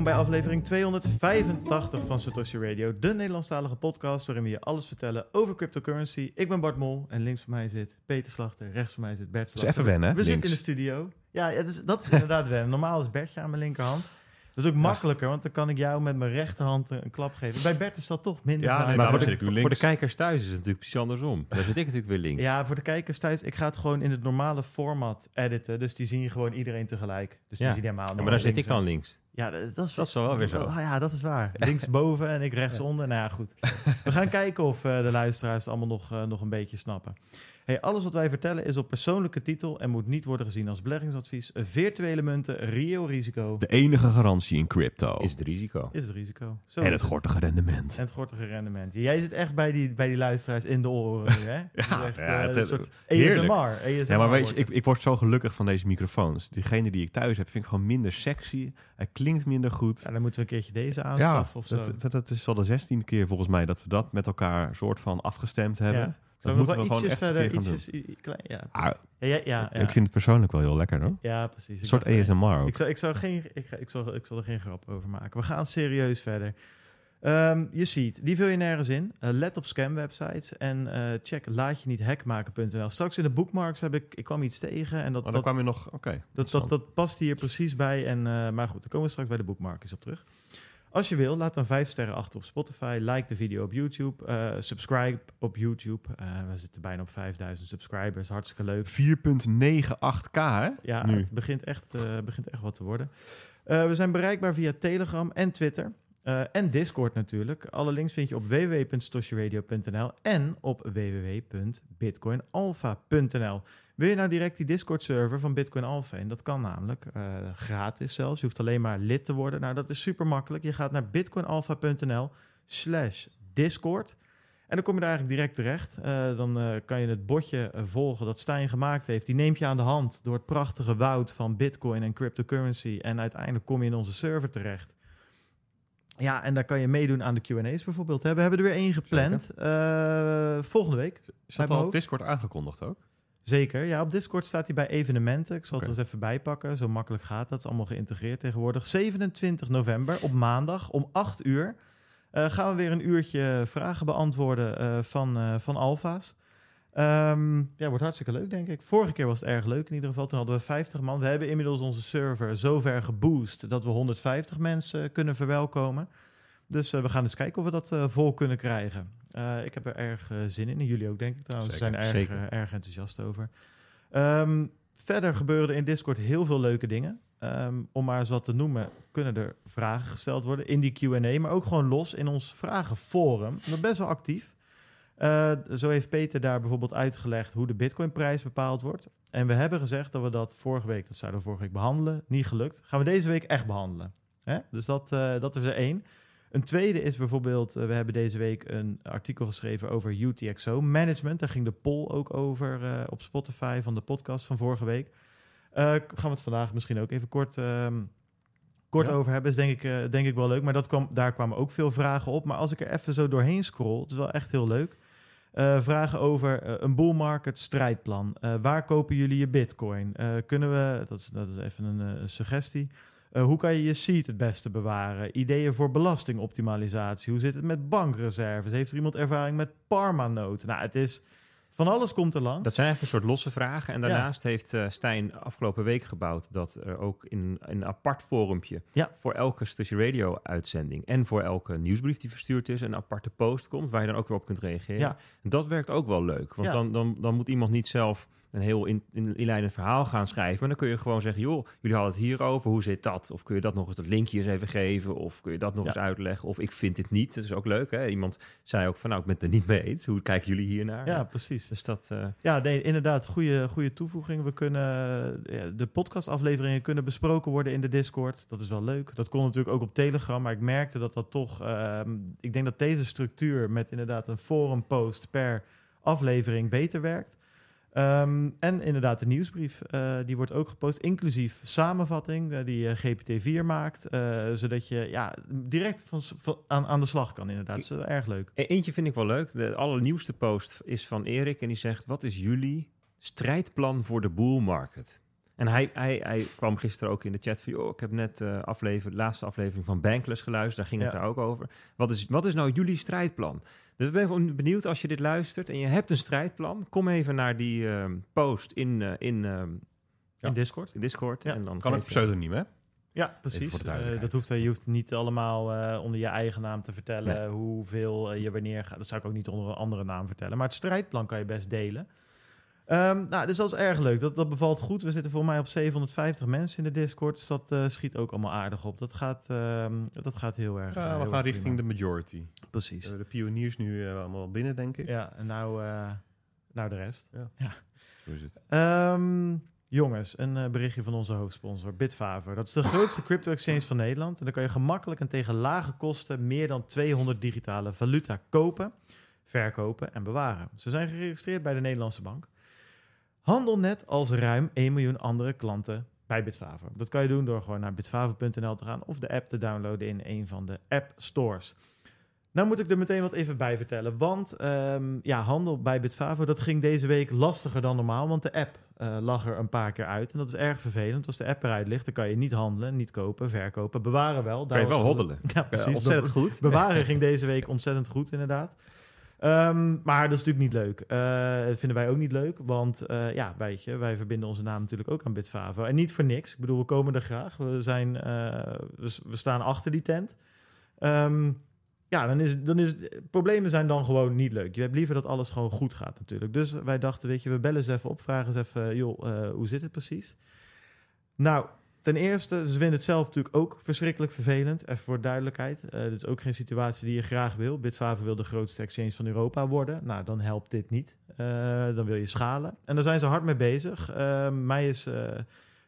Welkom bij aflevering 285 van Satoshi Radio, de Nederlandstalige podcast waarin we je alles vertellen over cryptocurrency. Ik ben Bart Mol en links van mij zit Peter Slachter, rechts van mij zit Bert Slachter. is even wennen, We links. zitten in de studio. Ja, ja, dat, is, dat is inderdaad wennen. Normaal is Bertje aan mijn linkerhand. Dat is ook makkelijker, want dan kan ik jou met mijn rechterhand een klap geven. Bij Bert is dat toch minder Ja, nee, maar voor de, voor kijkers thuis is het natuurlijk precies andersom. Daar zit ik natuurlijk weer links. Ja, voor de kijkers thuis, ik ga het gewoon in het normale format editen. Dus die zien gewoon iedereen tegelijk. Dus die Ja. zien helemaal Ja, maar daar zit ik dan links. Ja, dat, dat is, Dat is wel weer zo. Ja, dat is waar. Linksboven en ik rechtsonder. Nou ja, goed. We gaan kijken of eh, de luisteraars het allemaal nog, eh, nog een beetje snappen. Hey, alles wat wij vertellen is op persoonlijke titel en moet niet worden gezien als beleggingsadvies. Virtuele munten, reëel risico De enige garantie in crypto. Is het risico. is het risico. Zo en het gortige rendement. En het gortige rendement. Jij zit echt bij die, bij die luisteraars in de oren hè? Is echt, ja, eh, het een is soort heerlijk. ASMR. ASMR Ja, maar weet je, ik, ik word zo gelukkig van deze microfoons. Diegene die ik thuis heb, vind ik gewoon minder sexy. Hij klinkt minder goed. Ja, dan moeten we een keertje deze Ja, aanschaffen of zo. dat, dat, dat is al de zestiende keer volgens mij dat we dat met elkaar soort van afgestemd hebben. Ja. Zullen we moeten nog we gewoon echt verder, ietsjes, klein, ja, Ah, ja, ja, ja. Ik vind het persoonlijk wel heel lekker hoor. Ja, precies. Een soort dacht, eh, ASMR ook. Ik zal, ik, zal geen, ik, ik, zal, ik zal er geen grap over maken. We gaan serieus verder. Ehm, je ziet, die vul je nergens in. Eh, let op scam-websites en eh, check laatje-niet-hackmaken.nl. Straks in de bookmarks heb ik, ik kwam iets tegen en dat, Oh, dan dat, kwam je nog... Oké. dat, dat, dat past hier precies bij. En, maar goed, daar komen we straks bij de bookmarks op terug. Als je wil, laat dan vijf sterren achter op Spotify. Like de video op YouTube. eh, subscribe op YouTube. Eh, we zitten bijna op 5000 subscribers. Hartstikke leuk. 4.98k hè? Ja, Nu. het begint echt, eh, begint echt wat te worden. We zijn bereikbaar via Telegram en Twitter. Eh, en Discord natuurlijk. Alle links vind je op www.stoshiradio.nl en op www.bitcoinalpha.nl. Wil je nou direct die Discord-server van Bitcoin Alpha in? Dat kan namelijk eh, gratis zelfs. Je hoeft alleen maar lid te worden. Nou, dat is super makkelijk. Je gaat naar bitcoinalpha.nl slash Discord. En dan kom je daar eigenlijk direct terecht. Eh, dan kan je het botje volgen dat Stijn gemaakt heeft. Die neemt je aan de hand door het prachtige woud van Bitcoin en cryptocurrency. En uiteindelijk kom je in onze server terecht. Ja, en daar kan je meedoen aan de QA's bijvoorbeeld. hè. We hebben er weer één gepland. eh, volgende week. Is dat al op. Discord aangekondigd ook? Zeker. Ja, op Discord staat hij bij evenementen. Ik zal het eens even bijpakken. Zo makkelijk gaat dat. Het is allemaal geïntegreerd tegenwoordig. 27 november op maandag om 8 uur eh, gaan we weer een uurtje vragen beantwoorden eh, van, van Alfa's. Ehm, ja, wordt hartstikke leuk, denk ik. Vorige keer was het erg leuk in ieder geval. Toen hadden we 50 man. We hebben inmiddels onze server zover geboost dat we 150 mensen kunnen verwelkomen. Dus eh, we gaan eens kijken of we dat eh, vol kunnen krijgen. Eh, ik heb er erg zin in. En jullie ook, denk ik trouwens. Zeker, we zijn erg, erg enthousiast over. Ehm, verder gebeuren er in Discord heel veel leuke dingen. Ehm, om maar eens wat te noemen, kunnen er vragen gesteld worden in die Q&A, maar ook gewoon los in ons vragenforum. Is best wel actief. Eh, zo heeft Peter daar bijvoorbeeld uitgelegd hoe de Bitcoinprijs bepaald wordt. En we hebben gezegd dat we dat vorige week, dat zouden we vorige week behandelen, niet gelukt. Gaan we deze week echt behandelen. Hè? Dus dat, eh, dat is er één. Een tweede is bijvoorbeeld, eh, we hebben deze week een artikel geschreven over UTXO management. Daar ging de poll ook over op Spotify van de podcast van vorige week. Gaan we het vandaag misschien ook even kort, ehm, kort Ja. over hebben. Is denk ik, denk ik wel leuk. Maar dat kwam, daar kwamen ook veel vragen op. Maar als ik er even zo doorheen scroll, het is wel echt heel leuk. Eh, vragen over eh, een bull market strijdplan. Eh, waar kopen jullie je bitcoin? Kunnen we, dat is, dat is even een suggestie. Hoe kan je je seed het beste bewaren? Ideeën voor belastingoptimalisatie. Hoe zit het met bankreserves? Heeft er iemand ervaring met Parma-noten? Nou, het is van alles komt er langs. Dat zijn eigenlijk een soort losse vragen. En Ja. daarnaast heeft eh, Stijn afgelopen week gebouwd dat er ook in, een apart forumpje Ja. voor elke Stusje Radio uitzending en voor elke nieuwsbrief die verstuurd is een aparte post komt waar je dan ook weer op kunt reageren. Ja. Dat werkt ook wel leuk, want dan, dan, dan moet iemand niet zelf een heel in, in, inleidend verhaal gaan schrijven. Maar dan kun je gewoon zeggen, joh, jullie hadden het hierover, hoe zit dat? Of kun je dat nog eens, dat linkje eens even geven? Of kun je dat nog Ja. eens uitleggen? Of ik vind dit niet, dat is ook leuk. Hè? Iemand zei ook van, nou, ik ben het er niet mee eens. Hoe kijken jullie hiernaar? ja, precies. Dus dat... eh, Ja, nee, inderdaad, goede, goede toevoeging. We kunnen eh, ja, de podcastafleveringen kunnen besproken worden in de Discord. Dat is wel leuk. Dat kon natuurlijk ook op Telegram, maar ik merkte dat dat toch. ehm, ik denk dat deze structuur met inderdaad een forum post per aflevering beter werkt. Ehm, en inderdaad, de nieuwsbrief, eh, die wordt ook gepost, inclusief samenvatting eh, die eh, GPT-4 maakt, zodat je ja, direct van, aan, aan de slag kan inderdaad. Dat is erg leuk. E- Eentje vind ik wel leuk. De allernieuwste post is van Erik en die zegt: Wat is jullie strijdplan voor de bull market? En hij, hij, hij kwam gisteren ook in de chat van... joh, ik heb net aflever, de laatste aflevering van Bankless geluisterd. Daar ging het Ja. daar ook over. Wat is, wat is nou jullie strijdplan? Dus ik ben gewoon benieuwd als je dit luistert en je hebt een strijdplan. Kom even naar die ehm, post in, eh, in ehm, Ja. In Discord. Discord. Ja. En dan Kan ook je- pseudoniem, hè? Ja, precies. Eh, dat hoeft, je hoeft niet allemaal eh, onder je eigen naam te vertellen hoeveel eh, je wanneer gaat. Dat zou ik ook niet onder een andere naam vertellen. Maar het strijdplan kan je best delen. Ehm, nou, dus dat is erg leuk. Dat, dat bevalt goed. We zitten voor mij op 750 mensen in de Discord. Dus dat eh, schiet ook allemaal aardig op. Dat gaat, ehm, dat gaat heel erg. eh, Ja, we heel gaan richting de majority. Precies. Eh, de pioniers nu eh, allemaal binnen, denk ik. Ja, en nou, eh, nou de rest. Zo is het. Ehm, jongens, een eh, berichtje van onze hoofdsponsor, Bitfavo. Dat is de grootste crypto-exchange van Nederland. En daar kan je gemakkelijk en tegen lage kosten meer dan 200 digitale valuta kopen, verkopen en bewaren. Ze zijn geregistreerd bij de Nederlandse Bank. Handel net als ruim 1 miljoen andere klanten bij Bitfavo. Dat kan je doen door gewoon naar bitfavo.nl te gaan of de app te downloaden in een van de app stores. Nou moet ik er meteen wat even bij vertellen. Want ehm, ja, handel bij Bitfavo, dat ging deze week lastiger dan normaal. Want de app eh, lag er een paar keer uit. En dat is erg vervelend. Als de app eruit ligt, dan kan je niet handelen, niet kopen, verkopen. Bewaren wel. Kan je wel hoddelen. Ja, precies. Ontzettend goed. Bewaren ging deze week ontzettend goed, inderdaad. Ehm, maar dat is natuurlijk niet leuk. Eh, dat vinden wij ook niet leuk. Want eh, ja, weet je, wij verbinden onze naam natuurlijk ook aan Bitfavo. En niet voor niks. Ik bedoel, we komen er graag. We, zijn, eh, we, staan achter die tent. Ehm, ja, dan is, dan is problemen zijn dan gewoon niet leuk. Je hebt liever dat alles gewoon goed gaat natuurlijk. Dus wij dachten, weet je, we bellen ze even op. Vragen ze even, joh, hoe zit het precies? Nou, ten eerste, ze vinden het zelf natuurlijk ook verschrikkelijk vervelend. Even voor duidelijkheid. Eh dit is ook geen situatie die je graag wil. Bitfavo wil de grootste exchange van Europa worden. Nou, dan helpt dit niet. Eh, dan wil je schalen. En daar zijn ze hard mee bezig. Eh, mij is eh,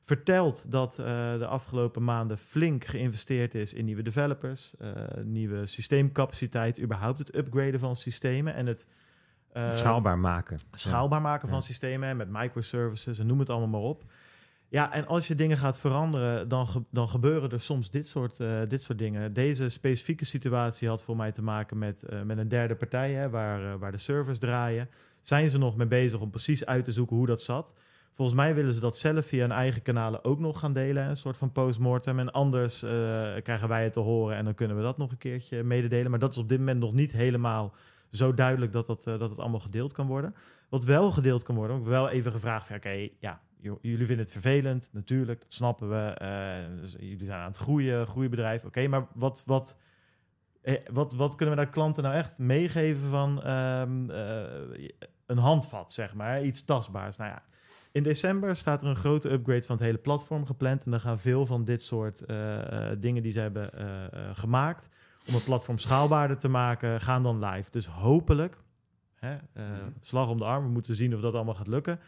verteld dat de afgelopen maanden flink geïnvesteerd is in nieuwe developers, nieuwe systeemcapaciteit, überhaupt het upgraden van systemen en het Schaalbaar maken. schaalbaar maken van systemen en met microservices en noem het allemaal maar op. Ja, en als je dingen gaat veranderen, dan, dan gebeuren er soms dit soort, eh, dit soort dingen. Deze specifieke situatie had voor mij te maken met, eh, met een derde partij, hè, waar, eh, waar de servers draaien. Zijn ze nog mee bezig om precies uit te zoeken hoe dat zat? Volgens mij willen ze dat zelf via hun eigen kanalen ook nog gaan delen, een soort van postmortem. En anders krijgen wij het te horen en dan kunnen we dat nog een keertje mededelen. Maar dat is op dit moment nog niet helemaal zo duidelijk dat, dat, dat het allemaal gedeeld kan worden. Wat wel gedeeld kan worden, ook wel even gevraagd oké, ja, jullie vinden het vervelend, natuurlijk, dat snappen we. eh, dus jullie zijn aan het groeien, groeibedrijf, oké, maar wat, wat, eh, wat, wat kunnen we daar klanten nou echt meegeven van ehm, eh, een handvat, zeg maar, iets tastbaars? Nou ja, in december staat er een grote upgrade van het hele platform gepland en dan gaan veel van dit soort dingen die ze hebben gemaakt om het platform schaalbaarder te maken, gaan dan live. Dus hopelijk, hè, eh, slag om de arm, we moeten zien of dat allemaal gaat lukken.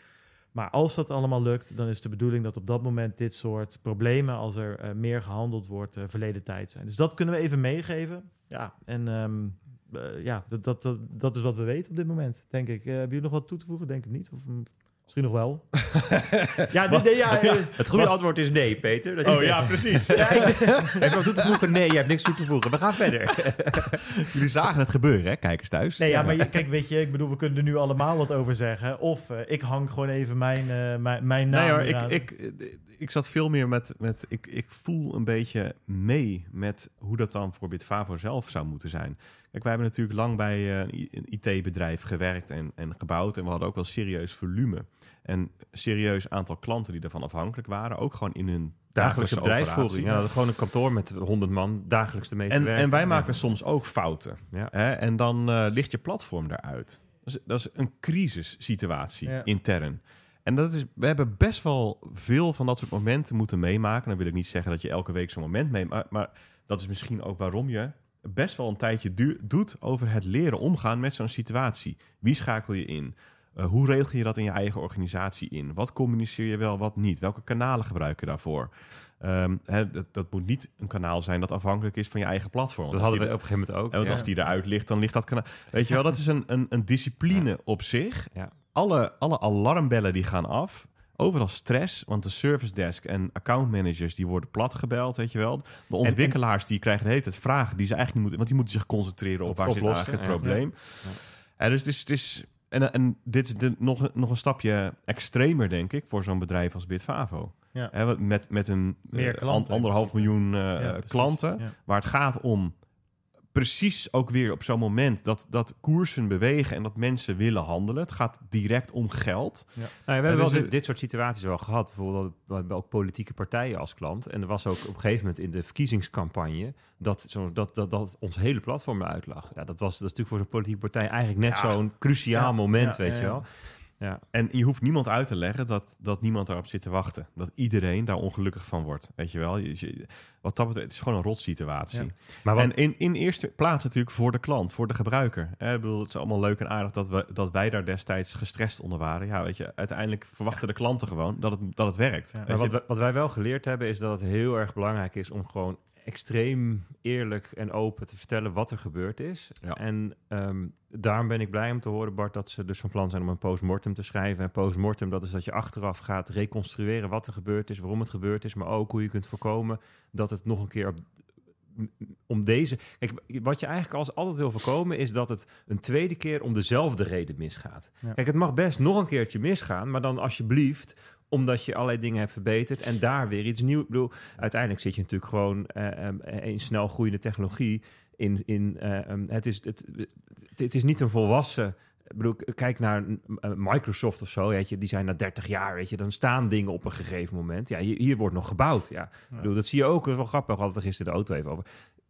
Maar als dat allemaal lukt, dan is de bedoeling dat op dat moment dit soort problemen, als er eh, meer gehandeld wordt, eh, verleden tijd zijn. Dus dat kunnen we even meegeven. Ja, en ehm, eh, ja, dat, dat, dat, is wat we weten op dit moment, denk ik. Hebben jullie nog wat toe te voegen? Denk ik niet. Of mm, misschien nog wel. ja, dit, dit- ja, eh, Het goede Was- antwoord is nee, Peter. Dat Oh ja, precies. Heb je wat toe te voegen? Nee, je hebt niks toe te voegen. We gaan verder. Jullie zagen het gebeuren, hè, kijkers thuis. Nee, ja, maar je- kijk, weet je, ik bedoel, we kunnen er nu allemaal wat over zeggen. Of eh, ik hang gewoon even mijn, eh, mijn, mijn naam Nee hoor, eraan. ik, ik, ik zat veel meer met... met ik, ik voel een beetje mee met hoe dat dan voor Bitfavo zelf zou moeten zijn. Kijk, wij hebben natuurlijk lang bij eh, een IT-bedrijf gewerkt en, en gebouwd. En we hadden ook wel serieus volume. En serieus aantal klanten die daarvan afhankelijk waren. Ook gewoon in hun Dagelijkse dagelijkse bedrijfsvoering. Ja, gewoon een kantoor met 100 man, dagelijks te En, en wij Ja. maakten soms ook fouten. Ja. Hè? En dan eh, ligt je platform eruit. Dat is, dat is een crisissituatie Ja. intern. En dat is, we hebben best wel veel van dat soort momenten moeten meemaken. Dan wil ik niet zeggen dat je elke week zo'n moment meemaakt. Maar dat is misschien ook waarom je best wel een tijdje du- doet over het leren omgaan met zo'n situatie. Wie schakel je in? Eh, hoe regel je dat in je eigen organisatie in? Wat communiceer je wel, wat niet? Welke kanalen gebruik je daarvoor? Ehm, hè, dat, dat moet niet een kanaal zijn dat afhankelijk is van je eigen platform. Dat hadden we op een gegeven moment ook. en want ja. als die eruit ligt, dan ligt dat kanaal. Weet je wel, dat is een, een, een discipline op zich. Ja. Alle, alle alarmbellen die gaan af. Overal stress, want de service desk en accountmanagers die worden plat gebeld, weet je wel. De ontwikkelaars die krijgen de hele tijd vragen die ze eigenlijk niet moeten, want die moeten zich concentreren op, Op waar zit eigenlijk het probleem. Ja. En dus het is, het is En, en dit is de, nog, nog een stapje extremer, denk ik, voor zo'n bedrijf als Bitfavo. Ja. Met, met een Meer eh, klanten anderhalf miljoen eh, Ja, klanten. Waar het gaat om precies ook weer op zo'n moment dat, dat koersen bewegen en dat mensen willen handelen. Het gaat direct om geld. Nou, ja, we hebben dus wel dit, soort situaties wel gehad. Bijvoorbeeld, we hebben ook politieke partijen als klant. En er was ook op een gegeven moment in de verkiezingscampagne... dat, zo, dat, dat, dat ons hele platform eruit lag. Ja, dat, was, dat is natuurlijk voor zo'n politieke partij eigenlijk net Ja. zo'n cruciaal moment, weet je wel. Ja. En je hoeft niemand uit te leggen dat, dat niemand daarop zit te wachten. Dat iedereen daar ongelukkig van wordt. Weet je wel? Je- wat dat betreft, het is gewoon een rotsituatie. Ja. Maar wat, En in, in eerste plaats natuurlijk voor de klant, voor de gebruiker. Hè, ik bedoel, het is allemaal leuk en aardig dat, we, dat wij daar destijds gestrest onder waren. Ja, weet je, uiteindelijk verwachten de klanten gewoon dat het, dat het werkt. Ja. Maar wat, wat wij wel geleerd hebben, is dat het heel erg belangrijk is om gewoon extreem eerlijk en open te vertellen wat er gebeurd is. Ja. En ehm, daarom ben ik blij om te horen, Bart, dat ze dus van plan zijn om een postmortem te schrijven. En postmortem, dat is dat je achteraf gaat reconstrueren wat er gebeurd is, waarom het gebeurd is, maar ook hoe je kunt voorkomen dat het nog een keer op, om deze. Kijk, wat je eigenlijk als altijd wil voorkomen, is dat het een tweede keer om dezelfde reden misgaat. Ja. Kijk, het mag best nog een keertje misgaan, maar dan alsjeblieft omdat je allerlei dingen hebt verbeterd en daar weer iets nieuws. Ik bedoel, uiteindelijk zit je natuurlijk gewoon eh, in snel groeiende technologie. In, in, eh, em, het, is, het, het, het is niet een volwassen. Ik bedoel, kijk naar Microsoft of zo, weet je, die zijn na 30 jaar, weet je, dan staan dingen op een gegeven moment. Ja, hier, hier wordt nog gebouwd. Ja. Ik bedoel, dat zie je ook, dat is wel grappig, we hadden er gisteren de auto even over.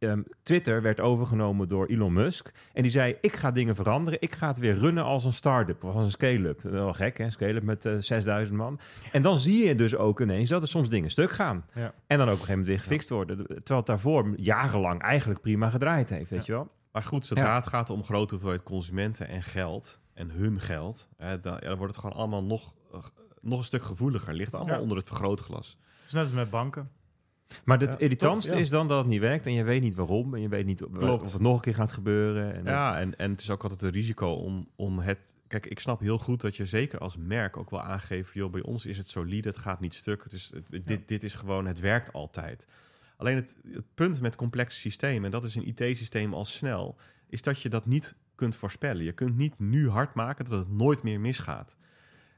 Ehm, Twitter werd overgenomen door Elon Musk. En die zei, ik ga dingen veranderen. Ik ga het weer runnen als een start-up of als een scale-up. Wel gek, hè? Scale-up met eh 6000 man. En dan zie je dus ook ineens dat er soms dingen stuk gaan. Ja. En dan ook op een gegeven moment weer gefixt worden. Terwijl het daarvoor jarenlang eigenlijk prima gedraaid heeft, weet je wel? Maar goed, zodra Ja. het gaat om grote hoeveelheid consumenten en geld en hun geld, hè, dan, ja, dan wordt het gewoon allemaal nog, eh, nog een stuk gevoeliger. Ligt allemaal Ja. onder het vergrootglas. Is net als met banken. Maar het Ja, irritantste toch? Ja. is dan dat het niet werkt en je weet niet waarom. En je weet niet of, Klopt. of het nog een keer gaat gebeuren. En Ja, en, en het is ook altijd een risico om, om het... Kijk, ik snap heel goed dat je zeker als merk ook wel aangeeft... joh, bij ons is het solide, het gaat niet stuk. Het is, het- dit, dit is gewoon, het werkt altijd. Alleen het, het punt met complexe systemen... en dat is een IT-systeem al snel... is dat je dat niet kunt voorspellen. Je kunt niet nu hard maken dat het nooit meer misgaat.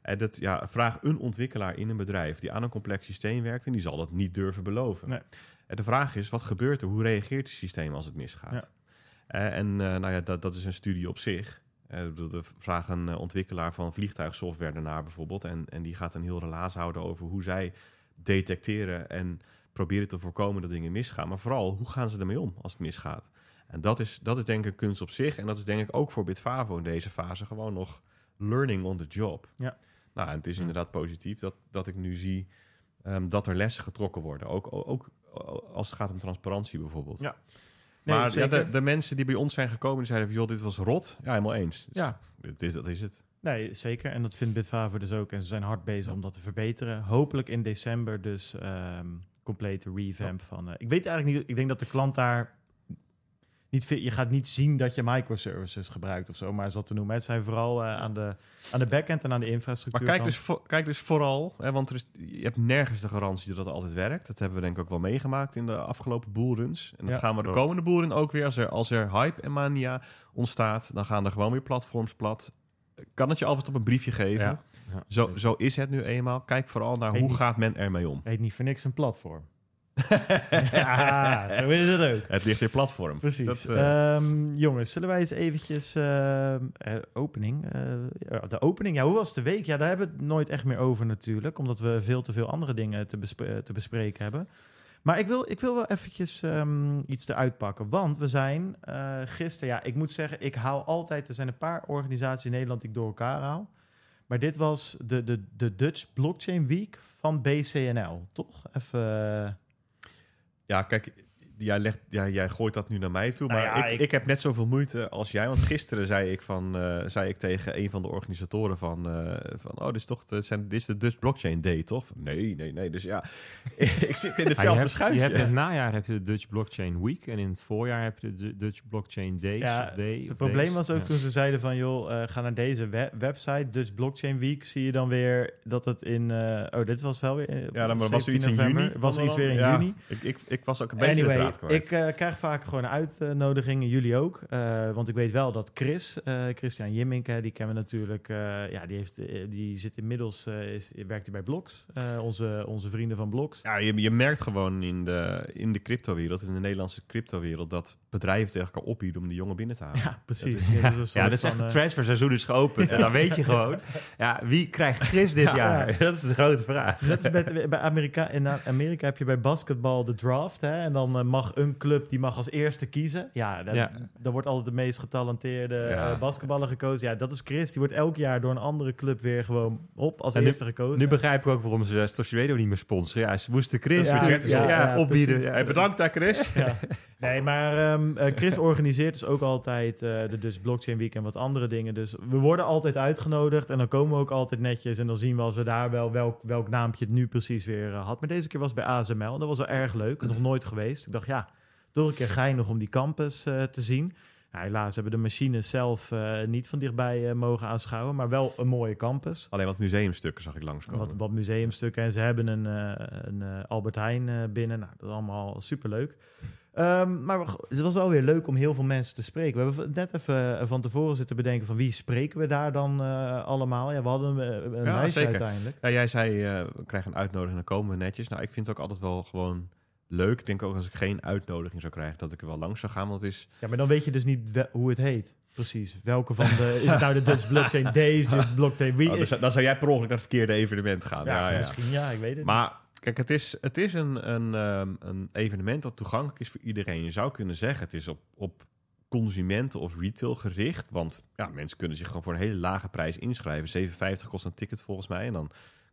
En dat, ja, vraag een ontwikkelaar in een bedrijf... die aan een complex systeem werkt... en die zal dat niet durven beloven. Nee. En de vraag is, wat gebeurt er? Hoe reageert het systeem als het misgaat? Ja. Eh, en eh, nou ja, dat, dat is een studie op zich. Eh, de vraag een eh, ontwikkelaar van vliegtuigsoftware daarnaar bijvoorbeeld. En, en die gaat een heel relaas houden over hoe zij detecteren en proberen te voorkomen dat dingen misgaan. Maar vooral, hoe gaan ze ermee om als het misgaat? En dat is, dat is denk ik kunst op zich. En dat is denk ik ook voor Bitfavo in deze fase gewoon nog learning on the job. Ja. Nou, en het is inderdaad positief dat, dat ik nu zie ehm, dat er lessen getrokken worden. Ook, ook als het gaat om transparantie bijvoorbeeld. Ja. Nee, maar ja, de, de mensen die bij ons zijn gekomen, die zeiden van, joh, dit was rot. Ja, helemaal eens. Dus Ja. is, dat is het. Nee, zeker. En dat vindt Bitfavo dus ook. En ze zijn hard bezig om dat te verbeteren. Hopelijk in december dus ehm complete revamp van... eh, ik weet eigenlijk niet... Ik denk dat de klant daar... Niet je gaat niet zien dat je microservices gebruikt of zo, maar zo te noemen. Het zijn vooral eh, aan, de, aan de backend en aan de Maar infrastructuur. kijk dus, kijk dus vooral, hè, want er is, je hebt nergens de garantie dat het altijd werkt. Dat hebben we denk ik ook wel meegemaakt in de afgelopen bullruns. En dat Ja, gaan we de klopt. komende bullrun ook weer. Als er, als er hype en mania ontstaat, dan gaan er gewoon weer platforms plat. Kan het je altijd op een briefje geven. Ja. Ja. Zo, zo is het nu eenmaal. Kijk vooral naar hoe niet. gaat men ermee om. Heet niet voor niks een platform. ja, zo is het ook. Het ligt in platform. Precies. Dat, eh, Ehm, jongens, zullen wij eens eventjes... eh, opening. de opening. Ja, hoe was de week? Ja, daar hebben we het nooit echt meer over natuurlijk. Omdat we veel te veel andere dingen te, bespre- te bespreken hebben. Maar ik wil, ik wil wel eventjes ehm, iets eruit pakken. Want we zijn gisteren... Ja, ik moet zeggen, ik haal altijd... Er zijn een paar organisaties in Nederland die ik door elkaar haal. Maar dit was de, de, de Dutch Blockchain Week van BCNL, toch? Even... Ja, kijk, jij, legt, ja, jij gooit dat nu naar mij toe. Nou Maar ja, ik, ik- ik... heb net zoveel moeite als jij. Want gisteren zei ik, van, eh, zei ik tegen een van de organisatoren van... eh, van oh, dit is toch de, zijn, dit is de Dutch Blockchain Day, toch? Nee, nee, nee. Dus ja, ik zit in hetzelfde hebt, schuitje. je hebt in het najaar heb je de Dutch Blockchain Week en in het voorjaar heb je de Du- Dutch Blockchain Days. Ja, of day, of Het probleem days. was ook Ja. toen ze zeiden van... joh, eh, ga naar deze we- website, Dutch Blockchain Week... zie je dan weer dat het in... eh, oh, dit was wel weer... ja, dan was er 17 iets in juni. Was er iets weer in Ja, juni. Ik, ik, ik was ook een beetje Anyway, kwijt. ik eh, krijg vaak gewoon uitnodigingen, jullie ook. Eh, want ik weet wel dat Chris, eh, Christian Jimmink, hè, die kennen we natuurlijk. eh, ja, die, heeft, die zit inmiddels, eh, is, werkt hij bij Bloks. Eh, onze, onze vrienden van Bloks. Ja, je, je merkt gewoon in de, in de cryptowereld, in de Nederlandse cryptowereld, dat bedrijven tegen elkaar opbieden om die jongen binnen te halen. Ja, precies. Ja, Dit is een ja, dat is van, echt het transferseizoen is geopend. En dan weet je gewoon, ja, wie krijgt Chris dit jaar? Dat is de grote vraag. Net als met, bij Amerika, in Amerika heb je bij basketbal de draft. Hè, en dan mag een club die mag als eerste kiezen. Ja, dan, Ja. dan wordt altijd de meest getalenteerde Ja. eh, basketballer gekozen. Ja, dat is Chris. Die wordt elk jaar door een andere club weer gewoon op als En nu- eerste gekozen. Nu begrijp ik ook waarom ze Stosjewedo niet meer sponsoren. Ja, ze moesten Chris Ja, ja, ja, ja, opbieden. precies. Ja, Hey, bedankt daar, Chris. Nee, maar ehm, eh, Chris organiseert dus ook altijd eh, de Dutch Blockchain Week en wat andere dingen. Dus we worden altijd uitgenodigd en dan komen we ook altijd netjes. En dan zien we als we daar wel welk, welk naampje het nu precies weer eh, had. Maar deze keer was het bij ASML en dat was wel erg leuk. Nog nooit geweest. Ik dacht, ja, toch een keer geinig om die campus te zien. Ja, helaas hebben de machines zelf niet van dichtbij mogen aanschouwen, maar wel een mooie campus. Alleen wat museumstukken zag ik langskomen. Wat, wat museumstukken. En ze hebben een, een Albert Heijn binnen. Nou, dat is allemaal superleuk. Ehm, maar het was wel weer leuk om heel veel mensen te spreken. We hebben net even eh, van tevoren zitten bedenken van wie spreken we daar dan eh, allemaal. Ja, we hadden eh, een Ja, lijstje zeker. uiteindelijk. Ja, jij zei, we krijgen een uitnodiging, dan komen we netjes. Nou, ik vind het ook altijd wel gewoon leuk. Ik denk ook als ik geen uitnodiging zou krijgen, dat ik er wel langs zou gaan. Want het is, Ja, maar dan weet je dus niet hoe het heet. Precies. Welke van de... Is het nou de Dutch Blockchain Days, Dutch Blockchain Week? oh, dan, zou, dan zou jij per ongeluk naar het verkeerde evenement gaan. ja, Ja, ja, misschien ja, ik weet het niet. Maar kijk, het is, het is een, een, ehm, een evenement dat toegankelijk is voor iedereen. Je zou kunnen zeggen, het is op, op consumenten of retail gericht. Want ja, mensen kunnen zich gewoon voor een hele lage prijs inschrijven. 7,50 kost een ticket volgens mij. En dan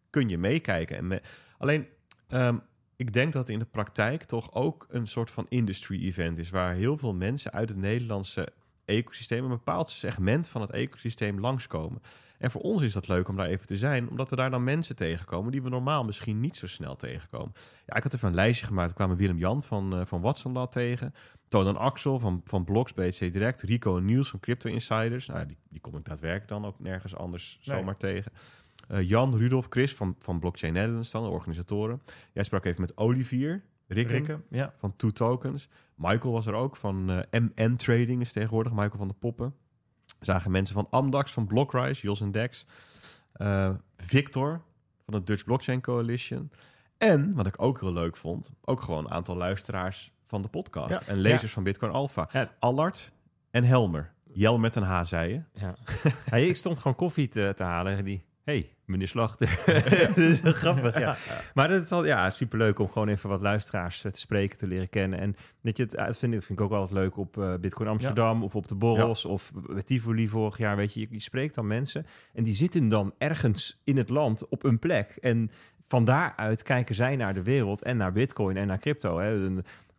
kun je meekijken. En Alleen, ehm, ik denk dat het in de praktijk toch ook een soort van industry event is. Waar heel veel mensen uit het Nederlandse ecosysteem, een bepaald segment van het ecosysteem langskomen. En voor ons is dat leuk om daar even te zijn, omdat we daar dan mensen tegenkomen die we normaal misschien niet zo snel tegenkomen. Ja, ik had even een lijstje gemaakt. We kwamen Willem-Jan van, uh, van Watson Lab tegen. Toon en Axel van, van Blogs, BTC Direct. Rico en Niels van Crypto Insiders. Nou, die, die kom ik daadwerkelijk dan ook nergens anders Nee. zomaar tegen. Uh, Jan, Rudolf, Chris van, van Blockchain Netherlands dan, de organisatoren. Jij sprak even met Olivier. Rikke, Rikke, ja. van Two Tokens. Michael was er ook van uh, MN Trading is tegenwoordig. Michael van de Poppen. Zagen mensen van Amdax, van Blockrise, Jos en Dex. Uh, Victor van de Dutch Blockchain Coalition. En, wat ik ook heel leuk vond, ook gewoon een aantal luisteraars van de podcast. Ja. En lezers Ja. van Bitcoin Alpha. Ja. Allard en Helmer. Jel met een H, zei je. Ja. Ik stond gewoon koffie te, te halen en die... hey, meneer Slachter. dat is heel grappig, ja. Maar het is al ja, superleuk om gewoon even wat luisteraars eh, te spreken, te leren kennen. En dat je het, eh, dat vind, ik, dat vind ik ook altijd leuk op eh, Bitcoin Amsterdam of op de borrels of bij Tivoli vorig jaar. Weet je, je, je spreekt dan mensen en die zitten dan ergens in het land op een plek. En van daaruit kijken zij naar de wereld en naar Bitcoin en naar crypto. Hè.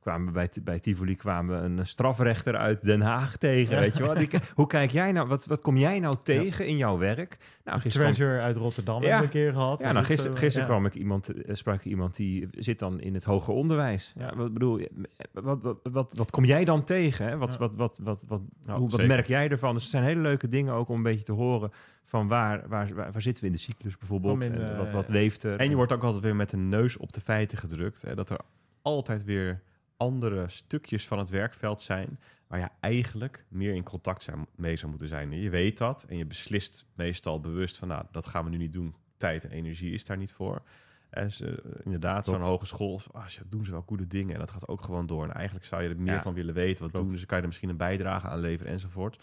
Kwamen bij, bij Tivoli kwamen we een strafrechter uit Den Haag tegen, Ja. weet je wel. Die, hoe kijk jij nou, wat, wat kom jij nou tegen in jouw werk? Nou, gisteren kwam- Treasure uit Rotterdam Ja. hebben we een keer gehad. ja, Was nou, gisteren, ja. kwam ik iemand, eh, sprak ik iemand die zit dan in het hoger onderwijs. Ja, wat bedoel je? Wat, wat, wat, wat kom jij dan tegen? Hè? Wat, Ja. wat, wat, wat, wat, Nou, hoe, wat merk jij ervan? Dus het zijn hele leuke dingen ook om een beetje te horen van waar, waar, waar, waar zitten we in de cyclus bijvoorbeeld? En eh, wat, wat leeft er? En je wordt ook altijd weer met de neus op de feiten gedrukt. Hè, dat er altijd weer andere stukjes van het werkveld zijn... waar je eigenlijk meer in contact zijn, mee zou moeten zijn. Je weet dat en je beslist meestal bewust van... nou, dat gaan we nu niet doen. Tijd en energie is daar niet voor. En ze, inderdaad, zo'n hogeschool, ah, ze doen ze wel goede dingen... en dat gaat ook gewoon door. En eigenlijk zou je er meer Ja, van willen weten. Wat klopt. doen ze? Kan je er misschien een bijdrage aan leveren enzovoort.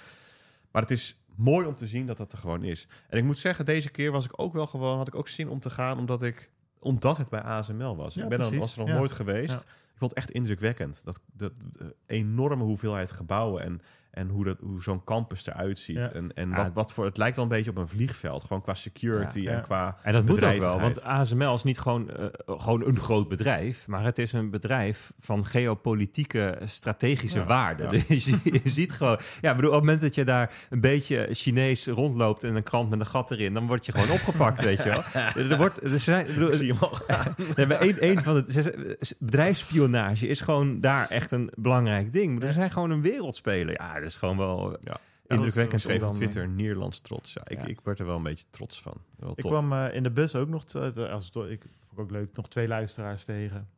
Maar het is mooi om te zien dat dat er gewoon is. En ik moet zeggen, deze keer was ik ook wel gewoon, had ik ook zin om te gaan, omdat ik omdat het bij ASML was. Ja, ik ben dan, was er nog Ja. nooit geweest. Ik vond het echt indrukwekkend. Dat, dat, de enorme hoeveelheid gebouwen en, en hoe, dat, hoe zo'n campus eruit ziet. Ja. En, en Ja. wat, wat voor, het lijkt wel een beetje op een vliegveld. Gewoon qua security Ja, en ja. qua En dat moet ook wel, want ASML is niet gewoon, eh, gewoon een groot bedrijf, maar het is een bedrijf van geopolitieke strategische Ja, waarde. ja. Dus je, je ziet gewoon, ja, ik bedoel, op het moment dat je daar een beetje Chinees rondloopt en een krant met een gat erin, dan word je gewoon opgepakt, weet je wel. Er wordt, er zijn, bedoel, Ik zie hem al gaan. Nee, maar een, een van de bedrijfsspionage is gewoon daar echt een belangrijk ding. Maar er zijn gewoon een wereldspeler. Ja, dat is gewoon wel Ja. indrukwekkend. Om op dan, Twitter Nederlands trots. Ja, ik, Ja. ik werd er wel een beetje trots van. Wel Ik tof. kwam eh, in de bus ook nog, eh, als het, ik vond ook leuk, nog twee luisteraars tegen.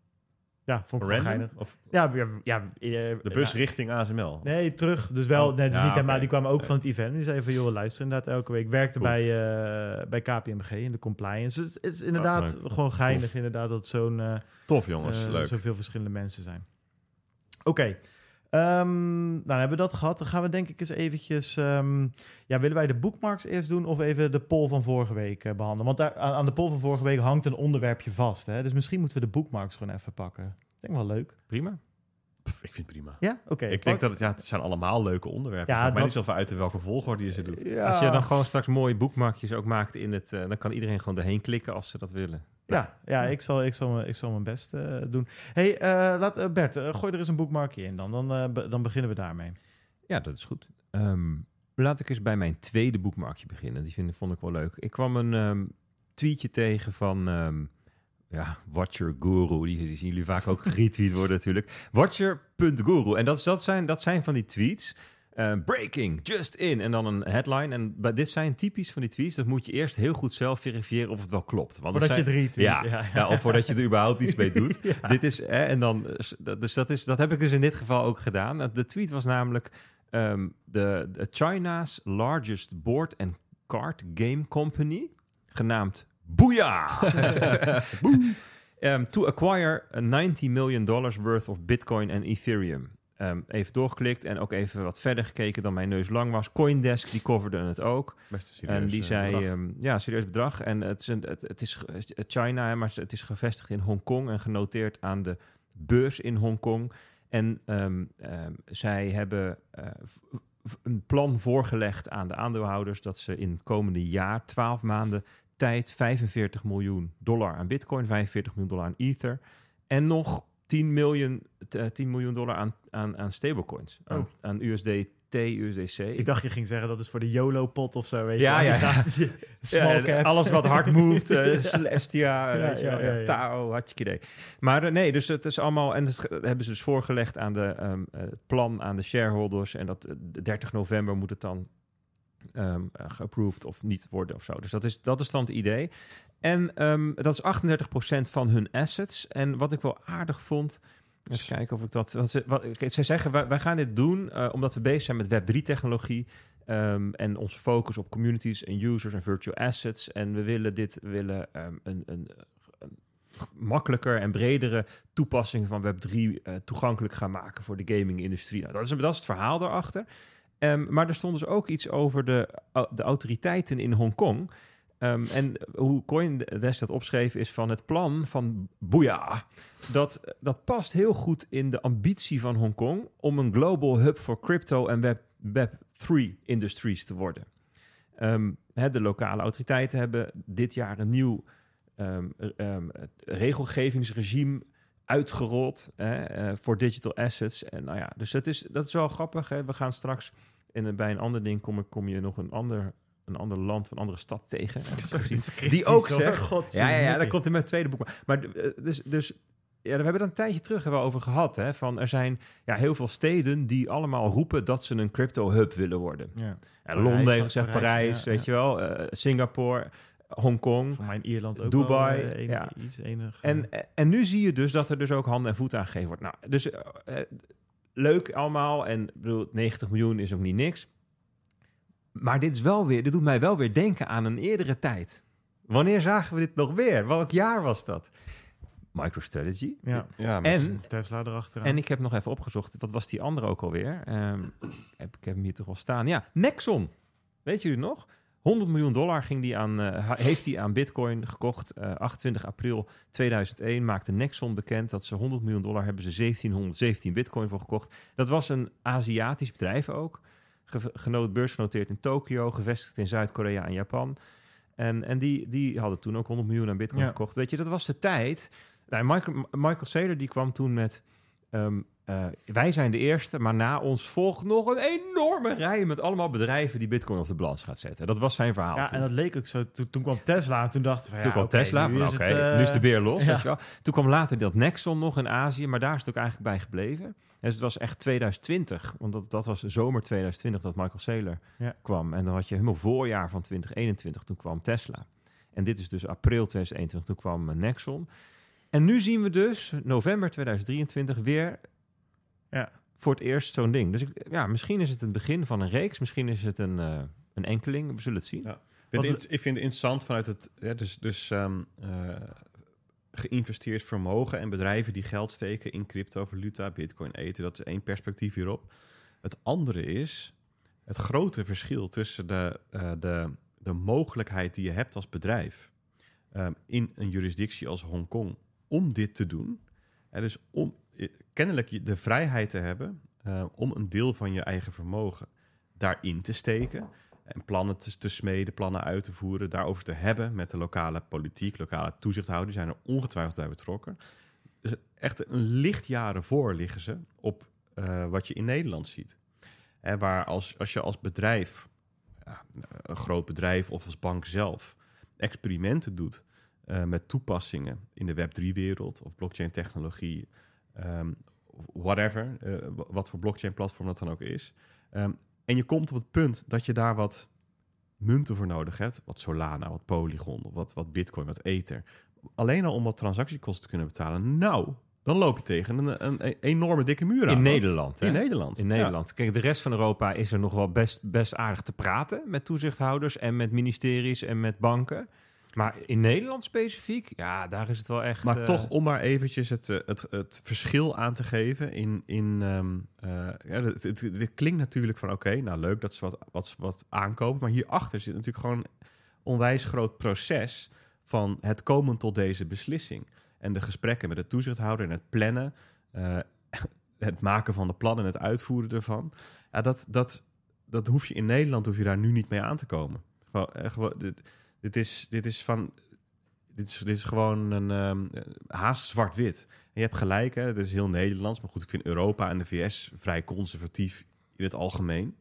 Ja, vond ik wel Random? geinig. Of Ja, ja, ja eh, de bus nou, richting ASML? Nee, terug. Dus wel, Oh, nee, dus ja, niet helemaal. Die kwamen ook van het event. Die zei van, joh, luister inderdaad elke week. Ik werkte Cool. bij, eh, bij KPMG in de compliance. Dus het is inderdaad leuk. gewoon geinig inderdaad dat zo'n... eh, Tof jongens, eh, leuk. zoveel verschillende mensen zijn. Oké. Ehm, nou, dan hebben we dat gehad. Dan gaan we denk ik eens eventjes... ehm, ja, willen wij de bookmarks eerst doen of even de poll van vorige week eh, behandelen? Want daar, aan aan de poll van vorige week hangt een onderwerpje vast. Hè? Dus misschien moeten we de bookmarks gewoon even pakken. Ik denk wel leuk. Prima. Pff, ik vind het prima. Ja? Oké. ik denk dat het, ja, het zijn allemaal leuke onderwerpen. Ja, Ja, het maakt dat- niet zoveel uit in welke volgorde je ze doet. Ja, Als je dan gewoon straks mooie boekmarkjes ook maakt in het... eh, dan kan iedereen gewoon erheen klikken als ze dat willen. Ja, ja ik, zal, ik, zal, mijn- ik zal mijn best eh, doen. hey, eh, laat, eh, Bert, gooi er eens een boekmarkje in dan. Dan, be- dan beginnen we daarmee. Ja, dat is goed. Ehm, laat ik eens bij mijn tweede boekmarkje beginnen. Die vind, vond ik wel leuk. Ik kwam een ehm, tweetje tegen van... ehm, ja, Watcher Guru. Die, zien jullie vaak ook geretweet worden natuurlijk. Watcher.guru. En dat, dat, zijn, dat zijn van die tweets... eh, breaking, just in. En dan een headline. En bij, dit zijn typisch van die tweets. Dat moet je eerst heel goed zelf verifiëren of het wel klopt. Want Voordat je het retweet. ja, ja, of voordat je er überhaupt iets mee doet. Dit is, hè, en dan, dus dat, is, dat heb ik dus in dit geval ook gedaan. De tweet was namelijk ehm, de, de China's largest board and card game company, genaamd Booyah! um, to acquire a 90 million dollars worth of Bitcoin en Ethereum. Ehm, even doorgeklikt en ook even wat verder gekeken dan mijn neus lang was. Coindesk, die coverde het ook. Best serieus, En die eh, zei, ehm, ja, serieus bedrag. En het is, een, het, het is China, maar het is gevestigd in Hongkong en genoteerd aan de beurs in Hongkong. En ehm, zij hebben eh, een plan voorgelegd aan de aandeelhouders dat ze in het komende jaar, 12 maanden tijd, 45 miljoen dollar aan Bitcoin, 45 miljoen dollar aan Ether en nog 10 miljoen, eh, 10 miljoen dollar aan, aan, aan stablecoins, aan, Oh. aan USDT, USDC. Ik dacht je ging zeggen dat is voor de YOLO-pot of zo. Weet Ja, je. ja, ja. Ja, alles wat hard moved, eh, Ja. Celestia, Ja, je ja. Tao, hartstikke idee. Maar eh, nee, dus het is allemaal... En dat hebben ze dus voorgelegd aan de, ehm, eh, het plan aan de shareholders. En dat eh, de 30 november moet het dan eh, geapproved of niet worden of zo. Dus dat is, dat is dan het idee. En ehm, dat is 38% van hun assets. En wat ik wel aardig vond... Even kijken of ik dat... Want ze, wat, ze zeggen, wij, gaan dit doen eh, omdat we bezig zijn met Web3-technologie... Ehm, en onze focus op communities en users en virtual assets. En we willen dit willen ehm, een, een, makkelijker en bredere toepassing van Web3 eh, toegankelijk gaan maken voor de gaming-industrie. Nou, dat, is, dat is het verhaal daarachter. Ehm, maar er stond dus ook iets over de, au- de autoriteiten in Hongkong. Ehm, en hoe Coindesk dat opschreef is van het plan van Booyah. Dat, dat past heel goed in de ambitie van Hongkong om een global hub voor crypto en Web, Web 3 industries te worden. Ehm, de lokale autoriteiten hebben dit jaar een nieuw ehm, eh, ehm, regelgevingsregime uitgerold eh, voor digital assets. En nou ja, dus dat is, dat is wel grappig. We gaan straks een- bij een ander ding kom, kom je nog een ander, een ander land, een andere stad tegen. Die ook zegt- God, Ja, ja, ja, dat komt in mijn tweede boek. Maar eh, dus, dus ja, we hebben er een tijdje terug wel over gehad. Hè, van er zijn ja, heel veel steden die allemaal roepen dat ze een crypto hub willen worden. Ja. Londen heeft gezegd Parijs, Parijs, ja, weet ja. je wel. eh, Singapore, Hongkong. Voor mij in Ierland ook Dubai, wel, eh, ja. iets enig. En, en nu zie je dus dat er dus ook handen en voeten aangegeven wordt. Nou, dus leuk allemaal. En ik bedoel, 90 miljoen is ook niet niks. Maar dit, is wel weer, dit doet mij wel weer denken aan een eerdere tijd. Wanneer zagen we dit nog weer? Welk jaar was dat? MicroStrategy. ja. Ja, En, Tesla erachteraan. en ik heb nog even opgezocht, wat was die andere ook alweer? Ehm, heb, ik heb hem hier toch wel staan. Ja, Nexon. Weet jullie nog? 100 miljoen dollar ging die aan, eh, heeft hij aan Bitcoin gekocht. Eh, 28 april 2001 maakte Nexon bekend dat ze 100 miljoen dollar hebben ze 1717 Bitcoin voor gekocht. Dat was een Aziatisch bedrijf ook. Ge- genoot, beursgenoteerd in Tokio, gevestigd in Zuid-Korea en Japan. En, en die, die hadden toen ook 100 miljoen aan Bitcoin Ja. gekocht. Weet je, dat was de tijd. Nou, Michael, Michael Saylor die kwam toen met... ehm, eh, wij zijn de eerste, maar na ons volgt nog een enorme rij met allemaal bedrijven die Bitcoin op de balans gaat zetten. Dat was zijn verhaal. ja, toen. en dat leek ook zo. Toen, toen kwam Tesla en toen dachten we van, Toen ja, kwam Tesla, nu van, is het, nu is de beer los. ja. Toen kwam later dat Nexon nog in Azië, maar daar is het ook eigenlijk bij gebleven. Dus het was echt 2020, want dat, dat was de zomer 2020 dat Michael Saylor Ja. kwam. En dan had je helemaal voorjaar van 2021, toen kwam Tesla. En dit is dus april 2021, toen kwam eh, Nexon. En nu zien we dus november 2023 weer Ja. voor het eerst zo'n ding. Dus ik, ja, misschien is het het begin van een reeks, misschien is het een, eh, een enkeling. We zullen het zien. Ja. Ik vind, het, ik vind het interessant vanuit het... Ja, dus dus ehm, eh, geïnvesteerd vermogen en bedrijven die geld steken in cryptovaluta, bitcoin, eten. Dat is één perspectief hierop. Het andere is het grote verschil tussen de, eh, de, de mogelijkheid die je hebt als bedrijf ehm, in een jurisdictie als Hongkong om dit te doen. En dus om eh, kennelijk de vrijheid te hebben eh, om een deel van je eigen vermogen daarin te steken. En plannen te, smeden, plannen uit te voeren, daarover te hebben met de lokale politiek, lokale toezichthouders, die zijn er ongetwijfeld bij betrokken. Dus echt een lichtjaren voor liggen ze op eh, wat je in Nederland ziet. Hè, waar als, als je als bedrijf, ja, een groot bedrijf of als bank zelf, experimenten doet eh, met toepassingen in de Web3-wereld of blockchain-technologie, ehm, whatever, eh, wat voor blockchain-platform dat dan ook is. Ehm, en je komt op het punt dat je daar wat munten voor nodig hebt. Wat Solana, wat Polygon, wat, wat Bitcoin, wat Ether. Alleen al om wat transactiekosten te kunnen betalen. Nou, dan loop je tegen een, een, een enorme dikke muur aan. In. Nederland. Hè? In Nederland. In ja. Nederland. Kijk, de rest van Europa is er nog wel best, best aardig te praten met toezichthouders en met ministeries en met banken. Maar in Nederland specifiek, ja, daar is het wel echt. Maar eh, toch, om maar eventjes het, eh, het, het verschil aan te geven in... in ehm, eh, ja, het, het, het klinkt natuurlijk van, oké, nou leuk dat ze wat, wat, wat aankopen. Maar hierachter zit natuurlijk gewoon een onwijs groot proces... van het komen tot deze beslissing. En de gesprekken met de toezichthouder en het plannen... eh, het maken van de plannen en het uitvoeren ervan. Ja, dat, dat, dat hoef je in Nederland hoef je daar nu niet mee aan te komen. Gewoon, eh, gewoon, dit, is, dit is van dit is, dit is gewoon een ehm, haast zwart-wit. En je hebt gelijk, hè, het is heel Nederlands. Maar goed, ik vind Europa en de VS vrij conservatief in het algemeen.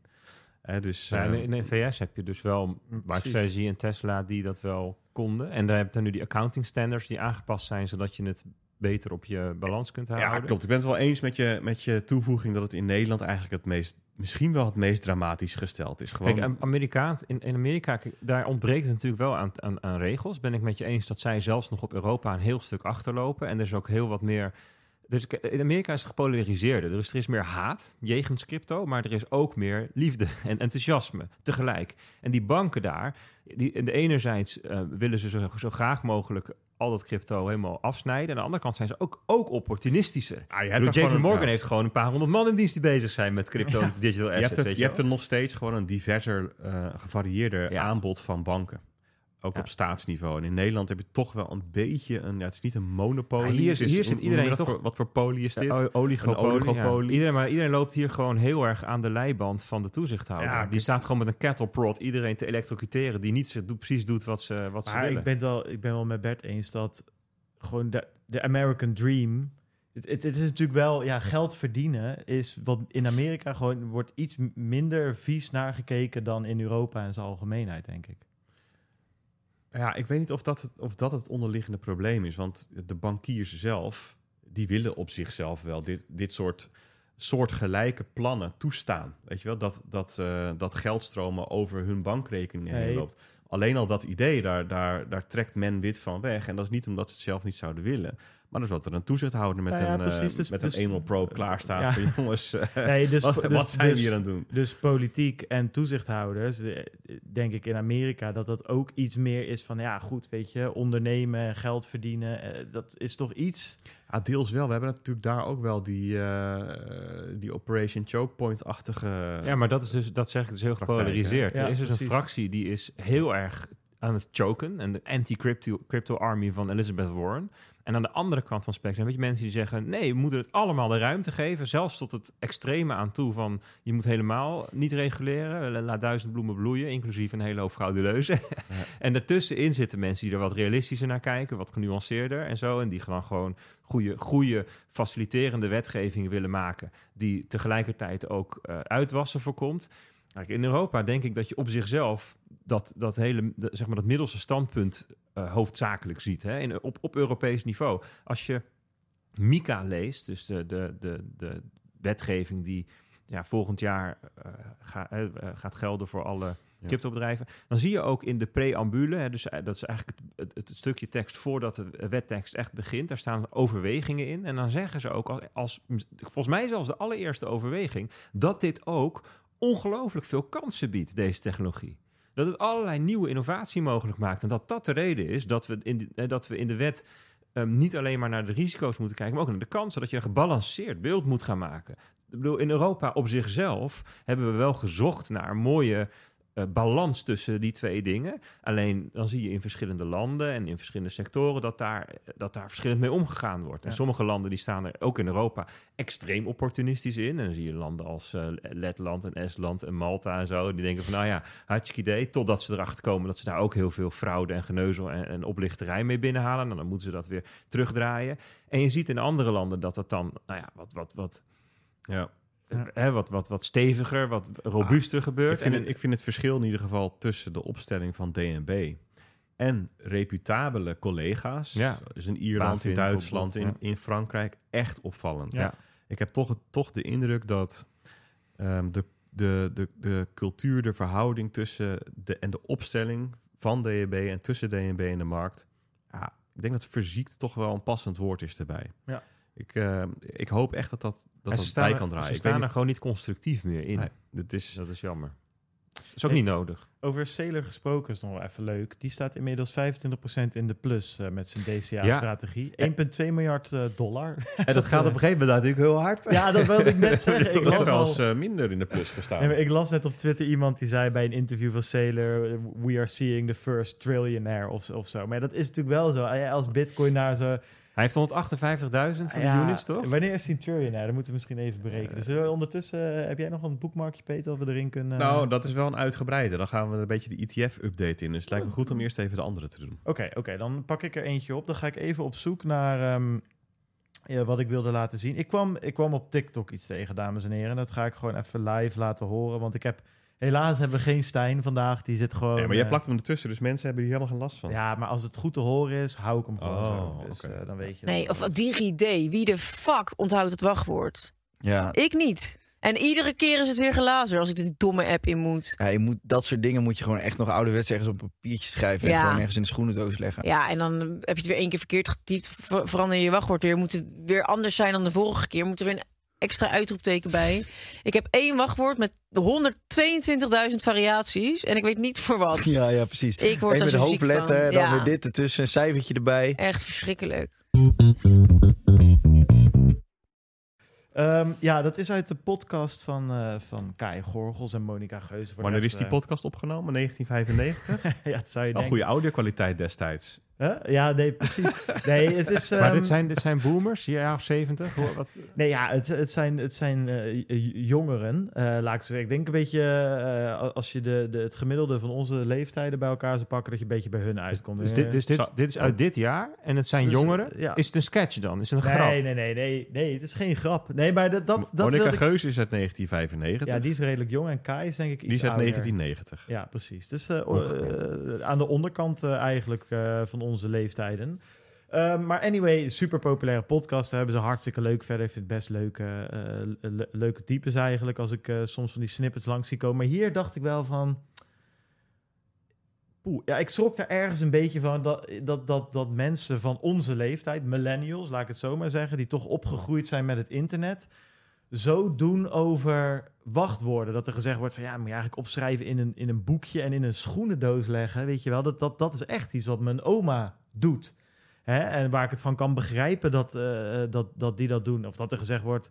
Dus, Ja, in, ehm, in de VS heb je dus wel MicroStrategy en Tesla die dat wel konden. En daar heb je nu die accounting standards die aangepast zijn, zodat je het beter op je balans kunt houden. ja, klopt. Ik ben het wel eens met je, met je toevoeging dat het in Nederland eigenlijk het meest, misschien wel het meest dramatisch gesteld is. Gewoon, Kijk, Am- Amerikaans, in, in Amerika, daar ontbreekt het natuurlijk wel aan, aan, aan regels. Ben ik met je eens dat zij zelfs nog op Europa een heel stuk achterlopen. En er is ook heel wat meer... Dus in Amerika is het gepolariseerder. Dus er is meer haat jegens crypto, maar er is ook meer liefde en enthousiasme tegelijk. En die banken daar, die, de enerzijds eh, willen ze zo, zo graag mogelijk al dat crypto helemaal afsnijden. Aan de andere kant zijn ze ook, ook opportunistischer. Ah, je bedoel, JP Morgan heeft gewoon een paar honderd man in dienst die bezig zijn met crypto en digital Je assets. hebt, er, weet je je hebt er nog steeds gewoon een diverser, eh, gevarieerder Ja. aanbod van banken. Ook Ja. op staatsniveau. En in Nederland heb je toch wel een beetje een... Ja, het is niet een monopolie. Ja, hier is- het is- hier zit iedereen toch- Voor, wat voor poli is dit? Ja, oligopolie. Oligopolie. ja. Iedereen, maar iedereen loopt hier gewoon heel erg aan de leiband van de toezichthouder. Ja, die staat gewoon met een kettle prod iedereen te elektrocuteren die niet zo- doet- precies doet wat ze, wat ze Maar willen. ik ben, wel, ik ben wel met Bert eens dat gewoon de, de American Dream. Het, het, het is natuurlijk wel, ja, geld verdienen is wat in Amerika gewoon wordt iets minder vies naar gekeken dan in Europa in zijn algemeenheid, denk ik. Ja, ik weet niet of dat, het, of dat het onderliggende probleem is. Want de bankiers zelf, die willen op zichzelf wel dit, dit soort soortgelijke plannen toestaan. Weet je wel, dat, dat, eh, dat geldstromen over hun bankrekening heen loopt. Alleen al dat idee, daar, daar, daar trekt men wit van weg. En dat is niet omdat ze het zelf niet zouden willen. Maar dan is wat er een toezichthouder met Nou ja, een, precies. eh, Dus- met dus- een anal probe klaarstaat. Ja. Van, jongens, eh, Nee, dus, wat, dus- wat zijn dus- we hier aan het doen? Dus politiek en toezichthouders, eh, denk ik in Amerika, dat dat ook iets meer is van, ja goed, weet je, ondernemen en geld verdienen, eh, dat is toch iets... Ja, deels wel. We hebben natuurlijk daar ook wel die, eh, die Operation Choke Point-achtige... ja, maar dat is dus, dat zeg ik dus heel gepolariseerd. er is dus een fractie die is heel erg aan het choken. En de anti-crypto crypto army van Elizabeth Warren. En aan de andere kant van het spectrum heb je mensen die zeggen... nee, we moeten het allemaal de ruimte geven. Zelfs tot het extreme aan toe van... je moet helemaal niet reguleren. La- Laat duizend bloemen bloeien, inclusief een hele hoop frauduleuzen. en daartussenin zitten mensen die er wat realistischer naar kijken... wat genuanceerder en zo. En die dan gewoon goede, goede faciliterende wetgeving willen maken... die tegelijkertijd ook eh, uitwassen voorkomt. In Europa denk ik dat je op zichzelf dat, dat hele, zeg maar dat middelste standpunt eh, hoofdzakelijk ziet. Hè? In, op, op Europees niveau. Als je MICA leest, dus de, de, de, de wetgeving die ja, volgend jaar eh, ga- eh, gaat gelden voor alle Ja. cryptobedrijven, dan zie je ook in de preambule, hè, dus dat is eigenlijk het, het, het stukje tekst voordat de wettekst echt begint. Daar staan overwegingen in. En dan zeggen ze ook, als, als volgens mij zelfs de allereerste overweging, dat dit ook ongelooflijk veel kansen biedt, deze technologie. Dat het allerlei nieuwe innovatie mogelijk maakt. En dat dat de reden is dat we in de, eh, dat we in de wet ehm, niet alleen maar naar de risico's moeten kijken, maar ook naar de kansen. Dat je een gebalanceerd beeld moet gaan maken. Ik bedoel, in Europa op zichzelf hebben we wel gezocht naar mooie eh, balans tussen die twee dingen. Alleen dan zie je in verschillende landen en in verschillende sectoren dat daar, dat daar verschillend mee omgegaan wordt. En sommige landen die staan er ook in Europa extreem opportunistisch in. En dan zie je landen als eh, Letland en Estland en Malta en zo. Die denken van nou ja, hartstikke idee. Totdat ze erachter komen dat ze daar ook heel veel fraude en geneuzel en, en oplichterij mee binnenhalen. En dan moeten ze dat weer terugdraaien. En je ziet in andere landen dat dat dan nou ja, wat, wat, wat, Ja. Ja. hè, wat, wat, wat steviger, wat robuuster gebeurt. Ik vind, En- het, ik vind het verschil in ieder geval tussen de opstelling van DNB en reputabele collega's, Ja. dus in Ierland, in Duitsland, in, in Frankrijk, echt opvallend. Ja. Ik heb toch, toch de indruk dat ehm, de, de, de, de cultuur, de verhouding tussen de, en de opstelling van DNB en tussen DNB en de markt, ja, ik denk dat verziekt toch wel een passend woord is erbij. Ja. Ik, ehm, ik hoop echt dat dat, dat, dat bij kan draaien. Ze staan er gewoon niet constructief meer in. nee, dit is, Dat is jammer. Dat is ook niet nodig. Over Sailor gesproken is nog wel even leuk. Die staat inmiddels 25% in de plus eh, met zijn DCA-strategie. 1,2 miljard eh, dollar. En dat gaat op een gegeven moment natuurlijk heel hard. ja, dat wilde ik net zeggen. Ik las, er al, eh, minder in de plus gestaan. Nee, ik las net op Twitter iemand die zei bij een interview van Sailor... eh, we are seeing the first trillionaire of, of zo. Maar dat is natuurlijk wel zo. Eh, Als bitcoin naar zo... Hij heeft 158.000 voor Ja, de units, toch? Wanneer is die trillionaire? Dat moeten we misschien even berekenen. Dus eh, ondertussen, eh, heb jij nog een boekmarkje, Peter, of we erin kunnen... Nou, dat is wel een uitgebreide. Dan gaan we een beetje de ETF-update in. Dus het lijkt me goed om eerst even de andere te doen. Oké, oké, dan pak ik er eentje op. Dan ga ik even op zoek naar ehm, ja, wat ik wilde laten zien. Ik kwam, ik kwam op TikTok iets tegen, dames en heren. Dat ga ik gewoon even live laten horen. Want ik heb... Helaas hebben we geen Stijn vandaag. Die zit gewoon... Nee, maar jij eh, plakt hem ertussen, dus mensen hebben hier helemaal geen last van. Ja, maar als het goed te horen is, hou ik hem gewoon Oh, zo. Dus eh, dan weet je... Nee, of DigiD. Wie de fuck onthoudt het wachtwoord? Ja. Ik niet. En iedere keer is het weer gelazer als ik die domme app in moet. Ja, je moet, dat soort dingen moet je gewoon echt nog ouderwets ergens op een papiertje schrijven. En Ja. gewoon ergens in de schoenendoos leggen. Ja, en dan heb je het weer één keer verkeerd getypt. ver- Verander je je wachtwoord weer. Moet het weer anders zijn dan de vorige keer. Moet er weer een extra uitroepteken bij. Ik heb één wachtwoord met 122.000 variaties. En ik weet niet voor wat. Ja, ja, precies. Ik word zo ziek hoofdletter, dan Ja. weer dit ertussen, een cijfertje erbij. Echt verschrikkelijk. Ehm, ja, dat is uit de podcast van, eh van Kai Gorgels en Monica Geuze. Voor de Wanneer is die eh, podcast opgenomen? 1995? ja, dat zou je Al denken. goede audiokwaliteit destijds. Huh? Ja, nee, precies. Nee, het is... Maar ehm, dit zijn, dit zijn boomers, ja, of 70? Hoor, wat? Nee, ja, het, het zijn, het zijn eh, jongeren. eh, laat ik zeggen. Ik denk een beetje, eh, als je de, de, het gemiddelde van onze leeftijden bij elkaar zou pakken, dat je een beetje bij hun uitkomt. Dus, dit, dus dit, Zo- dit is uit dit jaar en het zijn Dus, jongeren. ja. Is het een sketch dan? Is het een nee, grap? nee, nee, nee, nee, het is geen grap. Nee, maar dat, dat, dat Monica ik- Geus is uit 1995. Ja, die is redelijk jong en Kai is denk ik iets die is uit ouder. 1990. Ja, precies. Dus aan de onderkant eh, eigenlijk eh, van onze leeftijden. Ehm, maar anyway, super populaire podcast. Daar hebben ze hartstikke leuk verder. Ik vind het best leuke, eh, le- leuke types eigenlijk. Als ik eh, soms van die snippets langs zie komen. Maar hier dacht ik wel van... Poeh, ja, ik schrok daar ergens een beetje van dat, dat, dat, dat mensen van onze leeftijd, millennials, laat ik het zo maar zeggen, die toch opgegroeid zijn met het internet, zo doen over wachtwoorden. Dat er gezegd wordt van ja, moet je eigenlijk opschrijven in een, in een boekje en in een schoenendoos leggen. Weet je wel, dat, dat, dat is echt iets wat mijn oma doet. Hè? En waar ik het van kan begrijpen dat, eh, dat, dat die dat doen. Of dat er gezegd wordt,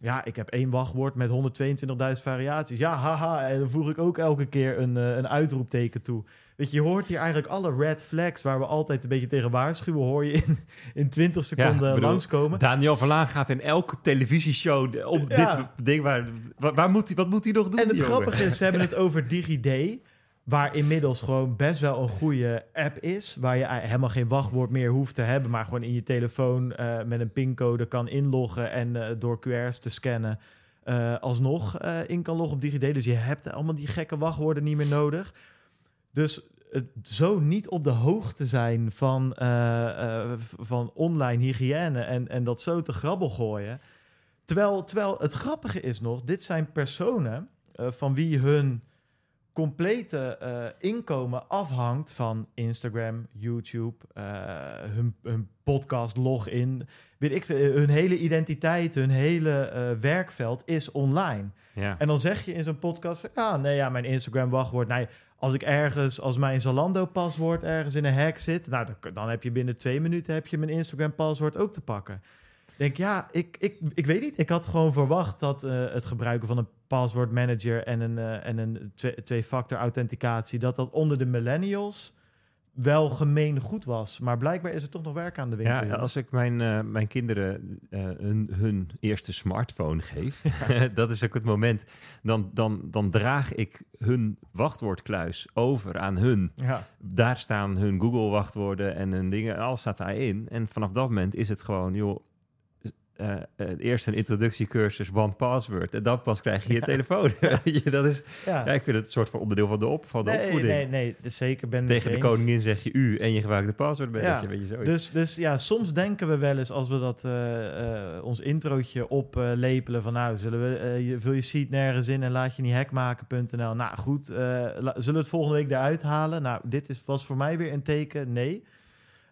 ja, ik heb één wachtwoord met 122.000 variaties. Ja, haha, en dan voeg ik ook elke keer een, eh, een uitroepteken toe. Weet je, je hoort hier eigenlijk alle red flags waar we altijd een beetje tegen waarschuwen, hoor je in, in 20 seconden ik bedoel, langskomen. Daniel Verlaan gaat in elke televisieshow op Ja. dit ding waar, waar, moet hij, wat moet hij nog doen? En het grappige is, ze hebben het over DigiD. Waar inmiddels gewoon best wel een goede app is. Waar je helemaal geen wachtwoord meer hoeft te hebben. Maar gewoon in je telefoon eh, met een pincode kan inloggen. En eh, door QR's te scannen eh, alsnog in kan loggen op DigiD. Dus je hebt allemaal die gekke wachtwoorden niet meer nodig. Dus het zo niet op de hoogte zijn van, eh, eh, van online hygiëne. En, en dat zo te grabbel gooien. Terwijl, terwijl het grappige is nog, dit zijn personen eh, van wie hun complete inkomen afhangt van Instagram, YouTube, hun, hun podcast login. Weet ik, hun hele identiteit, hun hele werkveld is online. Ja. En dan zeg je in zo'n podcast: van, ja, nee, ja, mijn Instagram wachtwoord. Nee, als ik ergens, als mijn Zalando paswoord ergens in een hack zit, nou, dan, heb je binnen twee minuten heb je mijn Instagram paswoord ook te pakken. Denk ja, ik, ik, ik weet niet. Ik had gewoon verwacht dat eh, het gebruiken van een password manager en een, eh, en een twee- twee-factor authenticatie, dat dat onder de millennials wel gemeen goed was. Maar blijkbaar is er toch nog werk aan de winkel. Ja, als ik mijn, eh, mijn kinderen eh, hun, hun eerste smartphone geef, dat is ook het moment, dan, dan, dan draag ik hun wachtwoordkluis over aan hun. ja. Daar staan hun Google-wachtwoorden en hun dingen, alles staat daarin. En vanaf dat moment is het gewoon, joh, eh, eh, eerst een introductiecursus, one password. En dan pas krijg je je telefoon. Dat is, Ja. ja, ik vind het een soort van onderdeel van de, op, van de nee, opvoeding. nee, nee, dus zeker ben Tegen de eens. koningin zeg je u en je gebruikt de passwordmanager. Ja, weet je, zo. Dus, dus ja, soms denken we wel eens als we dat eh, ons introotje oplepelen van nou, zullen we, je, vul je sheet nergens in en laat je niet hackmaken.nl. Nou goed, zullen we het volgende week eruit halen? Nou, dit is, was voor mij weer een teken, nee.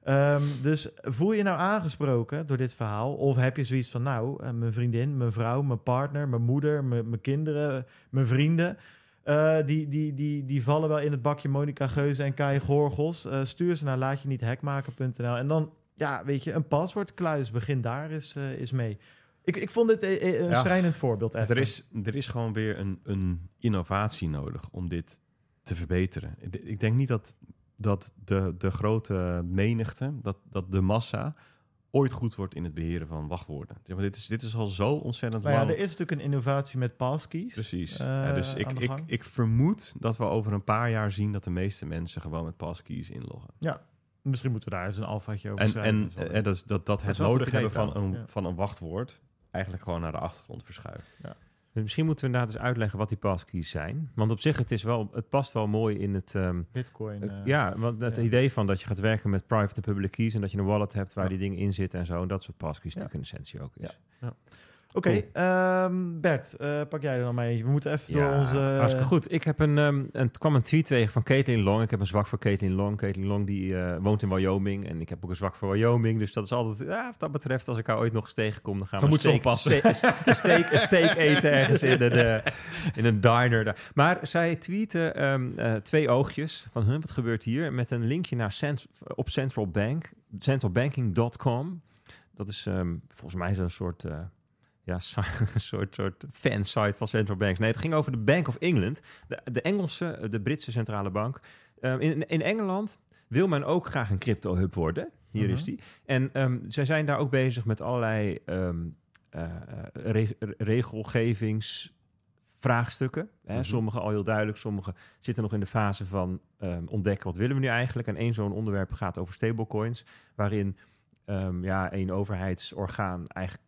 Ehm, dus voel je nou aangesproken door dit verhaal? Of heb je zoiets van, nou, eh, mijn vriendin, mijn vrouw, mijn partner, mijn moeder, mijn, kinderen, mijn vrienden... eh, die, die, die, die vallen wel in het bakje Monica Geuze en Kai Gorgels. Eh, stuur ze naar laatje-niet-hackmaken.nl. En dan, ja, weet je, een paswoordkluis. Begin daar eens, eh, eens mee. Ik, ik vond dit eh, eh, een Ja. schrijnend voorbeeld. Even. Er is, er is gewoon weer een, een innovatie nodig om dit te verbeteren. Ik denk niet dat, dat de, de grote menigte, dat, dat de massa, ooit goed wordt in het beheren van wachtwoorden. Ja, maar dit, is, dit is al zo ontzettend Nou ja, lang. er is natuurlijk een innovatie met passkeys. Precies. eh, ja, dus ik, ik, ik vermoed dat we over een paar jaar zien dat de meeste mensen gewoon met passkeys inloggen. Misschien moeten we daar eens een alfaatje over En, schrijven. en Zo. eh, dat, dat, dat het nodig hebben van een, ja. van een wachtwoord eigenlijk gewoon naar de achtergrond verschuift. Misschien moeten we inderdaad eens uitleggen wat die passkeys zijn. Want op zich, het, is wel, het past wel mooi in het... ehm, Bitcoin. eh, eh, ja, want het ja. idee van dat je gaat werken met private en public keys... en dat je een wallet hebt waar Ja. die dingen in zitten en zo. En dat soort passkeys Ja. natuurlijk in essentie ook is. Oké, ehm, Bert, eh, pak jij er dan mee. We moeten even door onze... hartstikke goed. Ik heb een, ehm, een, het kwam een tweet tegen van Caitlin Long. Ik heb een zwak voor Caitlin Long. Caitlin Long die eh, woont in Wyoming. En ik heb ook een zwak voor Wyoming. Dus dat is altijd, ja, wat dat betreft, als ik haar ooit nog eens tegenkom... dan gaan we een steak, steak, een steak eten ergens in een, in een diner. Daar. Maar zij tweette ehm, eh, twee oogjes van, huh, wat gebeurt hier? Met een linkje naar cent, op Central Bank, centralbanking.com. Dat is ehm, volgens mij zo'n soort... eh, ja, een soort, soort fansite van central banks. Nee, het ging over de Bank of England. De, de Engelse, de Britse centrale bank. Ehm, in, in Engeland wil men ook graag een crypto-hub worden. Hier Mhm. is die. En ehm, zij zijn daar ook bezig met allerlei ehm, eh, re- regelgevingsvraagstukken. Hè. Mhm. Sommige al heel duidelijk, sommige zitten nog in de fase van ontdekken wat willen we nu eigenlijk. En één zo'n onderwerp gaat over stablecoins, waarin ja, een overheidsorgaan eigenlijk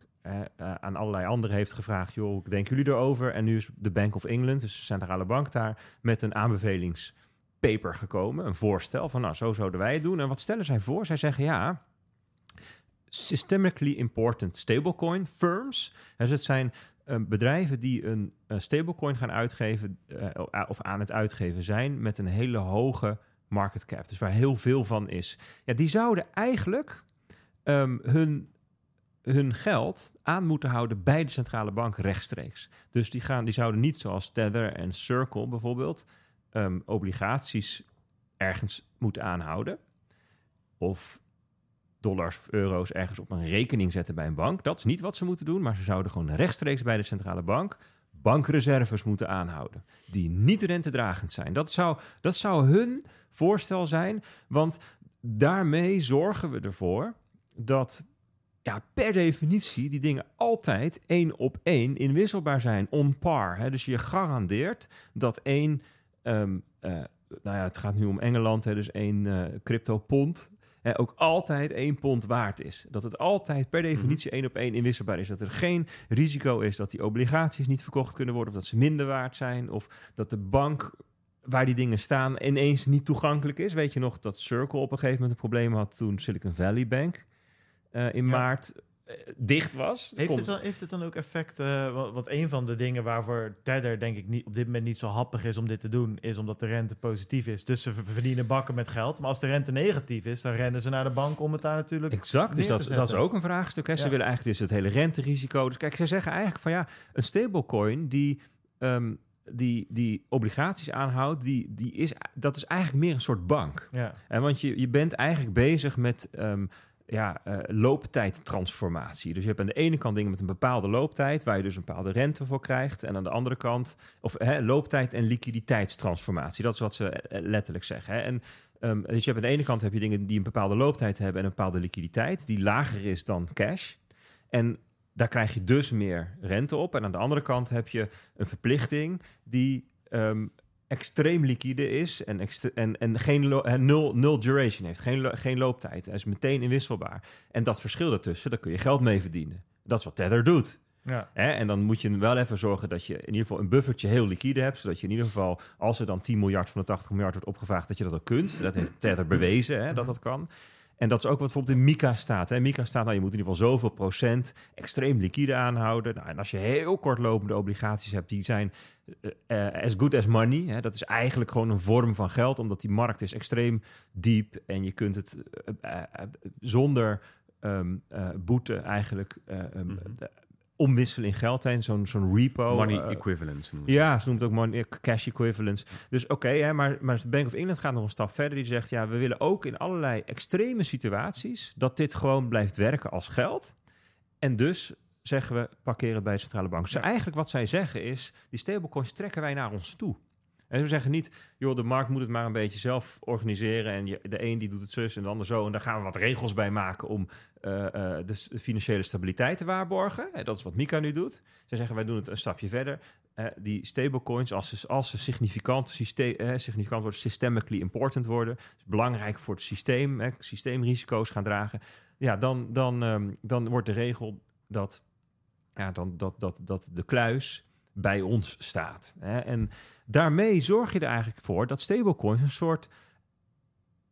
eh, eh, aan allerlei anderen heeft gevraagd, joh, denken jullie erover? En nu is de Bank of England, dus de centrale bank daar, met een aanbevelingspaper gekomen, een voorstel van, nou, zo zouden wij het doen. En wat stellen zij voor? Zij zeggen, ja, systemically important stablecoin firms. Dus het zijn eh, bedrijven die een eh, stablecoin gaan uitgeven eh, of aan het uitgeven zijn met een hele hoge market cap. Dus waar heel veel van is. Ja, die zouden eigenlijk ehm, hun, hun geld aan moeten houden bij de centrale bank rechtstreeks. Dus die, gaan, die zouden niet zoals Tether en Circle bijvoorbeeld ehm, obligaties ergens moeten aanhouden. Of dollars of euro's ergens op een rekening zetten bij een bank. Dat is niet wat ze moeten doen, maar ze zouden gewoon rechtstreeks bij de centrale bank bankreserves moeten aanhouden. Die niet rentedragend zijn. Dat zou, dat zou hun voorstel zijn, want daarmee zorgen we ervoor dat ja, per definitie die dingen altijd één op één inwisselbaar zijn, on par. Hè? Dus je garandeert dat één, ehm, eh, nou ja, het gaat nu om Engeland, hè, dus één eh, crypto pond, hè, ook altijd één pond waard is. Dat het altijd per definitie één op één inwisselbaar is. Dat er geen risico is dat die obligaties niet verkocht kunnen worden, of dat ze minder waard zijn, of dat de bank waar die dingen staan ineens niet toegankelijk is. Weet je nog dat Circle op een gegeven moment een probleem had toen Silicon Valley Bank eh, in Ja. maart eh, dicht was. Heeft het, dan, heeft het dan ook effect? eh, wa- want een van de dingen waarvoor Tether denk ik niet, op dit moment niet zo happig is om dit te doen, is omdat de rente positief is. Dus ze ver- verdienen bakken met geld. Maar als de rente negatief is, dan rennen ze naar de bank om het daar natuurlijk. Exact, dus dat, dat is ook een vraagstuk. Hè. Ze Ja. willen eigenlijk dus het hele renterisico. Dus kijk, ze zeggen eigenlijk van ja, een stablecoin die, ehm, die, die obligaties aanhoudt, die, die is, dat is eigenlijk meer een soort bank. Ja, En want je, je bent eigenlijk bezig met ehm, ja, eh, looptijdtransformatie. Dus je hebt aan de ene kant dingen met een bepaalde looptijd, waar je dus een bepaalde rente voor krijgt. En aan de andere kant, of hè, looptijd en liquiditeitstransformatie. Dat is wat ze eh, letterlijk zeggen. Hè. En ehm, dus je hebt aan de ene kant heb je dingen die een bepaalde looptijd hebben en een bepaalde liquiditeit, die lager is dan cash. En daar krijg je dus meer rente op. En aan de andere kant heb je een verplichting die ehm, extreem liquide is en, en, en geen nul, nul duration heeft, geen, geen looptijd. Hij is meteen inwisselbaar. En dat verschil daartussen, daar kun je geld mee verdienen. Dat is wat Tether doet. ja. Hè? En dan moet je wel even zorgen dat je in ieder geval een buffertje heel liquide hebt. Zodat je in ieder geval, als er dan 10 miljard van de 80 miljard wordt opgevraagd, dat je dat ook kunt. Dat heeft Tether bewezen, hè, dat dat kan. En dat is ook wat bijvoorbeeld in Mika staat. Hè. Mika staat, nou, je moet in ieder geval zoveel procent extreem liquide aanhouden. Nou, en als je heel kortlopende obligaties hebt, die zijn eh, eh, as good as money. Hè. Dat is eigenlijk gewoon een vorm van geld, omdat die markt is extreem diep. En je kunt het eh, zonder ehm, eh, boete eigenlijk eh, ehm, Mhm. omwisselen in geld heen. Zo'n zo'n repo. Money equivalence noemen ja, ze noemt het ook money, cash equivalents. Dus oké, hè, maar, maar Bank of England gaat nog een stap verder. Die zegt, ja, we willen ook in allerlei extreme situaties... dat dit gewoon blijft werken als geld. En dus zeggen we, parkeren bij de centrale bank. Dus Ja. eigenlijk wat zij zeggen is, die stablecoins trekken wij naar ons toe. En we zeggen niet, joh, de markt moet het maar een beetje zelf organiseren... en de een die doet het zus en de ander zo... en daar gaan we wat regels bij maken om eh, eh, de financiële stabiliteit te waarborgen. Hè, dat is wat Mika nu doet. Ze zeggen, wij doen het een stapje verder. Eh, die stablecoins, als ze, als ze significant, significant worden, systemically important worden... is belangrijk voor het systeem, hè, systeemrisico's gaan dragen... ja, dan, dan, ehm, dan wordt de regel dat, ja, dan, dat, dat, dat de kluis bij ons staat. Hè? En daarmee zorg je er eigenlijk voor dat stablecoins een soort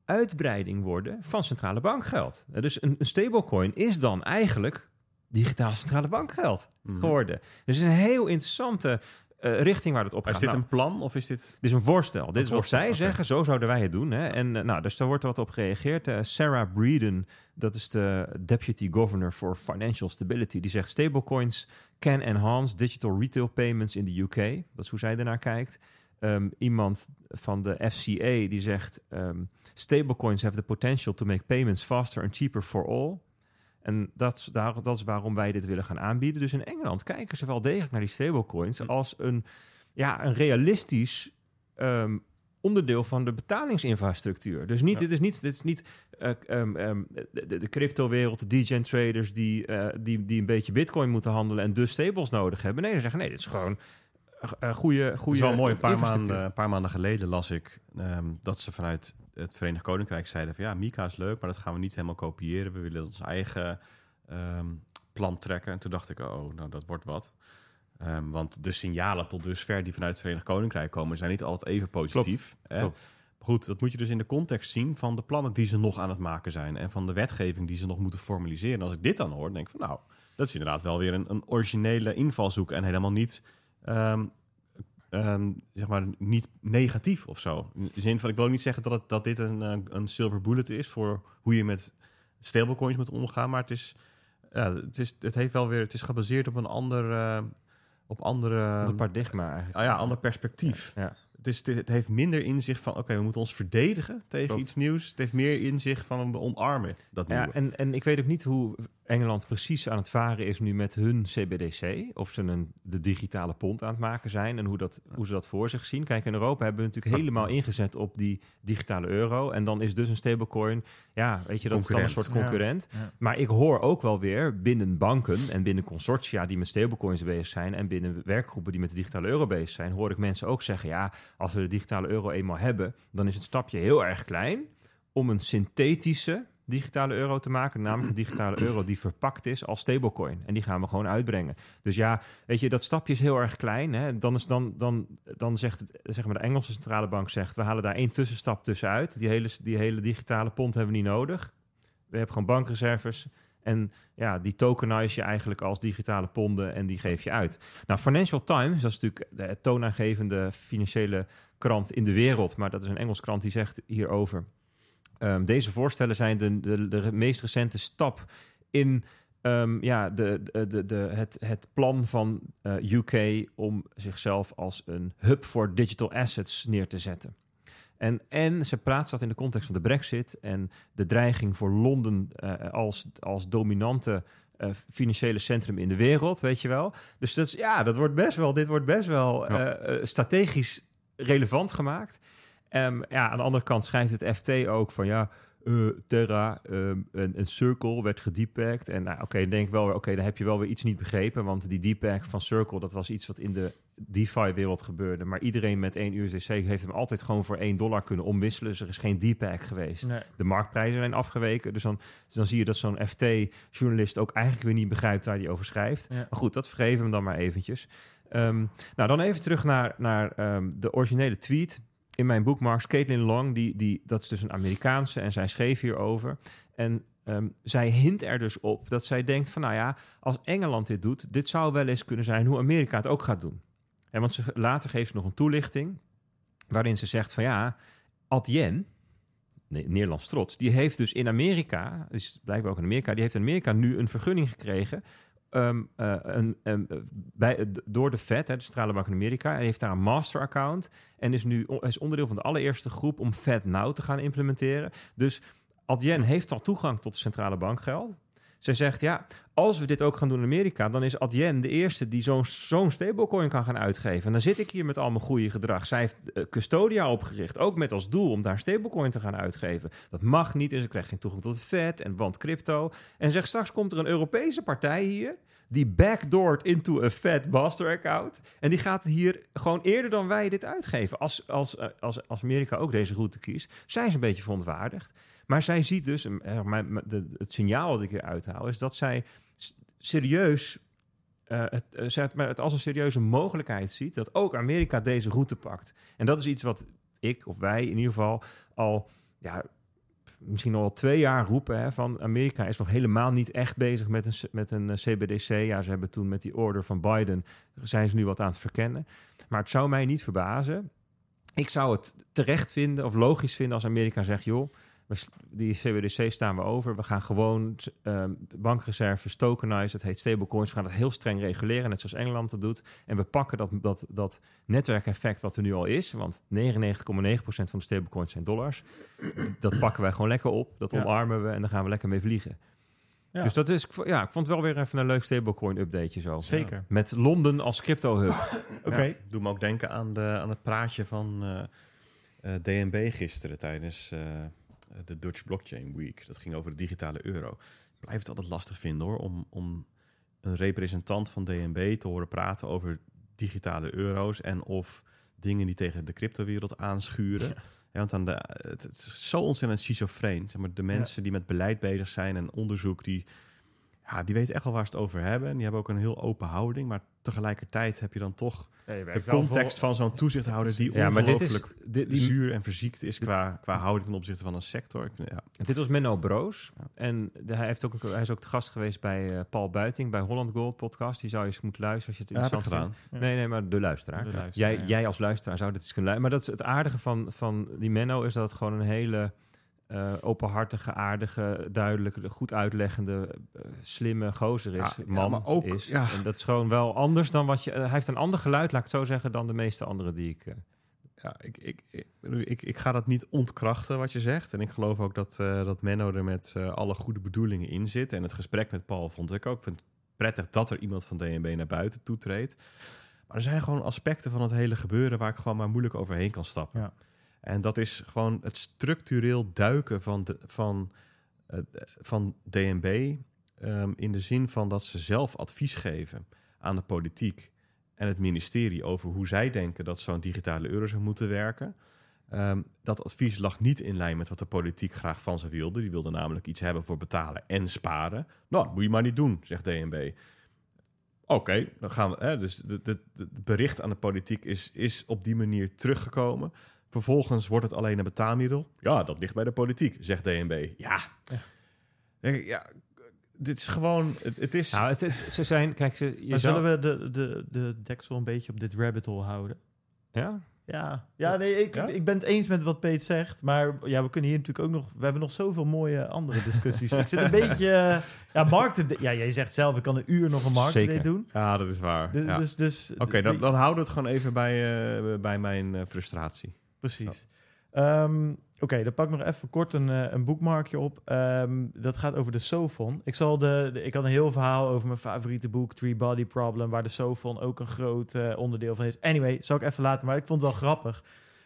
uitbreiding worden van centrale bankgeld. Dus een, een stablecoin is dan eigenlijk digitaal centrale bankgeld Mhm. geworden. Dus een heel interessante eh, richting waar het op gaat. is dit Nou, een plan of is dit... dit is een voorstel. Dit is wat voorstel, zij zeggen. Zo zouden wij het doen. Hè? En eh, nou, dus daar wordt wat op gereageerd. Eh, Sarah Breeden, dat is de Deputy Governor for Financial Stability, die zegt stablecoins can enhance digital retail payments in de UK. Dat is hoe zij ernaar kijkt. Ehm, iemand van de FCA die zegt ehm, stablecoins have the potential to make payments faster and cheaper for all. En dat, is daar, dat is waarom wij dit willen gaan aanbieden. Dus in Engeland kijken ze wel degelijk naar die stablecoins als een, ja, een realistisch ehm, onderdeel van de betalingsinfrastructuur. Dus niet, Ja. dit is niet, dit is niet eh, ehm, ehm, de, de, cryptowereld, de degen traders die, eh, die, die een beetje bitcoin moeten handelen en dus stables nodig hebben. Nee, ze zeggen nee, dit is gewoon een goede, Het is goede wel mooi. Een paar, maanden, een paar maanden geleden las ik dat ze vanuit het Verenigd Koninkrijk zeiden van ja, Mika is leuk, maar dat gaan we niet helemaal kopiëren. We willen ons eigen ehm, plan trekken. En toen dacht ik, oh, nou dat wordt wat. Ehm, want de signalen tot dusver die vanuit het Verenigd Koninkrijk komen, zijn niet altijd even positief. hè. klopt. Goed, dat moet je dus in de context zien van de plannen die ze nog aan het maken zijn. En van de wetgeving die ze nog moeten formaliseren. En als ik dit dan hoor, denk ik van nou, dat is inderdaad wel weer een, een originele invalshoek. En helemaal niet ehm, ehm, zeg maar, niet negatief of zo. In de zin van, ik wil ook niet zeggen dat, het, dat dit een, eh, een silver bullet is voor hoe je met stablecoins moet omgaan, maar het is, ja, het is, het heeft wel weer, het is gebaseerd op een ander, eh, op andere, Een paradigma eigenlijk. ah ja, ander perspectief. Ja. Het, is, het, heeft minder inzicht van, oké, we moeten ons verdedigen tegen Klopt. iets nieuws. Het heeft meer inzicht van, we omarmen dat nieuwe. Ja, en, en ik weet ook niet hoe Engeland precies aan het varen is nu met hun CBDC. Of ze een, de digitale pond aan het maken zijn en hoe, dat, hoe ze dat voor zich zien. Kijk, in Europa hebben we natuurlijk helemaal ingezet op die digitale euro. En dan is dus een stablecoin, ja, weet je, dat is dan een Concurrent. soort Ja. concurrent. Ja. Maar ik hoor ook wel weer binnen banken en binnen consortia die met stablecoins bezig zijn en binnen werkgroepen die met de digitale euro bezig zijn, hoor ik mensen ook zeggen, ja, als we de digitale euro eenmaal hebben, dan is het stapje heel erg klein om een synthetische digitale euro te maken, namelijk een digitale euro die verpakt is als stablecoin. En die gaan we gewoon uitbrengen. Dus ja, weet je, dat stapje is heel erg klein. Hè? Dan, is dan, dan, dan zegt het, zeg maar de Engelse centrale bank zegt, we halen daar één tussenstap tussenuit. Die hele, die hele digitale pond hebben we niet nodig. We hebben gewoon bankreserves En ja, die tokenize je eigenlijk als digitale ponden en die geef je uit. Nou, Financial Times, dat is natuurlijk de toonaangevende financiële krant in de wereld, maar dat is een Engels krant die zegt hierover. Ehm, deze voorstellen zijn de, de, de meest recente stap in ehm, ja, de, de, de, het, het plan van eh, UK om zichzelf als een hub voor digital assets neer te zetten. En, en ze praat dat in de context van de brexit en de dreiging voor Londen eh, als, als dominante eh, financiële centrum in de wereld, weet je wel. Dus dat is, ja, dat wordt best wel, dit wordt best wel Ja. strategisch relevant gemaakt. Ehm, ja, aan de andere kant schrijft het FT ook van ja, eh, Terra, ehm, een, een Circle werd gedepakt. En nou, oké, denk ik wel weer, oké, dan heb je wel weer iets niet begrepen. Want die depack van Circle, dat was iets wat in de DeFi-wereld gebeurde. Maar iedereen met één USDC heeft hem altijd gewoon voor 1 dollar kunnen omwisselen. Dus er is geen depack geweest. Nee. De marktprijzen zijn afgeweken. Dus dan, dus dan zie je dat zo'n FT-journalist ook eigenlijk weer niet begrijpt waar hij over schrijft. Ja. Maar goed, dat vergeven we hem dan maar eventjes. Ehm, nou, dan even terug naar, naar de originele tweet. In mijn bookmarks, Caitlin Long, die, die, dat is dus een Amerikaanse en zij schreef hierover. En ehm, zij hint er dus op dat zij denkt van, nou ja, als Engeland dit doet, dit zou wel eens kunnen zijn hoe Amerika het ook gaat doen. En want ze, later geeft ze nog een toelichting waarin ze zegt van ja, Adyen, Ne- Nederlands trots, die heeft dus in Amerika, dus blijkbaar ook in Amerika, die heeft in Amerika nu een vergunning gekregen ehm, eh, een, eh, bij, eh, door de Fed, hè, de Centrale Bank in Amerika. Hij heeft daar een master-account en is nu is onderdeel van de allereerste groep om Fed Now te gaan implementeren. Dus Adyen heeft al toegang tot de centrale bankgeld. Zij zegt, ja, als we dit ook gaan doen in Amerika, dan is Adyen de eerste die zo'n stablecoin kan gaan uitgeven. En dan zit ik hier met al mijn goede gedrag. Zij heeft eh, Custodia opgericht, ook met als doel om daar stablecoin te gaan uitgeven. Dat mag niet en ze krijgt geen toegang tot de Fed en want crypto. En zegt, straks komt er een Europese partij hier die backdoored into a Fed master account. En die gaat hier gewoon eerder dan wij dit uitgeven. Als, als, eh, als, als Amerika ook deze route kiest, zijn ze een beetje verontwaardigd. Maar zij ziet dus, eh, het signaal dat ik hier uithaal, is dat zij serieus eh, het, eh, het, als een serieuze mogelijkheid ziet dat ook Amerika deze route pakt. En dat is iets wat ik of wij in ieder geval al ja, misschien al twee jaar roepen hè, van Amerika is nog helemaal niet echt bezig met een, met een CBDC. Ja, ze hebben toen met die order van Biden zijn ze nu wat aan het verkennen. Maar het zou mij niet verbazen. Ik zou het terecht vinden of logisch vinden als Amerika zegt, joh, die CBDC staan we over. We gaan gewoon ehm, bankreserves tokenizen. Het heet stablecoins. We gaan het heel streng reguleren, net zoals Engeland dat doet. En we pakken dat, dat, dat netwerkeffect wat er nu al is. Want 99,9% van de stablecoins zijn dollars. Dat pakken wij gewoon lekker op. Dat Ja. omarmen we en dan gaan we lekker mee vliegen. Ja. Dus dat is, ja, ik vond het wel weer even een leuk stablecoin-updateje zo. Zeker. Met Londen als crypto-hub. Oké. Ja, doe me ook denken aan, de, aan het praatje van eh, eh, DNB gisteren tijdens eh, de Dutch Blockchain Week. Dat ging over de digitale euro. Ik blijf het altijd lastig vinden hoor, om, om een representant van DNB te horen praten over digitale euro's en of dingen die tegen de cryptowereld aanschuren. Ja. want aan de, het, het is zo ontzettend schizofreen. Zeg maar, de mensen die met beleid bezig zijn en onderzoek, die, ja, die weten echt wel waar ze het over hebben. En die hebben ook een heel open houding. Maar tegelijkertijd heb je dan toch de context van zo'n toezichthouder die Ja, maar dit is... ongelooflijk Dit, die, zuur en verziekt is qua, qua houding ten opzichte van een sector. Ik vind- Ja, Dit was Menno Broos. Ja. En de- hij, heeft ook, hij is ook te gast geweest bij eh, Paul Buiting, bij Holland Gold podcast. Die zou je eens moeten luisteren als je het interessant gedaan. vindt. Nee, nee, maar de luisteraar. De luisteraar, Jij, ja. jij als luisteraar zou dit eens kunnen luisteren. Maar dat is het aardige van, van die Menno, is dat het gewoon een hele eh, openhartige, aardige, duidelijke, goed uitleggende, eh, slimme gozer is. Ja, ja, man maar ook- is. ja. En dat is gewoon wel anders dan wat je... eh, hij heeft een ander geluid, laat ik het zo zeggen, dan de meeste anderen die ik... Ja, ik, ik, ik, ik, ik ga dat niet ontkrachten wat je zegt. En ik geloof ook dat, eh, dat Menno er met alle goede bedoelingen in zit. En het gesprek met Paul vond ik ook. Ik vind het prettig dat er iemand van DNB naar buiten toetreedt. Maar er zijn gewoon aspecten van het hele gebeuren waar ik gewoon maar moeilijk overheen kan stappen. Ja. En dat is gewoon het structureel duiken van, de, van, eh, van DNB. ehm, in de zin van dat ze zelf advies geven aan de politiek en het ministerie over hoe zij denken dat zo'n digitale euro zou moeten werken. Ehm, dat advies lag niet in lijn met wat de politiek graag van ze wilde. Die wilde namelijk iets hebben voor betalen en sparen. Nou, moet je maar niet doen, zegt DNB. Oké, dan gaan we. Hè, dus het bericht aan de politiek is, is op die manier teruggekomen. Vervolgens wordt het alleen een betaalmiddel. Ja, dat ligt bij de politiek, zegt DNB. Ja. Ja. Ja dit is gewoon, het, het is... Nou, het, het- ze zijn, kijk, ze, je Maar zou- zullen we de, de, de deksel een beetje op dit rabbit hole houden? Ja? Ja, ja nee, ik, Ja? ik ben het eens met wat Peet zegt. Maar ja, we kunnen hier natuurlijk ook nog... We hebben nog zoveel mooie andere discussies. ik zit een beetje... eh, ja, markt... Ja, jij zegt zelf, ik kan een uur nog een Zeker. doen. Ja, dat is waar. Dus, Ja. dus, dus, Oké, dan, dan houden we het gewoon even bij, eh, bij mijn eh, frustratie. Precies. Ehm, Oké, dan pak ik nog even kort een, eh, een boekmarkje op. Ehm, dat gaat over de Sofon. Ik, zal de, ik had een heel verhaal over mijn favoriete boek, Three Body Problem, waar de Sofon ook een groot eh, onderdeel van is. Anyway, zal ik even laten, maar ik vond het wel grappig.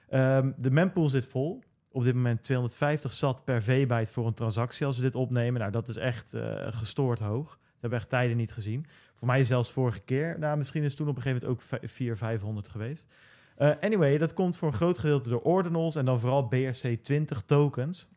Ehm, de mempool zit vol. Op dit moment 250 sat per V-byte voor een transactie als we dit opnemen. Nou, dat is echt eh, gestoord hoog. Dat hebben we echt tijden niet gezien. Voor mij zelfs vorige keer. Nou, misschien is toen op een gegeven moment ook 400, 500 geweest. Eh, anyway, dat komt voor een groot gedeelte door ordinals en dan vooral BRC20 tokens.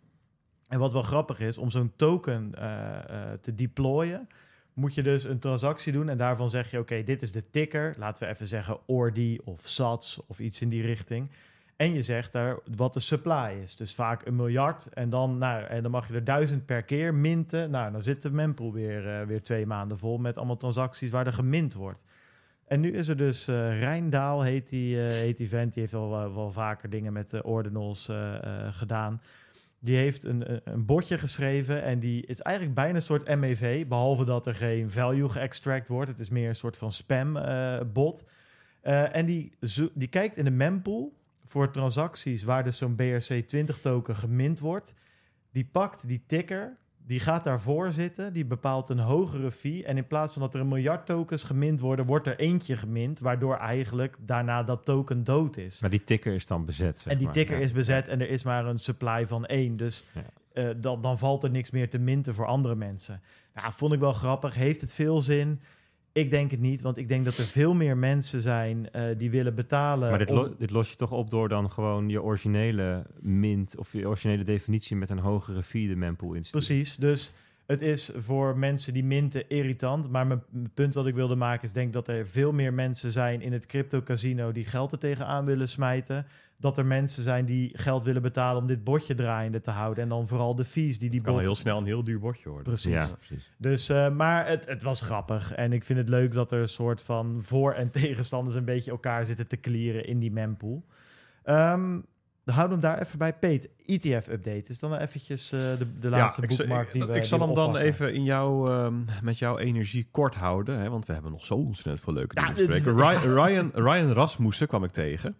En wat wel grappig is, om zo'n token eh, eh, te deployen, moet je dus een transactie doen en daarvan zeg je, oké, dit is de ticker. Laten we even zeggen ORDI of SATS of iets in die richting. En je zegt daar wat de supply is. Dus vaak een miljard. En dan, nou, en dan mag je er duizend per keer minten. Nou, dan zit de mempool weer, weer twee maanden vol met allemaal transacties waar er gemint wordt. En nu is er dus eh Rijndaal, heet die, eh, heet die vent. Die heeft wel, wel vaker dingen met de ordinals eh, eh, gedaan. Die heeft een, een- botje geschreven en die is eigenlijk bijna een soort MEV. Behalve dat er geen value geëxtract wordt. Het is meer een soort van spam eh, bot. Eh, en die, die kijkt in de mempool voor transacties waar dus zo'n BRC20 token gemint wordt. Die pakt die ticker, die gaat daarvoor zitten, die bepaalt een hogere fee. En in plaats van dat er een miljard tokens gemint worden, wordt er eentje gemint, waardoor eigenlijk daarna dat token dood is. Maar die ticker is dan bezet. zeg En die maar. ticker Ja. is bezet en er is maar een supply van één. Dus Ja. eh, dan, dan valt er niks meer te minten voor andere mensen. Nou, vond ik wel grappig. Heeft het veel zin? Ik denk het niet, want ik denk dat er veel meer mensen zijn eh, die willen betalen. Maar dit, om- lo- dit los je toch op door dan gewoon je originele mint of je originele definitie met een hogere fee de mempool in te. Precies, dus het is voor mensen die minten irritant. Maar mijn mijn punt wat ik wilde maken is denk dat er veel meer mensen zijn in het crypto casino die geld er tegenaan willen smijten. Dat er mensen zijn die geld willen betalen om dit botje draaiende te houden. En dan vooral de fees die die Het kan bot... heel snel een heel duur bordje worden. Precies. Ja, precies. Dus, eh, maar het, het was grappig. En ik vind het leuk dat er een soort van voor- en tegenstanders een beetje elkaar zitten te clearen in die mempool. Ehm houden we hem daar even bij. Peet, ETF-update is dan eventjes eh, de, de laatste boekmark die we ik zal hem dan oppakken. even in jou, ehm, met jouw energie kort houden. Hè, want we hebben nog zo ontzettend veel leuke Ja, dingen te. Ryan, Ryan, Ryan Rasmussen kwam ik tegen.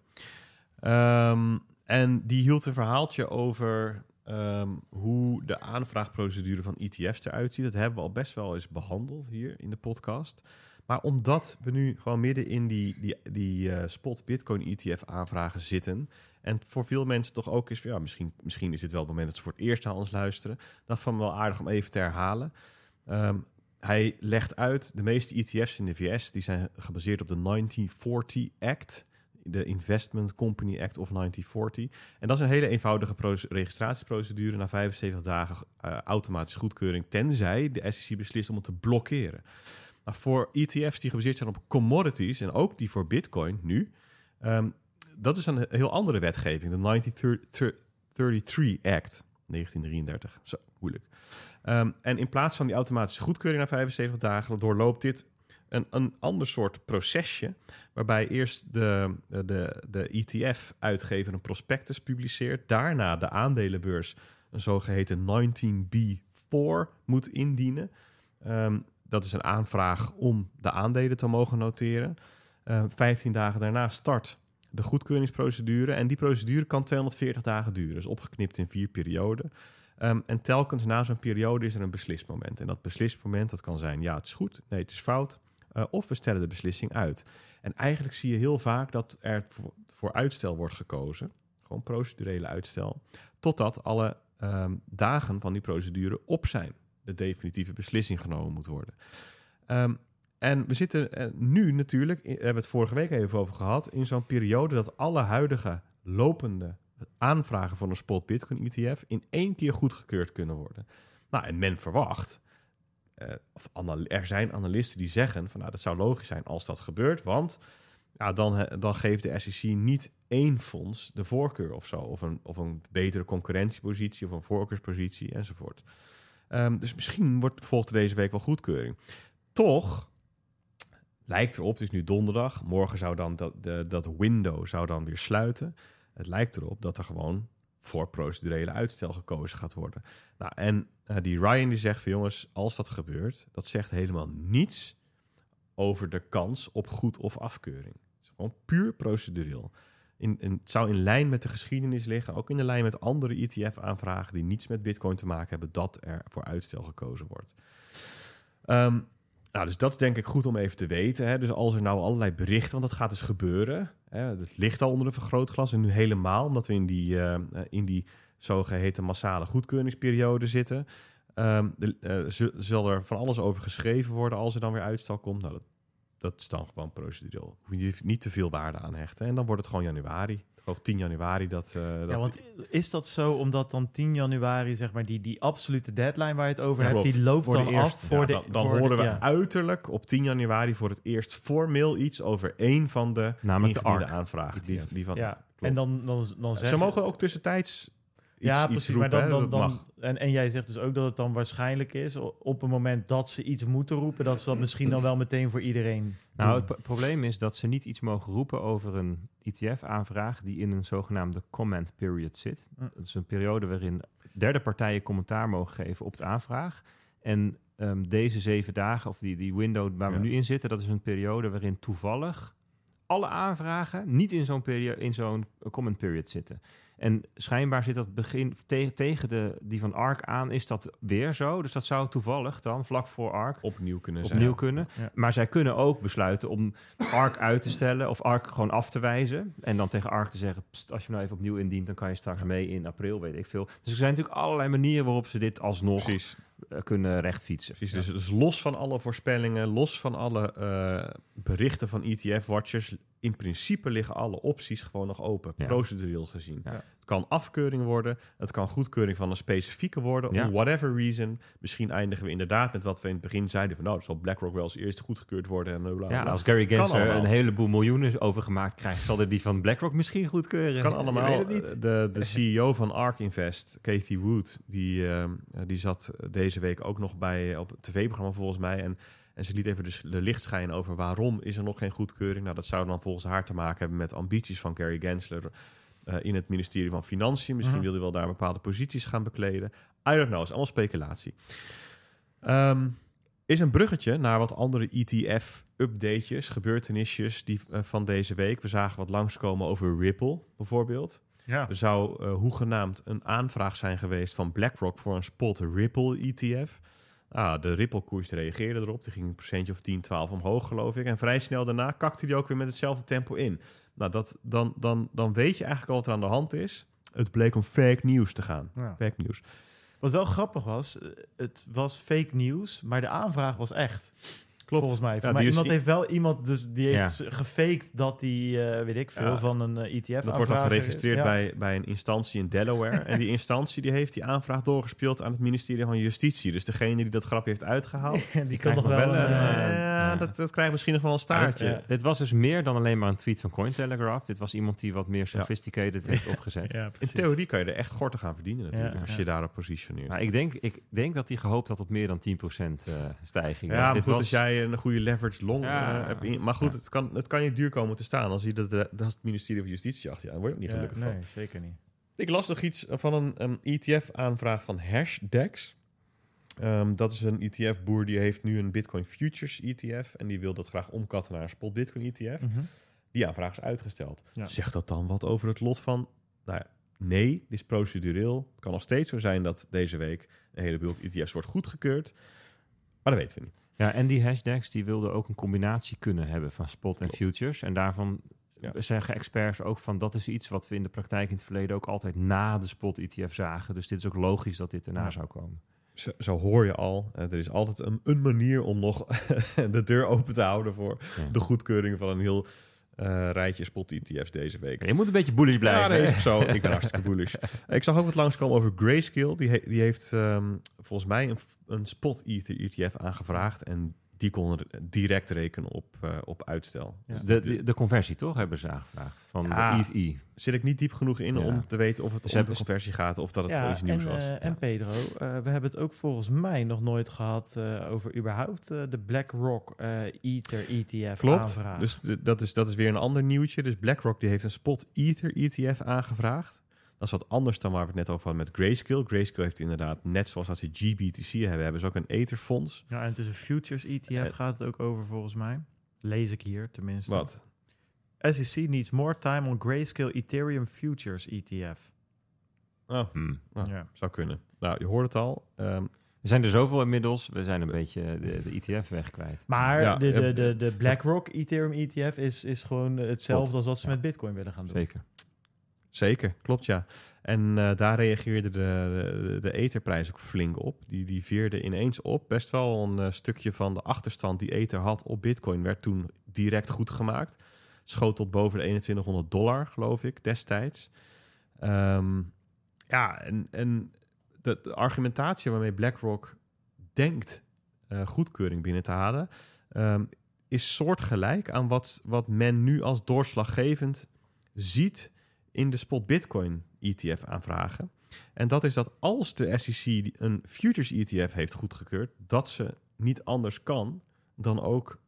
Ehm, en die hield een verhaaltje over ehm, hoe de aanvraagprocedure van ETF's eruit ziet. Dat hebben we al best wel eens behandeld hier in de podcast. Maar omdat we nu gewoon midden in die, die, die eh, spot Bitcoin ETF aanvragen zitten... en voor veel mensen toch ook is van... ja, misschien, misschien is dit wel het moment dat ze voor het eerst naar ons luisteren... dat ik wel aardig om even te herhalen. Ehm, hij legt uit, de meeste ETF's in de VS... die zijn gebaseerd op de 1940 Act... de Investment Company Act of 1940. En dat is een hele eenvoudige proce- registratieprocedure... na 75 dagen eh, automatische goedkeuring... tenzij de SEC beslist om het te blokkeren. Maar voor ETF's die gebaseerd zijn op commodities... en ook die voor Bitcoin nu... ehm, dat is een heel andere wetgeving, de 1933 Act, 1933. Zo, moeilijk. Ehm, en in plaats van die automatische goedkeuring na 75 dagen, doorloopt dit een, ander soort procesje, waarbij eerst de, de, de ETF-uitgever een prospectus publiceert, daarna de aandelenbeurs een zogeheten 19B4 moet indienen. Ehm, dat is een aanvraag om de aandelen te mogen noteren. Eh 15 dagen daarna start de goedkeuringsprocedure. En die procedure kan 240 dagen duren. Dus opgeknipt in vier perioden. Ehm, en telkens na zo'n periode is er een beslismoment. En dat beslismoment dat kan zijn, ja, het is goed, nee, het is fout. Eh, of we stellen de beslissing uit. En eigenlijk zie je heel vaak dat er voor, uitstel wordt gekozen. Gewoon procedurele uitstel. Totdat alle ehm, dagen van die procedure op zijn. De definitieve beslissing genomen moet worden. Ehm, en we zitten nu natuurlijk, eh, hebben we het vorige week even over gehad, in zo'n periode dat alle huidige lopende aanvragen van een spot Bitcoin ETF in één keer goedgekeurd kunnen worden. Nou, en men verwacht, eh, of er zijn analisten die zeggen van nou, dat zou logisch zijn als dat gebeurt, want ja, dan, dan geeft de SEC niet één fonds de voorkeur of zo, of een, of een betere concurrentiepositie of een voorkeurspositie enzovoort. Ehm, dus misschien wordt, volgt er deze week wel goedkeuring. Toch lijkt erop, het is nu donderdag, morgen zou dan dat, de, dat window zou dan weer sluiten. Het lijkt erop dat er gewoon voor procedurele uitstel gekozen gaat worden. Nou, en eh, die Ryan die zegt van jongens, als dat gebeurt, dat zegt helemaal niets over de kans op goed of afkeuring. Het is gewoon puur procedureel. In, het zou in lijn met de geschiedenis liggen, ook in de lijn met andere ETF-aanvragen die niets met Bitcoin te maken hebben, dat er voor uitstel gekozen wordt. Ehm, nou, dus dat is denk ik goed om even te weten. Hè. Dus als er nou allerlei berichten, want dat gaat dus gebeuren. Hè, het ligt al onder een vergrootglas en nu helemaal, omdat we in die, eh, in die zogeheten massale goedkeuringsperiode zitten. Ehm, de, eh, zal er van alles over geschreven worden als er dan weer uitstel komt. Nou, dat, dat is dan gewoon procedureel. Hoef je niet te veel waarde aan hechten. En dan wordt het gewoon januari. Geloof 10 januari dat... eh, dat Ja, want is dat zo omdat dan 10 januari, zeg maar, die, die absolute deadline waar je het over Ja, hebt, klopt. die loopt dan eerste. af voor Ja, de... dan dan voor horen de, we ja. uiterlijk op 10 januari voor het eerst formeel iets over één van de Namelijk de ARC. aanvragen. Die, die van, Ja, klopt. en dan, dan, dan Ja, zeggen... Ze mogen ook tussentijds ja, iets precies. roepen, maar dan, dan, dat dan, mag. en, en jij zegt dus ook dat het dan waarschijnlijk is, op het moment dat ze iets moeten roepen, dat ze dat misschien dan wel meteen voor iedereen Nou, doen. het pro- probleem is dat ze niet iets mogen roepen over een ETF-aanvraag die in een zogenaamde comment period zit. Hm. Dat is een periode waarin derde partijen commentaar mogen geven op de aanvraag. En ehm, deze zeven dagen, of die, die window waar we Ja. nu in zitten, dat is een periode waarin toevallig alle aanvragen niet in zo'n periode in zo'n comment period zitten. En schijnbaar zit dat begin te- tegen de, die van ARC aan, is dat weer zo. Dus dat zou toevallig dan vlak voor ARC opnieuw kunnen zijn. opnieuw kunnen. Ja. Maar zij kunnen ook besluiten om ARC uit te stellen of ARC gewoon af te wijzen. En dan tegen ARC te zeggen, "Pst, als je nou even opnieuw indient, dan kan je straks mee in april, weet ik veel. Dus er zijn natuurlijk allerlei manieren waarop ze dit alsnog Precies. eh, kunnen rechtfietsen. Precies. Dus, dus los van alle voorspellingen, los van alle eh, berichten van ETF-watchers, in principe liggen alle opties gewoon nog open, Ja. procedureel gezien. Ja. Het kan afkeuring worden, het kan goedkeuring van een specifieke worden, Ja. om whatever reason. Misschien eindigen we inderdaad met wat we in het begin zeiden, van nou, zal BlackRock wel als eerste goedgekeurd worden en bla bla Ja, als Gary Gensler een heleboel miljoenen overgemaakt krijgt, zal er die van BlackRock misschien goedkeuren. kan allemaal. weet het niet. Eh, De, de CEO van ARK Invest, Kathy Wood, die, eh, die zat deze week ook nog bij op het tv-programma volgens mij. En, en ze liet even dus de licht schijnen over waarom is er nog geen goedkeuring. Nou, dat zou dan volgens haar te maken hebben met ambities van Gary Gensler eh, in het ministerie van Financiën. Misschien Mhm. wilde hij wel daar bepaalde posities gaan bekleden. I don't know, is allemaal speculatie. Ehm, is een bruggetje naar wat andere ETF-updatejes, gebeurtenisjes die, eh, van deze week. We zagen wat langskomen over Ripple bijvoorbeeld. ja. Er zou eh, hoegenaamd een aanvraag zijn geweest van BlackRock voor een spot Ripple ETF. Ah, de Ripple-koers reageerde erop. Die ging een procentje of 10, 12 omhoog, geloof ik. En vrij snel daarna kakte die ook weer met hetzelfde tempo in. Nou, dat, dan, dan, dan weet je eigenlijk al wat er aan de hand is. Het bleek om fake news te gaan. Ja. Fake news. Wat wel grappig was, eh, het was fake nieuws, maar de aanvraag was echt. Volgens mij. Ja, is iemand heeft wel iemand dus die heeft Ja. gefaked dat die, eh, weet ik veel, Ja. van een eh, ETF. Dat wordt dan geregistreerd Ja. bij, bij een instantie in Delaware. en die instantie die heeft die aanvraag doorgespeeld aan het ministerie van Justitie. Dus degene die dat grapje heeft uitgehaald, die kan krijgt nog wel. een, een, eh, ja, dat, dat krijgt misschien nog wel een staartje. Dit was dus meer dan alleen maar een tweet van Cointelegraph. Dit was iemand die wat meer sophisticated heeft opgezet. ja, In theorie kan je er echt gortig aan verdienen natuurlijk, Ja, als ja. je daarop positioneert. Maar ik denk, ik denk dat hij gehoopt had op meer dan 10% eh stijging. ja, Want maar dit goed, was, als jij een goede leverage long Ja. eh, hebt in- Maar goed, Ja. het, kan, het kan je duur komen te staan. Als je dat, eh, dat is het ministerie van Justitie achter je aan, word je ook niet gelukkig nee, van. zeker niet. Ik las nog iets van een, ETF-aanvraag van Hashdex. Ehm, dat is een ETF-boer die heeft nu een Bitcoin Futures ETF. En die wil dat graag omkatten naar een spot Bitcoin ETF. Mhm. Die aanvraag is uitgesteld. Ja. Zegt dat dan wat over het lot van... Nou ja, nee, dit is procedureel. Het kan nog steeds zo zijn dat deze week een hele bulk ETF's wordt goedgekeurd. Maar dat weten we niet. Ja, en die hashtags die wilden ook een combinatie kunnen hebben van spot en Klopt. futures. En daarvan Ja. zeggen experts ook van dat is iets wat we in de praktijk in het verleden ook altijd na de spot ETF zagen. Dus dit is ook logisch dat dit erna Ja. zou komen. Zo, zo hoor je al. Eh, er is altijd een, een manier om nog de deur open te houden... voor Ja. de goedkeuring van een heel eh, rijtje spot ETF's deze week. Je moet een beetje bullish blijven. Ja, nee, hè? is ook zo. Ik ben hartstikke bullish. Ik zag ook wat langskomen over Grayscale. Die, he- die heeft ehm, volgens mij een, een spot ETF aangevraagd. En die kon er direct rekenen op, eh, op uitstel. Dus Dus de, de, de conversie toch hebben ze aangevraagd van Ja. de ETH-E. zit ik niet diep genoeg in Ja. om te weten of het Ze om de conversie gaat of dat het ja, gewoon iets nieuws en, was. eh, en Pedro, eh, we hebben het ook volgens mij nog nooit gehad eh, over überhaupt eh, de BlackRock eh Ether ETF Klopt. aanvraag. Dus dat is, dat is weer een ander nieuwtje. Dus BlackRock die heeft een spot Ether ETF aangevraagd. Dat is wat anders dan waar we het net over hadden met Grayscale. Grayscale heeft inderdaad, net zoals dat ze GBTC hebben, hebben ze ook een Ether-fonds. ja, en het is een futures ETF Eh, gaat het ook over volgens mij. Lees ik hier tenminste. Wat? SEC needs more time on Grayscale Ethereum Futures ETF. Oh, Hmm. Ja. Ja. zou kunnen. Nou, je hoort het al. Ehm, Er zijn er zoveel inmiddels. We zijn een beetje de, de ETF weg kwijt. Maar Ja, de, de, eh, de, de BlackRock Ethereum ETF is, is gewoon hetzelfde als wat ze Ja. met Bitcoin willen gaan doen. Zeker. Zeker, klopt ja. En eh, daar reageerde de, de, de etherprijs ook flink op. Die, die veerde ineens op. Best wel een eh, stukje van de achterstand die Ether had op Bitcoin werd toen direct goed gemaakt. Schoot tot boven de 2100 dollar, geloof ik, destijds. Ehm, ja, en, en de, de argumentatie waarmee BlackRock denkt eh, goedkeuring binnen te halen, ehm, is soortgelijk aan wat, wat men nu als doorslaggevend ziet in de spot Bitcoin ETF aanvragen. En dat is dat als de SEC een futures ETF heeft goedgekeurd, dat ze niet anders kan dan ook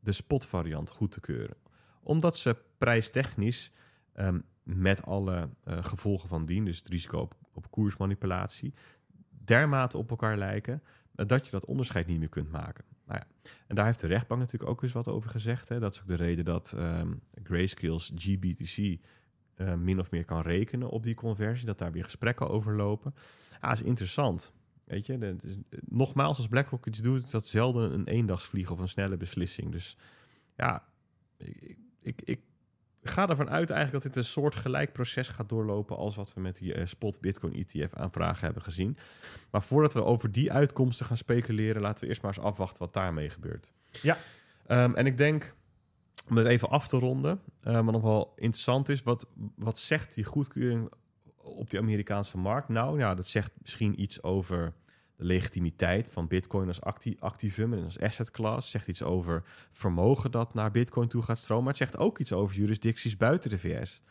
de spot variant goed te keuren. Omdat ze prijstechnisch ehm, met alle eh, gevolgen van dien, dus het risico op, op koersmanipulatie, dermate op elkaar lijken eh, dat je dat onderscheid niet meer kunt maken. Nou ja, en daar heeft de rechtbank natuurlijk ook eens wat over gezegd. Hè. Dat is ook de reden dat ehm Grayscale's GBTC eh, min of meer kan rekenen op die conversie. Dat daar weer gesprekken over lopen. Ja, is interessant. Weet je, dat is, nogmaals, als BlackRock iets doet, is dat zelden een eendagsvlieg of een snelle beslissing. Dus ja, ik, ik, ik ga ervan uit eigenlijk dat dit een soort gelijk proces gaat doorlopen als wat we met die eh, spot Bitcoin ETF aanvragen hebben gezien. Maar voordat we over die uitkomsten gaan speculeren, laten we eerst maar eens afwachten wat daarmee gebeurt. Ja. Ehm, en ik denk, om het even af te ronden, eh, wat nog wel interessant is, wat, wat zegt die goedkeuring op die Amerikaanse markt? Nou, ja, dat zegt misschien iets over de legitimiteit van Bitcoin als acti activum en als asset class. Zegt iets over vermogen dat naar Bitcoin toe gaat stromen. Maar het zegt ook iets over jurisdicties buiten de VS.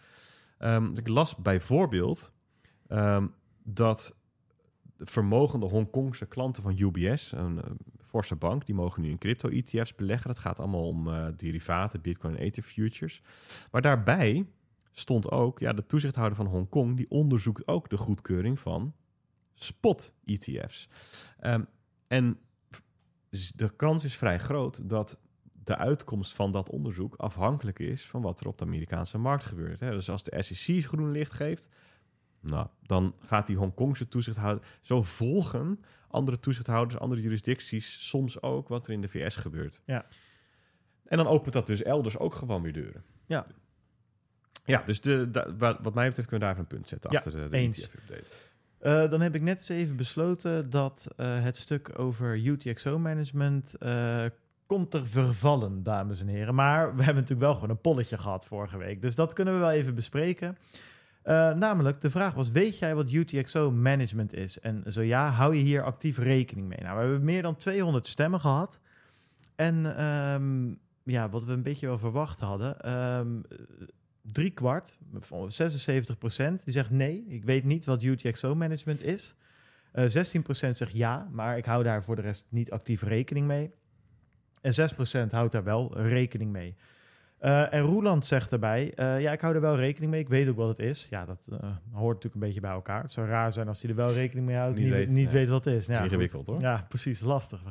Ehm, ik las bijvoorbeeld ehm, dat de vermogende Hongkongse klanten van UBS, een eh, forse bank, die mogen nu in crypto-ETF's beleggen. Dat gaat allemaal om eh, derivaten, Bitcoin en Ether futures. Maar daarbij stond ook, ja, de toezichthouder van Hongkong, die onderzoekt ook de goedkeuring van spot-ETF's. Ehm, en de kans is vrij groot dat de uitkomst van dat onderzoek afhankelijk is van wat er op de Amerikaanse markt gebeurt. Hè. Dus als de SEC groen licht geeft, nou, dan gaat die Hongkongse toezichthouder... Zo volgen andere toezichthouders, andere jurisdicties soms ook wat er in de VS gebeurt. Ja. En dan opent dat dus elders ook gewoon weer deuren. Ja. Ja, dus de, wat mij betreft kunnen we daar even een punt zetten Ja, achter de, de. ETF-update. Eh, dan heb ik net eens even besloten dat eh, het stuk over UTXO-management eh, komt er vervallen, dames en heren. Maar we hebben natuurlijk wel gewoon een polletje gehad vorige week. Dus dat kunnen we wel even bespreken. Eh, namelijk, de vraag was, weet jij wat UTXO-management is? En zo ja, hou je hier actief rekening mee? Nou, we hebben meer dan 200 stemmen gehad. En ehm, ja, wat we een beetje wel verwacht hadden... drie kwart, van 76 procent, die zegt nee, ik weet niet wat UTXO-management is. Eh 16 procent zegt ja, maar ik hou daar voor de rest niet actief rekening mee. En 6 procent houdt daar wel rekening mee. Eh, en Roeland zegt erbij, eh, ja, ik hou er wel rekening mee, ik weet ook wat het is. Ja, dat eh, hoort natuurlijk een beetje bij elkaar. Het zou raar zijn als hij er wel rekening mee houdt, Niet niet, weet, niet ja. weet wat het is. Nou, ja. Ingewikkeld hoor. Ja, precies, lastig.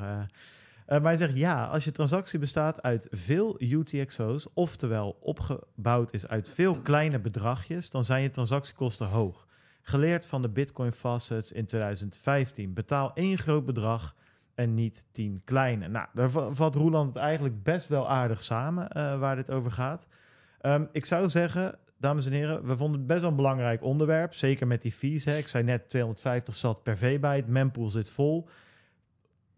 Maar hij zegt ja, als je transactie bestaat uit veel UTXO's, oftewel opgebouwd is uit veel kleine bedragjes, dan zijn je transactiekosten hoog. Geleerd van de Bitcoin Facets in 2015. Betaal één groot bedrag en niet tien kleine. Nou, daar va- vat Roeland het eigenlijk best wel aardig samen eh, waar dit over gaat. Ehm, ik zou zeggen, dames en heren, we vonden het best wel een belangrijk onderwerp. Zeker met die fees. Hè. Ik zei net 250 zat per V-byte. Mempool zit vol.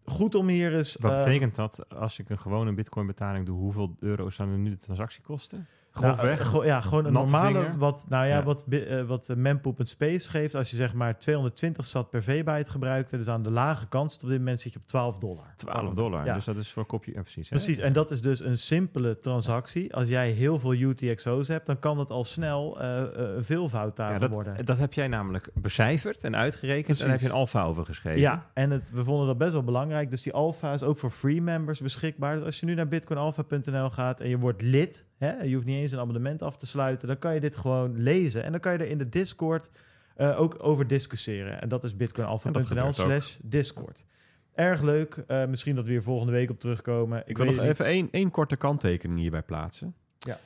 Goed om hier eens... Wat eh, betekent dat als ik een gewone bitcoin betaling doe? Hoeveel euro's zijn er nu de transactiekosten? Grofweg. Nou, eh, go- ja, gewoon een Natte normale, vinger. wat, nou ja, Ja. wat, eh, wat uh, mempool.space geeft. Als je zeg maar 220 sat per V-byte gebruikt, dus aan de lage kant, op dit moment zit je op 12 dollar. 12 dollar. Ja. Dus dat is voor kopje. Ja, precies. hè? Precies, en dat is dus een simpele transactie. Als jij heel veel UTXO's hebt, dan kan dat al snel eh, eh, een veelvoud daarvan worden. dat, dat heb jij namelijk becijferd en uitgerekend. Precies. En daar heb je een alfa over geschreven. Ja, en het, we vonden dat best wel belangrijk. Dus die alpha is ook voor free members beschikbaar. Dus als je nu naar bitcoinalpha.nl gaat en je wordt lid, hè, je hoeft niet eens een abonnement af te sluiten, dan kan je dit gewoon lezen. En dan kan je er in de Discord eh, ook over discussiëren. En dat is bitcoinalpha.nl slash Discord. Erg leuk. Eh, misschien dat we hier volgende week op terugkomen. Ik wil nog even één, één korte kanttekening hierbij plaatsen. Ja.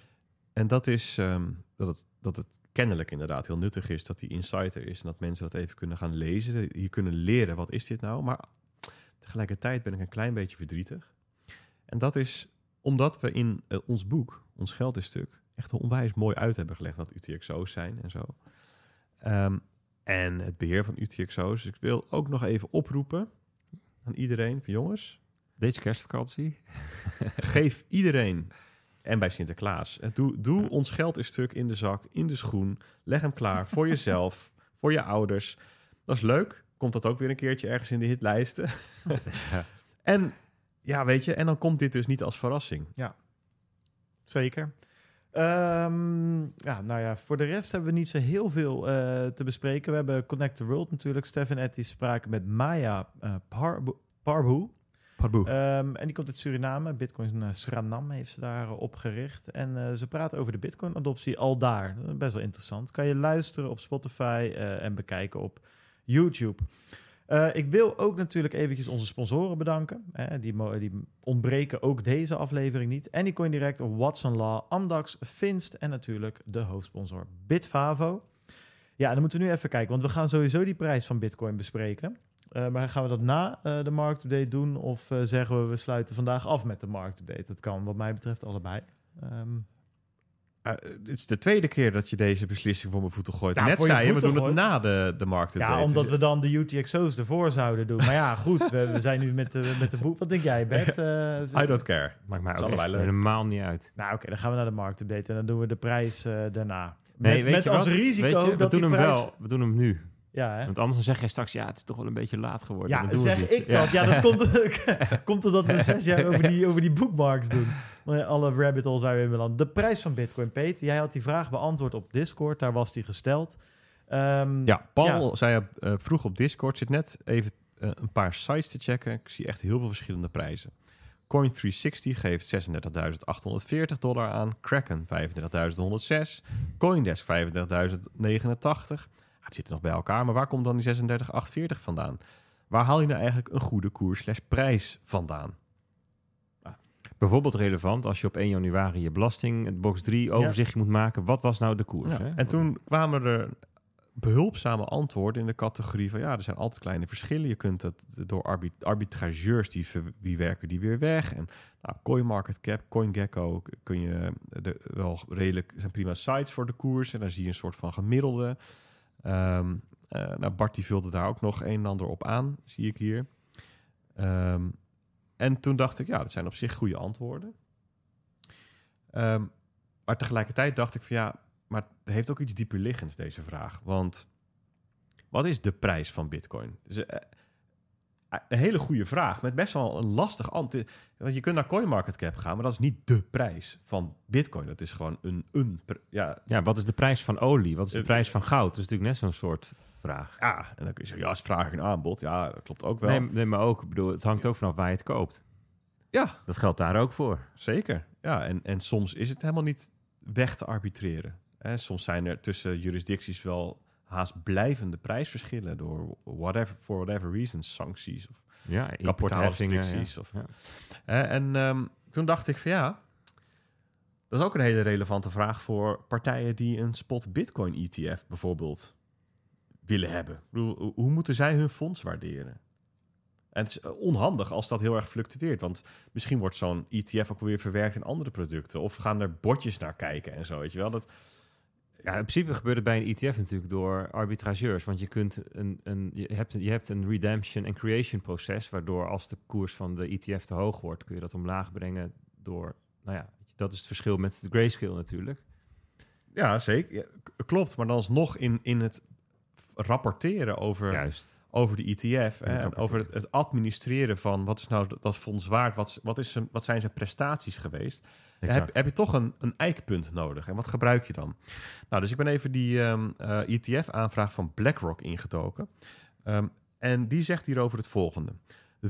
En dat is ehm, dat, het, dat het kennelijk inderdaad heel nuttig is dat die insider is en dat mensen dat even kunnen gaan lezen, hier kunnen leren wat is dit nou. Maar tegelijkertijd ben ik een klein beetje verdrietig. En dat is omdat we in eh, ons boek, ons geld is stuk, echt onwijs mooi uit hebben gelegd wat UTXO's zijn en zo. Ehm, en het beheer van UTXO's. Dus ik wil ook nog even oproepen aan iedereen van jongens, Deze kerstvakantie. geef iedereen en bij Sinterklaas. Doe, doe ons geld een stuk in de zak, in de schoen. Leg hem klaar voor jezelf, voor je ouders. Dat is leuk. Komt dat ook weer een keertje ergens in de hitlijsten. Ja. En ja, weet je, en dan komt dit dus niet als verrassing. Zeker. Ehm, ja, nou ja, voor de rest hebben we niet zo heel veel eh, te bespreken. We hebben Connect the World natuurlijk. Stef en Etty spraken met Maya eh, Parbu- Parbu. Ehm, en die komt uit Suriname. Bitcoin uh, Surinam heeft ze daar eh, opgericht. En eh, ze praten over de Bitcoin-adoptie al daar. Best wel interessant. Kan je luisteren op Spotify eh, en bekijken op YouTube. Eh, ik wil ook natuurlijk eventjes onze sponsoren bedanken. Hè, die, die ontbreken ook deze aflevering niet. Anycoin Direct, Watson Law, Amdax, Finst en natuurlijk de hoofdsponsor Bitfavo. Ja, dan moeten we nu even kijken, want we gaan sowieso die prijs van Bitcoin bespreken. Eh, maar gaan we dat na eh, de marktupdate doen? Of zeggen we, we sluiten vandaag af met de marktupdate? Dat kan wat mij betreft allebei. Ehm, Eh, het is de tweede keer dat je deze beslissing voor mijn voeten gooit. Ja, Net voor je zei je, we doen het na de, de markt. ja, omdat we dan de UTXO's ervoor zouden doen. Maar ja, goed, we, we zijn nu met de, met de boek. Wat denk jij, Bert? Eh, I don't care. Maakt mij ook allebei echt leuk. helemaal niet uit. Nou, oké, dan gaan we naar de marktupdate en dan doen we de prijs eh, daarna. Nee, met weet met je als wat? risico Weet je, we dat doen hem prijs... wel. We doen hem nu. Ja, hè? Want anders dan zeg jij straks, ja, het is toch wel een beetje laat geworden. Ja, Dan doen we zeg ik dat. Ja, dat komt, komt omdat we zes jaar over die, over die bookmarks doen. Alle rabbit holes waar we in beland. De prijs van Bitcoin, Peet. Jij had die vraag beantwoord op Discord. Daar was die gesteld. Ehm, Ja, Paul zei uh, vroeg op Discord, zit net even uh, een paar sites te checken. Ik zie echt heel veel verschillende prijzen. Coin360 geeft 36.840 dollar aan. Kraken 35.106. Coindesk 35.089. Het zit nog bij elkaar, maar waar komt dan die 36.840 vandaan? Waar haal je nou eigenlijk een goede koers slash prijs vandaan? Bijvoorbeeld relevant als je op 1 januari je belasting, het box 3 overzichtje moet maken. Wat was nou de koers? Ja, hè? En toen kwamen er behulpzame antwoorden in de categorie van ja, er zijn altijd kleine verschillen. Je kunt het door arbit arbitrageurs die, die werken die weer weg. En nou, CoinMarketCap, CoinGecko kun je de, wel redelijk zijn prima sites voor de koers en dan zie je een soort van gemiddelde. Um, uh, nou, Bart die vulde daar ook nog een en ander op aan, zie ik hier. Um, en toen dacht ik, ja, dat zijn op zich goede antwoorden. Um, maar tegelijkertijd dacht ik van ja, maar het heeft ook iets dieper liggends, deze vraag. Want wat is de prijs van Bitcoin? Dus, uh, een hele goede vraag, met best wel een lastig antwoord. Want je kunt naar CoinMarketCap gaan, maar dat is niet de prijs van Bitcoin. Dat is gewoon een... een ja. ja, wat is de prijs van olie? Wat is de prijs van goud? Dat is natuurlijk net zo'n soort vraag. Ja, en dan kun je zeggen, ja, is vraag en aanbod. Ja, dat klopt ook wel. Nee, nee maar ook, ik bedoel, het hangt ook vanaf waar je het koopt. Ja. Dat geldt daar ook voor. Zeker. Ja, en, en soms is het helemaal niet weg te arbitreren. Hè, soms zijn er tussen jurisdicties wel haast blijvende prijsverschillen door whatever, for whatever reasons, sancties of ja, kapitaalrestricties. Ja. Of, ja. en um, toen dacht ik van ja, dat is ook een hele relevante vraag voor partijen die een spot Bitcoin ETF bijvoorbeeld willen hebben. Ik bedoel, hoe moeten zij hun fonds waarderen? En het is onhandig als dat heel erg fluctueert. Want misschien wordt zo'n ETF ook weer verwerkt in andere producten. Of gaan er bordjes naar kijken en zo. Weet je wel? Dat, ja, in principe gebeurt het bij een ETF natuurlijk door arbitrageurs. Want je, kunt een, een, je, hebt, je hebt een redemption en creation proces. Waardoor als de koers van de ETF te hoog wordt, kun je dat omlaag brengen door nou ja, Dat is het verschil met de grayscale natuurlijk. Ja, zeker. Ja, klopt. Maar dan alsnog in, in het rapporteren over, Juist. over de ETF. En Hè, over het, het administreren van wat is nou dat- fonds waard? Wat, wat, is zijn, wat zijn zijn prestaties geweest? Heb, heb je toch een, een eikpunt nodig. En wat gebruik je dan? Nou, dus ik ben even die ehm, eh, ETF-aanvraag van BlackRock ingetoken. Ehm, en die zegt hierover het volgende.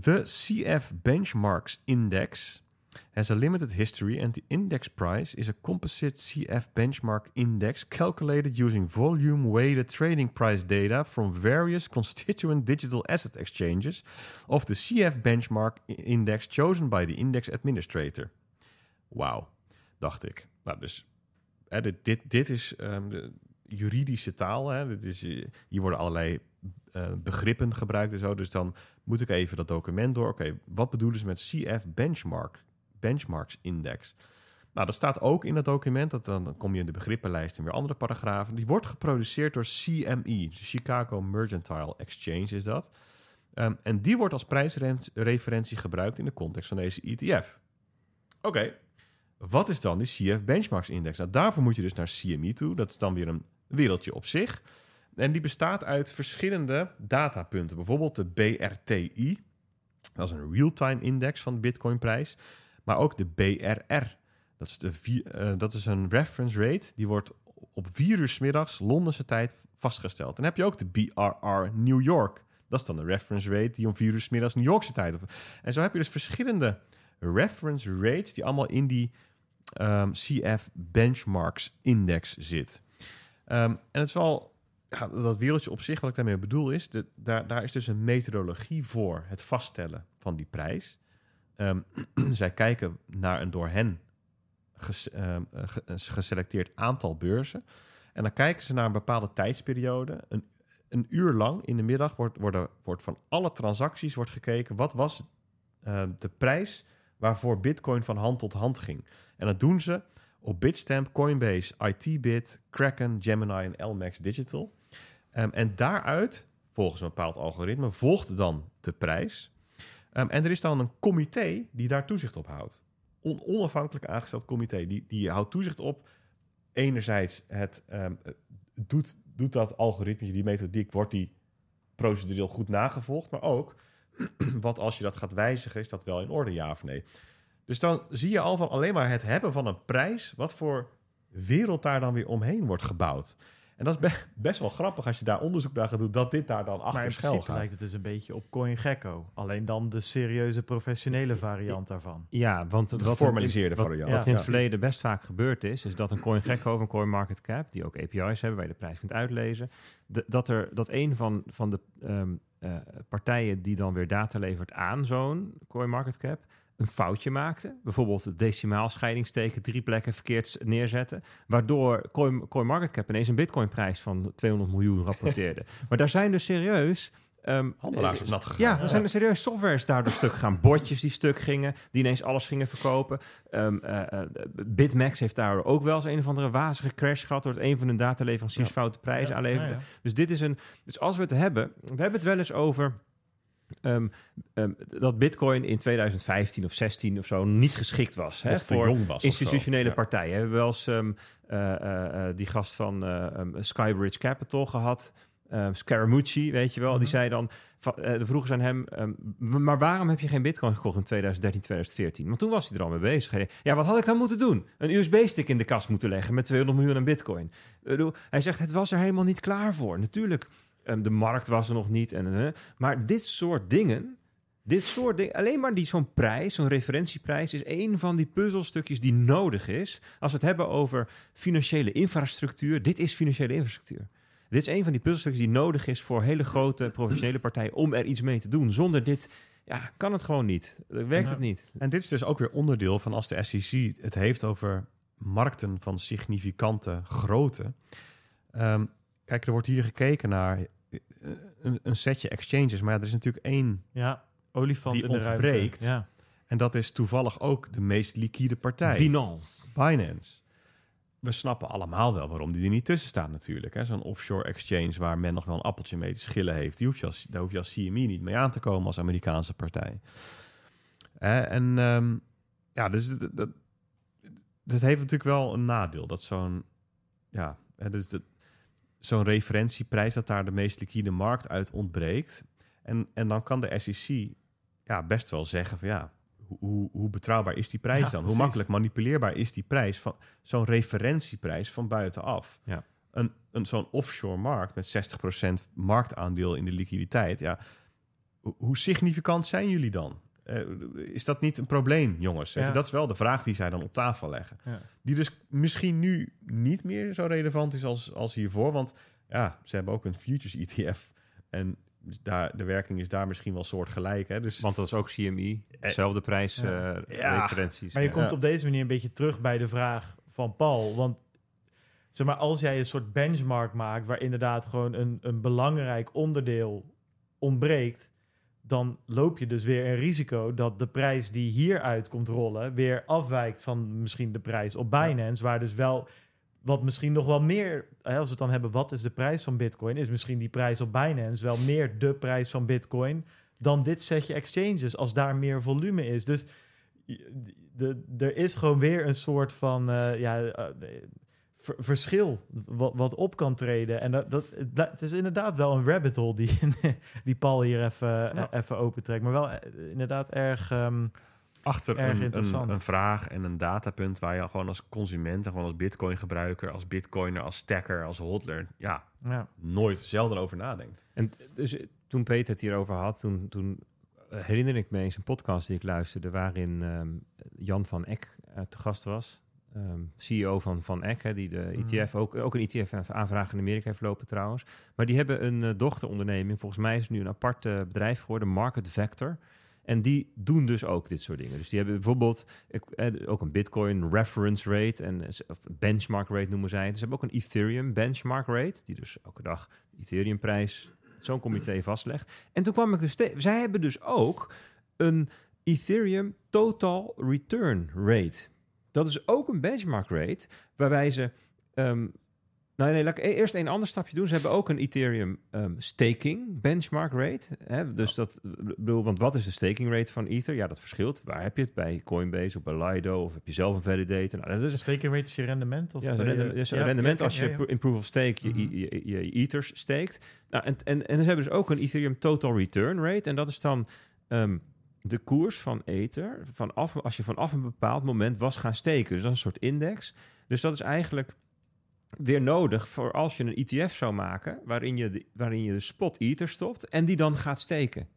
The CF Benchmarks Index has a limited history and the index price is a composite CF benchmark index calculated using volume-weighted trading price data from various constituent digital asset exchanges of the CF benchmark index chosen by the index administrator. Wauw, dacht ik. Nou, dus hè, dit, dit, dit is ehm, de juridische taal. Hè. Dit is, eh, hier worden allerlei eh, begrippen gebruikt en zo. Dus dan moet ik even dat document door. Oké, wat bedoelen ze met CF benchmark, benchmarks index? Nou, dat staat ook in dat document. Dat dan kom je in de begrippenlijst en weer andere paragrafen. Die wordt geproduceerd door CME, de Chicago Mercantile Exchange is dat. Ehm, en die wordt als prijsreferentie gebruikt in de context van deze ETF. Oké, wat is dan die CF Benchmarks Index? Nou, daarvoor moet je dus naar CME toe. Dat is dan weer een wereldje op zich. En die bestaat uit verschillende datapunten. Bijvoorbeeld de BRTI. Dat is een real-time index van de Bitcoin-prijs. Maar ook de BRR. Dat is, de eh, dat is een reference rate. Die wordt op vier uur 's middags Londense tijd vastgesteld. En dan heb je ook de BRR New York. Dat is dan de reference rate die om vier uur 's middags New Yorkse tijd. En zo heb je dus verschillende reference rates die allemaal in die ehm, CF Benchmarks Index zit. Ehm, en het is wel ja, dat wereldje op zich, wat ik daarmee bedoel, is daar, daar is dus een methodologie voor het vaststellen van die prijs. Ehm, zij kijken naar een door hen ehm, eh, geselecteerd aantal beurzen. En dan kijken ze naar een bepaalde tijdsperiode. Een, een uur lang in de middag wordt, worden, wordt van alle transacties wordt gekeken. Wat was eh, de prijs waarvoor Bitcoin van hand tot hand ging? En dat doen ze op Bitstamp, Coinbase, ITBit, Kraken, Gemini en LMAX Digital. Ehm, en daaruit, volgens een bepaald algoritme, volgt dan de prijs. Ehm, en er is dan een comité die daar toezicht op houdt. On- onafhankelijk aangesteld comité. Die, die houdt toezicht op enerzijds het ehm, eh, doet, doet dat algoritme, die methodiek, wordt die procedureel goed nagevolgd, maar ook wat als je dat gaat wijzigen, is dat wel in orde, ja of nee? Dus dan zie je al van alleen maar het hebben van een prijs, wat voor wereld daar dan weer omheen wordt gebouwd. En dat is be- best wel grappig als je daar onderzoek naar gaat doen, dat dit daar dan Maar achter in schuil principe gaat. lijkt het dus een beetje op CoinGecko. Alleen dan de serieuze professionele variant daarvan. Ja, want De wat geformaliseerde wat, variant. Wat in het verleden best vaak gebeurd is, is dat een CoinGecko of een CoinMarketCap, die ook API's hebben waar je de prijs kunt uitlezen, de- dat, er, dat een van, van de ehm, eh, partijen die dan weer data levert aan zo'n CoinMarketCap, een foutje maakte. Bijvoorbeeld het decimaal scheidingsteken drie plekken verkeerd neerzetten. Waardoor Coin, CoinMarketCap ineens een bitcoinprijs van 200 miljoen rapporteerde. maar daar zijn dus serieus... ehm, Handelaars eh, op nat gegaan. ja, er zijn er serieus softwares daardoor stuk gegaan. Botjes die stuk gingen, die ineens alles gingen verkopen. Ehm, eh, eh, Bitmax heeft daar ook wel eens een of andere wazige crash gehad... doordat een van hun dataleveranciers Ja. foute prijzen Ja, aanleverde. Dus dit is een. Dus als we het hebben, we hebben het wel eens over. Ehm, ehm, dat Bitcoin in 2015 of 16 of zo niet geschikt was. Hè, voor was institutionele. Ja. partijen. We hebben wel eens ehm, eh, eh, eh, die gast van Skybridge Capital gehad. Scaramucci, weet je wel. Die Mhm. zei dan, de vroegen aan hem, maar waarom heb je geen bitcoin gekocht in 2013, 2014? Want toen was hij er al mee bezig. Ja, wat had ik dan moeten doen? Een USB-stick in de kast moeten leggen met 200 miljoen aan bitcoin. Hij zegt, het was er helemaal niet klaar voor. Natuurlijk, de markt was er nog niet. En, maar dit soort dingen, dit soort dingen, alleen maar die zo'n prijs, zo'n referentieprijs, is een van die puzzelstukjes die nodig is. Als we het hebben over financiële infrastructuur, dit is financiële infrastructuur. Dit is een van die puzzelstukjes die nodig is voor hele grote professionele partijen om er iets mee te doen. Zonder dit ja, kan het gewoon niet. Werkt het niet. En dit is dus ook weer onderdeel van als de SEC het heeft over markten van significante grootte. Ehm, kijk, er wordt hier gekeken naar eh, een, een setje exchanges, maar ja, er is natuurlijk één Ja, olifant Die in de ontbreekt. ruimte. Ja. en dat is toevallig ook de meest liquide partij, Binance. Binance. We snappen allemaal wel waarom die er niet tussen staat natuurlijk. hè. Zo'n offshore exchange waar men nog wel een appeltje mee te schillen heeft. Die hoef je als, daar hoef je als CME niet mee aan te komen als Amerikaanse partij. Eh, en ehm, ja, dus, dat- dat- dat heeft natuurlijk wel een nadeel. Dat zo'n ja, hè, dus dat- zo'n referentieprijs, dat daar de meest liquide markt uit ontbreekt. En, en dan kan de SEC ja, best wel zeggen van ja, hoe, hoe, betrouwbaar is die prijs Ja, dan? Hoe precies. makkelijk manipuleerbaar is die prijs van zo'n referentieprijs van buitenaf? Ja. Een, een, zo'n offshore markt met 60% marktaandeel in de liquiditeit, ja, hoe significant zijn jullie dan? Eh, is dat niet een probleem, jongens? Ja. Dat is wel de vraag die zij dan op tafel leggen. Ja. Die dus misschien nu niet meer zo relevant is als, als hiervoor. Want ja, ze hebben ook een futures ETF. En daar, de werking is daar misschien wel soortgelijk. Hè? Dus Want dat is ook CMI. Dezelfde prijs, Ja. eh, Ja. referenties. Maar je Ja. komt op deze manier een beetje terug bij de vraag van Paul. Want zeg maar, als jij een soort benchmark maakt waar inderdaad gewoon een, een belangrijk onderdeel ontbreekt, dan loop je dus weer een risico dat de prijs die hieruit komt rollen weer afwijkt van misschien de prijs op Binance, waar dus wel wat misschien nog wel meer, als we het dan hebben, wat is de prijs van Bitcoin, is misschien die prijs op Binance wel meer de prijs van Bitcoin dan dit setje exchanges, als daar meer volume is. Dus de, er is gewoon weer een soort van eh, ja, eh, verschil wat, wat op kan treden. En dat, dat, het is inderdaad wel een rabbit hole die, die Paul hier even, Ja. eh, even opentrekt. Maar wel eh, inderdaad erg... ehm, achter Erg een, interessant. een, een vraag en een datapunt waar je gewoon als consument en gewoon als bitcoin gebruiker, als bitcoiner, als stacker, als hodler, ja, ja. nooit zelden over nadenkt. En dus eh, toen Peter het hierover had, toen, toen herinner ik me eens een podcast die ik luisterde, waarin ehm, Jan van Eck eh, te gast was. Ehm, CEO van Van Eck, hè, die de Mhm. ETF, ook, ook een ETF-aanvraag in Amerika heeft lopen trouwens. Maar die hebben een eh, dochteronderneming, volgens mij is het nu een apart eh, bedrijf geworden, Market Vector. En die doen dus ook dit soort dingen. Dus die hebben bijvoorbeeld eh, ook een Bitcoin reference rate en of benchmark rate noemen zij. het. Dus ze hebben ook een Ethereum benchmark rate, die dus elke dag de Ethereum prijs zo'n comité vastlegt. En toen kwam ik dus zij hebben dus ook een Ethereum total return rate. Dat is ook een benchmark rate waarbij ze ehm, nou, nee, laat ik e- eerst een ander stapje doen. Ze hebben ook een Ethereum ehm, staking benchmark rate. Hè? Dus dat, bedoel, want wat is de staking rate van Ether? Ja, dat verschilt. Waar heb je het? Bij Coinbase of bij Lido? Of heb je zelf een validator? Nou, dat is Staking rate is je rendement? Of, ja, eh, rendement, dus ja, rendement ja, als je ja, in proof of stake je, Mhm. je, je, je ethers steekt. Nou, en, en, en ze hebben dus ook een Ethereum total return rate. En dat is dan ehm, de koers van Ether vanaf, als je vanaf een bepaald moment was gaan steken. Dus dat is een soort index. Dus dat is eigenlijk weer nodig voor als je een ETF zou maken... waarin je de, waarin je de spot Ether stopt en die dan gaat steken.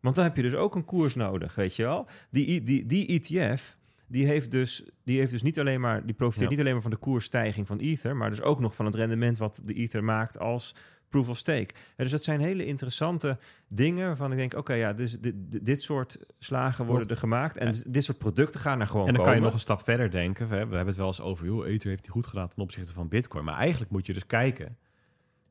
Want dan heb je dus ook een koers nodig, weet je wel. Die, die, die ETF, die heeft, dus, die heeft dus niet alleen maar... die profiteert Ja. niet alleen maar van de koersstijging van Ether... maar dus ook nog van het rendement wat de Ether maakt als proof of stake. En dus dat zijn hele interessante dingen waarvan ik denk... oké, ja, dus dit, dit, dit soort slagen worden Klopt. er gemaakt... en dit soort producten gaan er gewoon En dan komen. kan je nog een stap verder denken. We hebben, we hebben het wel eens over, joh, Ether heeft die goed gedaan ten opzichte van Bitcoin. Maar eigenlijk moet je dus kijken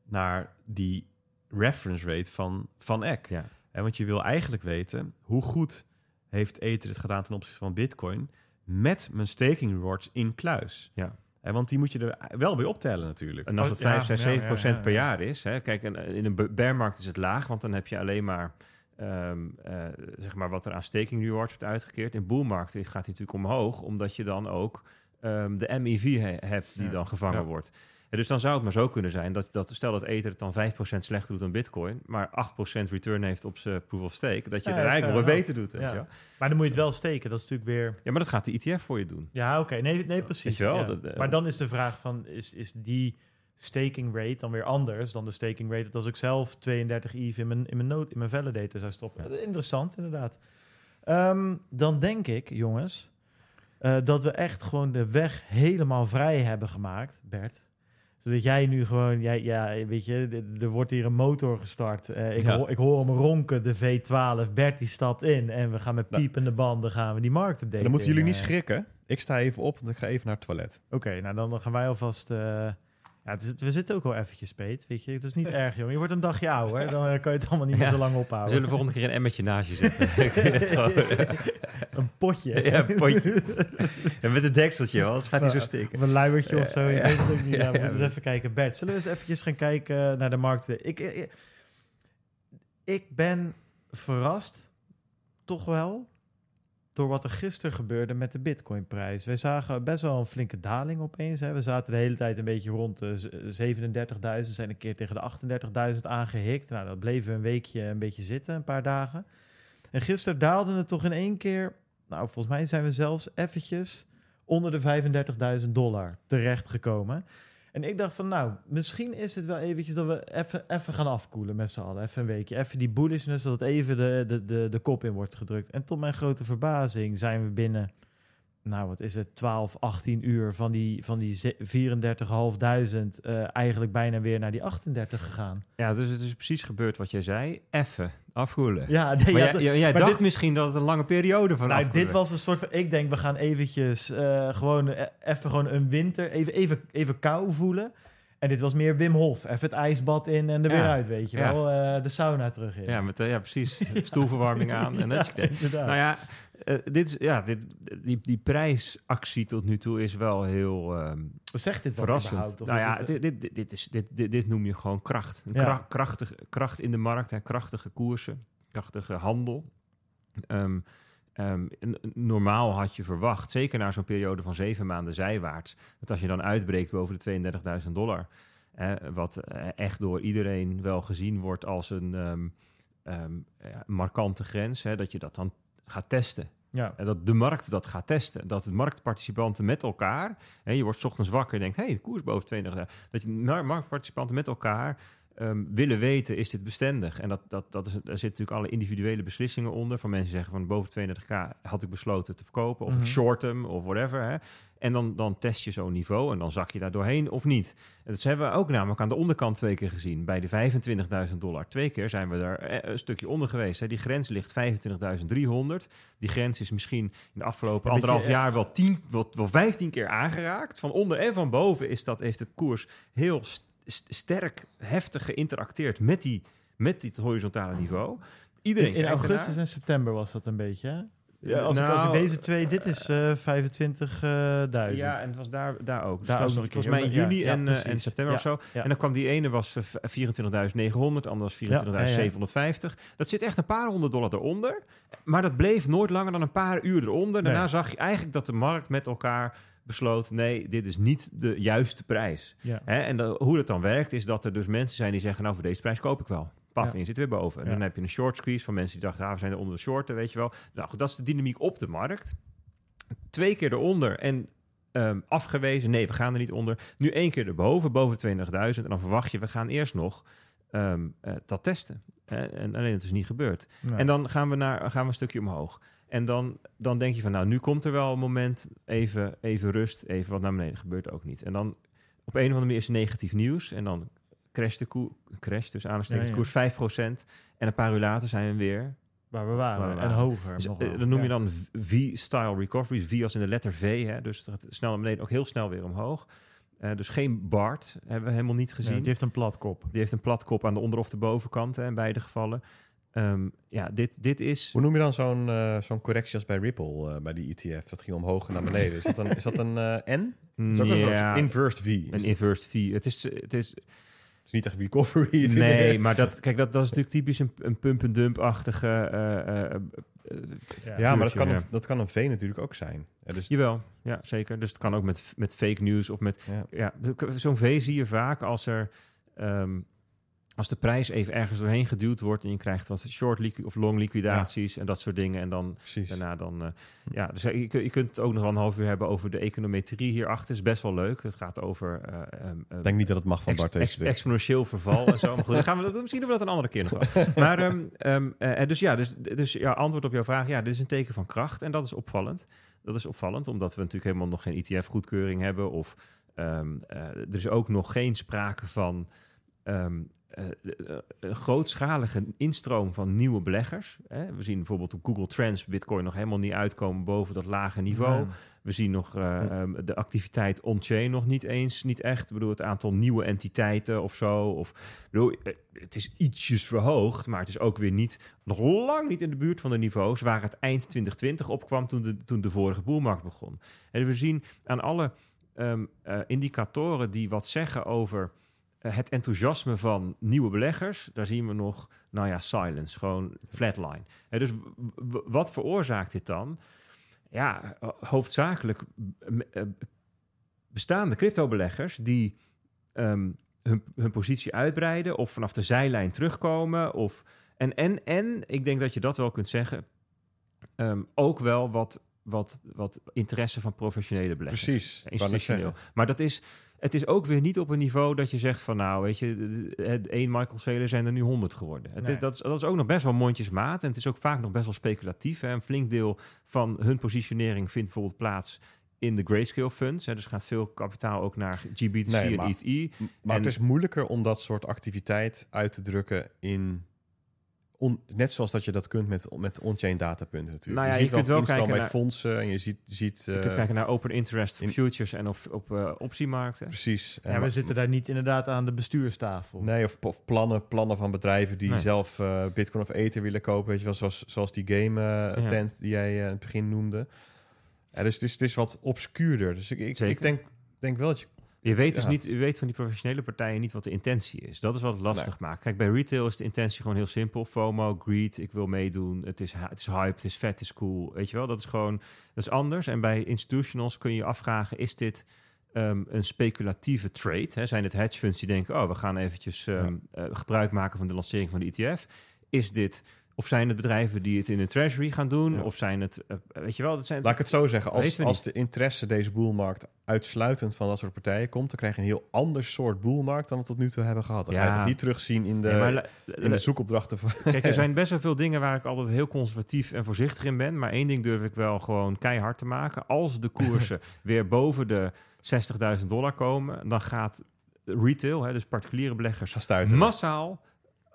naar die reference rate van, van Eck. Ja. En want je wil eigenlijk weten, hoe goed heeft Ether het gedaan ten opzichte van Bitcoin met mijn staking rewards in kluis. Ja. En want die moet je er wel bij optellen natuurlijk. En als het ja, 5, 6, ja, 7 ja, procent per ja. jaar is. Hè, kijk, in een bearmarkt is het laag, want dan heb je alleen maar, ehm, eh, zeg maar wat er aan staking rewards wordt uitgekeerd. In boelmarkt gaat hij natuurlijk omhoog, omdat je dan ook ehm, de MEV he- hebt die Ja. dan gevangen Ja. wordt. En dus dan zou het maar zo kunnen zijn dat, dat stel dat Ether het dan 5% slechter doet dan Bitcoin, maar 8% return heeft op zijn proof of stake, dat je Ja, het eigenlijk nog beter doet. Ja. Maar dan moet je het wel steken. Dat is natuurlijk weer... ja, maar dat gaat de ETF voor je doen. Ja, oké. Nee, nee, precies. Wel, ja. dat, eh, maar dan is de vraag van, is, is die staking rate dan weer anders dan de staking rate dat als ik zelf 32 ETH in mijn, in mijn, node, in mijn validator zou stoppen? Interessant, inderdaad. Ehm, dan denk ik, jongens, eh, dat we echt gewoon de weg helemaal vrij hebben gemaakt, Bert. Zodat jij nu gewoon, ja, ja weet je, er wordt hier een motor gestart. Eh, ik, Ja. hoor, ik hoor hem ronken, de V12. Bert die stapt in en we gaan met Nou. piepende banden gaan we die markt updaten. En dan moeten jullie niet eh, schrikken. Ik sta even op, want ik ga even naar het toilet. Oké, nou dan gaan wij alvast. eh, ja, het is, we zitten ook wel eventjes, Peet. Weet je, het is niet erg, jongen. Je wordt een dagje ouder, dan eh, kan je het allemaal niet meer Ja. zo lang We ophouden. zullen volgende keer een emmetje naast je zetten. Een potje. Ja, een potje. en met een dekseltje, hoor, anders gaat hij zo stikken. Of een luiertje of zo. Je ja. weet het ook niet. Ja, we moeten eens even kijken. Bert, zullen we eens eventjes gaan kijken naar de markt? Ik, ik, ik ben verrast, toch wel, door wat er gisteren gebeurde met de Bitcoin-prijs. Wij zagen best wel een flinke daling opeens. Hè. We zaten de hele tijd een beetje rond de z- 37.000, zijn een keer tegen de 38.000 aangehikt. Nou, dat bleven we een weekje een beetje zitten, een paar dagen. En gisteren daalde het toch in één keer. Nou, volgens mij zijn we zelfs eventjes onder de 35.000 dollar terechtgekomen. En ik dacht van, nou, misschien is het wel eventjes dat we even, even gaan afkoelen met z'n allen. Even een weekje. Even die bullishness, dat even de, de, de, de kop in wordt gedrukt. En tot mijn grote verbazing zijn we binnen, nou wat is het, 12, 18 uur van die, van die ze- 34.500 eh eigenlijk bijna weer naar die 38 gegaan. Ja, dus het is precies gebeurd wat jij zei. Even afkoelen. Ja, nee, Maar ja, jij, maar dacht dit- misschien dat het een lange periode van nou, afkoelen. dit was een soort van. Ik denk, we gaan eventjes eh, gewoon eh, even gewoon een winter, even, even, even kou voelen. En dit was meer Wim Hof. Even het ijsbad in en er Ja. weer uit, weet je Ja. wel. Eh, de sauna terug in. Ja, met, ja precies. Stoelverwarming aan en dat. Nou ja, eh, dit is, ja dit, die, die prijsactie tot nu toe is wel heel ehm, Zegt dit verrassend. Of Nou ja, het, dit, dit, is, dit, dit, dit noem je gewoon kracht. Een Ja. kra- krachtig, kracht in de markt, hè, krachtige koersen, krachtige handel. Ehm, ehm, normaal had je verwacht, zeker na zo'n periode van zeven maanden zijwaarts, dat als je dan uitbreekt boven de 32.000 dollar, hè, wat eh, echt door iedereen wel gezien wordt als een ja, markante grens, hè, dat je dat dan gaat testen. ja. En dat de markt dat gaat testen. Dat de marktparticipanten met elkaar... Hè, je wordt ochtends wakker en denkt... hé, hey, de koers boven 20. Dat je mar- marktparticipanten met elkaar ehm, willen weten... is dit bestendig? En dat, dat, dat is, daar zitten natuurlijk alle individuele beslissingen onder... van mensen zeggen van boven 32k had ik besloten te verkopen... of Mhm. ik short hem of whatever. Hè. En dan, dan test je zo'n niveau en dan zak je daar doorheen of niet. En dat hebben we ook namelijk aan de onderkant twee keer gezien. Bij de 25.000 dollar. Twee keer zijn we daar eh, een stukje onder geweest. Hè. Die grens ligt 25.300. Die grens is misschien in de afgelopen Een anderhalf eh, jaar wel, 10, wel, wel 15 keer aangeraakt. Van onder en van boven is dat, heeft de koers heel st- st- sterk, heftig geïnteracteerd met, die, met dit horizontale niveau. Iedereen In, in augustus en september was dat een beetje? Ja, als, ik, als ik Nou, deze twee... Dit is eh 25.000. Ja, en het was daar, daar ook. Dus Daar was ook nog een volgens mij in juni ja, en, eh, en september of zo. En dan kwam die ene was eh, v- 24.900, ander was 24.750. Dat zit echt een paar honderd dollar eronder. Maar dat bleef nooit langer dan een paar uur eronder. Daarna Nee. zag je eigenlijk dat de markt met elkaar besloot... nee, dit is niet de juiste prijs. Ja. Hè? En de- hoe dat dan werkt is dat er dus mensen zijn die zeggen... nou, voor deze prijs koop ik wel. Paf, Ja. en je zit weer boven. En dan heb je een short squeeze van mensen die dachten... ah, we zijn er onder de shorten, weet je wel. Nou goed, dat is de dynamiek op de markt. Twee keer eronder en ehm, afgewezen. Nee, we gaan er niet onder. Nu één keer erboven, boven 20.000. En dan verwacht je, we gaan eerst nog ehm, eh, dat testen. Hè? en alleen het is niet gebeurd. En dan gaan we, naar, gaan we een stukje omhoog. En dan, dan denk je van, nou, nu komt er wel een moment, even, even rust, even wat naar beneden. gebeurt ook niet. En dan op een of andere manier is negatief nieuws. En dan crasht de koers, crash dus aanstekens Ja, de koers 5%. En een paar uur later zijn we weer waar we waren. waar we en hoger. dus, nog eh, dat noem je ja. dan V-style recovery. V als in de letter V. Hè? Dus het gaat snel naar beneden, ook heel snel weer omhoog. Eh, dus geen BART hebben we helemaal niet Ja, gezien. die heeft een platkop. Die heeft een platkop aan de onder- of de bovenkant hè, in beide gevallen. Ehm, ja, dit, dit is... Hoe noem je dan zo'n eh, zo'n correctie als bij Ripple, eh, bij die ETF? Dat ging omhoog en naar beneden. Is dat een, is dat een eh, N? Dat is ook een soort Ja, inverse V. Een inverse V. Het is, het is is niet echt recovery. nee, maar dat, kijk, dat, dat is natuurlijk typisch een, een pump-and-dump-achtige... eh, eh, eh, eh, Ja, maar dat kan, ja. een, dat kan een V natuurlijk ook zijn. Ja, dus, Jawel, ja, zeker. Dus het kan ook met, met fake news of met... ja. Ja, zo'n V zie je vaak als er... ehm, als de prijs even ergens doorheen geduwd wordt en je krijgt wat short liqui- of long liquidaties en dat soort dingen. En dan precies. daarna dan... eh, ja, dus je, kun- je kunt het ook nog een half uur hebben over de econometrie hierachter. is best wel leuk. Het gaat over... eh, eh, Ik denk niet dat het mag van Ex- Bart ex- exponentieel verval en zo. Maar goed, gaan we dat, misschien doen we dat een andere keer nog wel. Maar eh, dus ja, dus, dus ja, antwoord op jouw vraag. Ja, dit is een teken van kracht en dat is opvallend. Dat is opvallend, omdat we natuurlijk helemaal nog geen ETF-goedkeuring hebben. Of eh, er is ook nog geen sprake van eh, eh, een grootschalige instroom van nieuwe beleggers. Hè. We zien bijvoorbeeld op Google Trends Bitcoin nog helemaal niet uitkomen boven dat lage niveau. Nee. We zien nog eh, ehm, de activiteit on-chain nog niet eens, niet echt. Ik bedoel, het aantal nieuwe entiteiten of zo. Of, bedoel, eh, het is ietsjes verhoogd, maar het is ook weer niet, nog lang niet in de buurt van de niveaus waar het eind 2020 opkwam toen de, toen de vorige boelmarkt begon. En we zien aan alle ehm, eh, indicatoren die wat zeggen over eh, het enthousiasme van nieuwe beleggers, daar zien we nog, nou ja, silence, gewoon flatline. Hè, dus wat veroorzaakt dit dan? ja, ho- hoofdzakelijk eh, bestaande cryptobeleggers die ehm, hun, hun positie uitbreiden of vanaf de zijlijn terugkomen. Of, en, en, en ik denk dat je dat wel kunt zeggen, ehm, ook wel wat, wat, wat interesse van professionele beleggers. Precies. Institutioneel. Maar dat is, het is ook weer niet op een niveau dat je zegt van nou, weet je, het één Michael Saylor zijn er nu honderd geworden. Het Nee. is, dat, is, dat is ook nog best wel mondjesmaat en het is ook vaak nog best wel speculatief. Hè. Een flink deel van hun positionering vindt bijvoorbeeld plaats in de grayscale funds. Hè. Dus gaat veel kapitaal ook naar GBTC Nee, en maar- ETE. Maar En- het is moeilijker om dat soort activiteit uit te drukken in... On, net zoals dat je dat kunt met, met on-chain datapunten natuurlijk. Nou ja, je, je kunt wel kijken bij naar- fondsen en je ziet... ziet Je eh, kunt kijken naar open interest in- futures en of, op eh, optiemarkten. Precies. En we maar- zitten daar niet inderdaad aan de bestuurstafel. Nee, of, of plannen, plannen van bedrijven die Nee. zelf eh, Bitcoin of Ether willen kopen. Weet je wel, zoals, zoals die game eh, Ja. tent die jij eh, in het begin noemde. Ja, dus het is, het is wat obscuurder. Dus ik, ik, ik denk, denk wel dat je... Je weet dus Ja. niet, je weet van die professionele partijen niet wat de intentie is. Dat is wat het lastig maakt. Kijk, bij retail is de intentie gewoon heel simpel. FOMO, greed, ik wil meedoen. Het is, het is hype, het is vet, het is cool. Weet je wel, dat is gewoon dat is anders. En bij institutionals kun je je afvragen, is dit ehm, een speculatieve trade? Hè? Zijn het hedge funds die denken, oh, we gaan eventjes ehm, eh, gebruik maken van de lancering van de ETF? Is dit... Of zijn het bedrijven die het in een treasury gaan doen? Ja. Of zijn het, eh, weet je wel, dat zijn Laat ik het zo zeggen. Als, als de interesse deze boelmarkt uitsluitend van dat soort partijen komt... dan krijg je een heel ander soort boelmarkt dan we tot nu toe hebben gehad. Dan ga je Ja. het niet terugzien in de, Nee, in de zoekopdrachten. Van, Kijk, er zijn best wel veel dingen waar ik altijd heel conservatief en voorzichtig in ben. Maar één ding durf ik wel gewoon keihard te maken. Als de koersen weer boven de 60.000 dollar komen, dan gaat retail, hè, dus particuliere beleggers, gaan stuiten. massaal,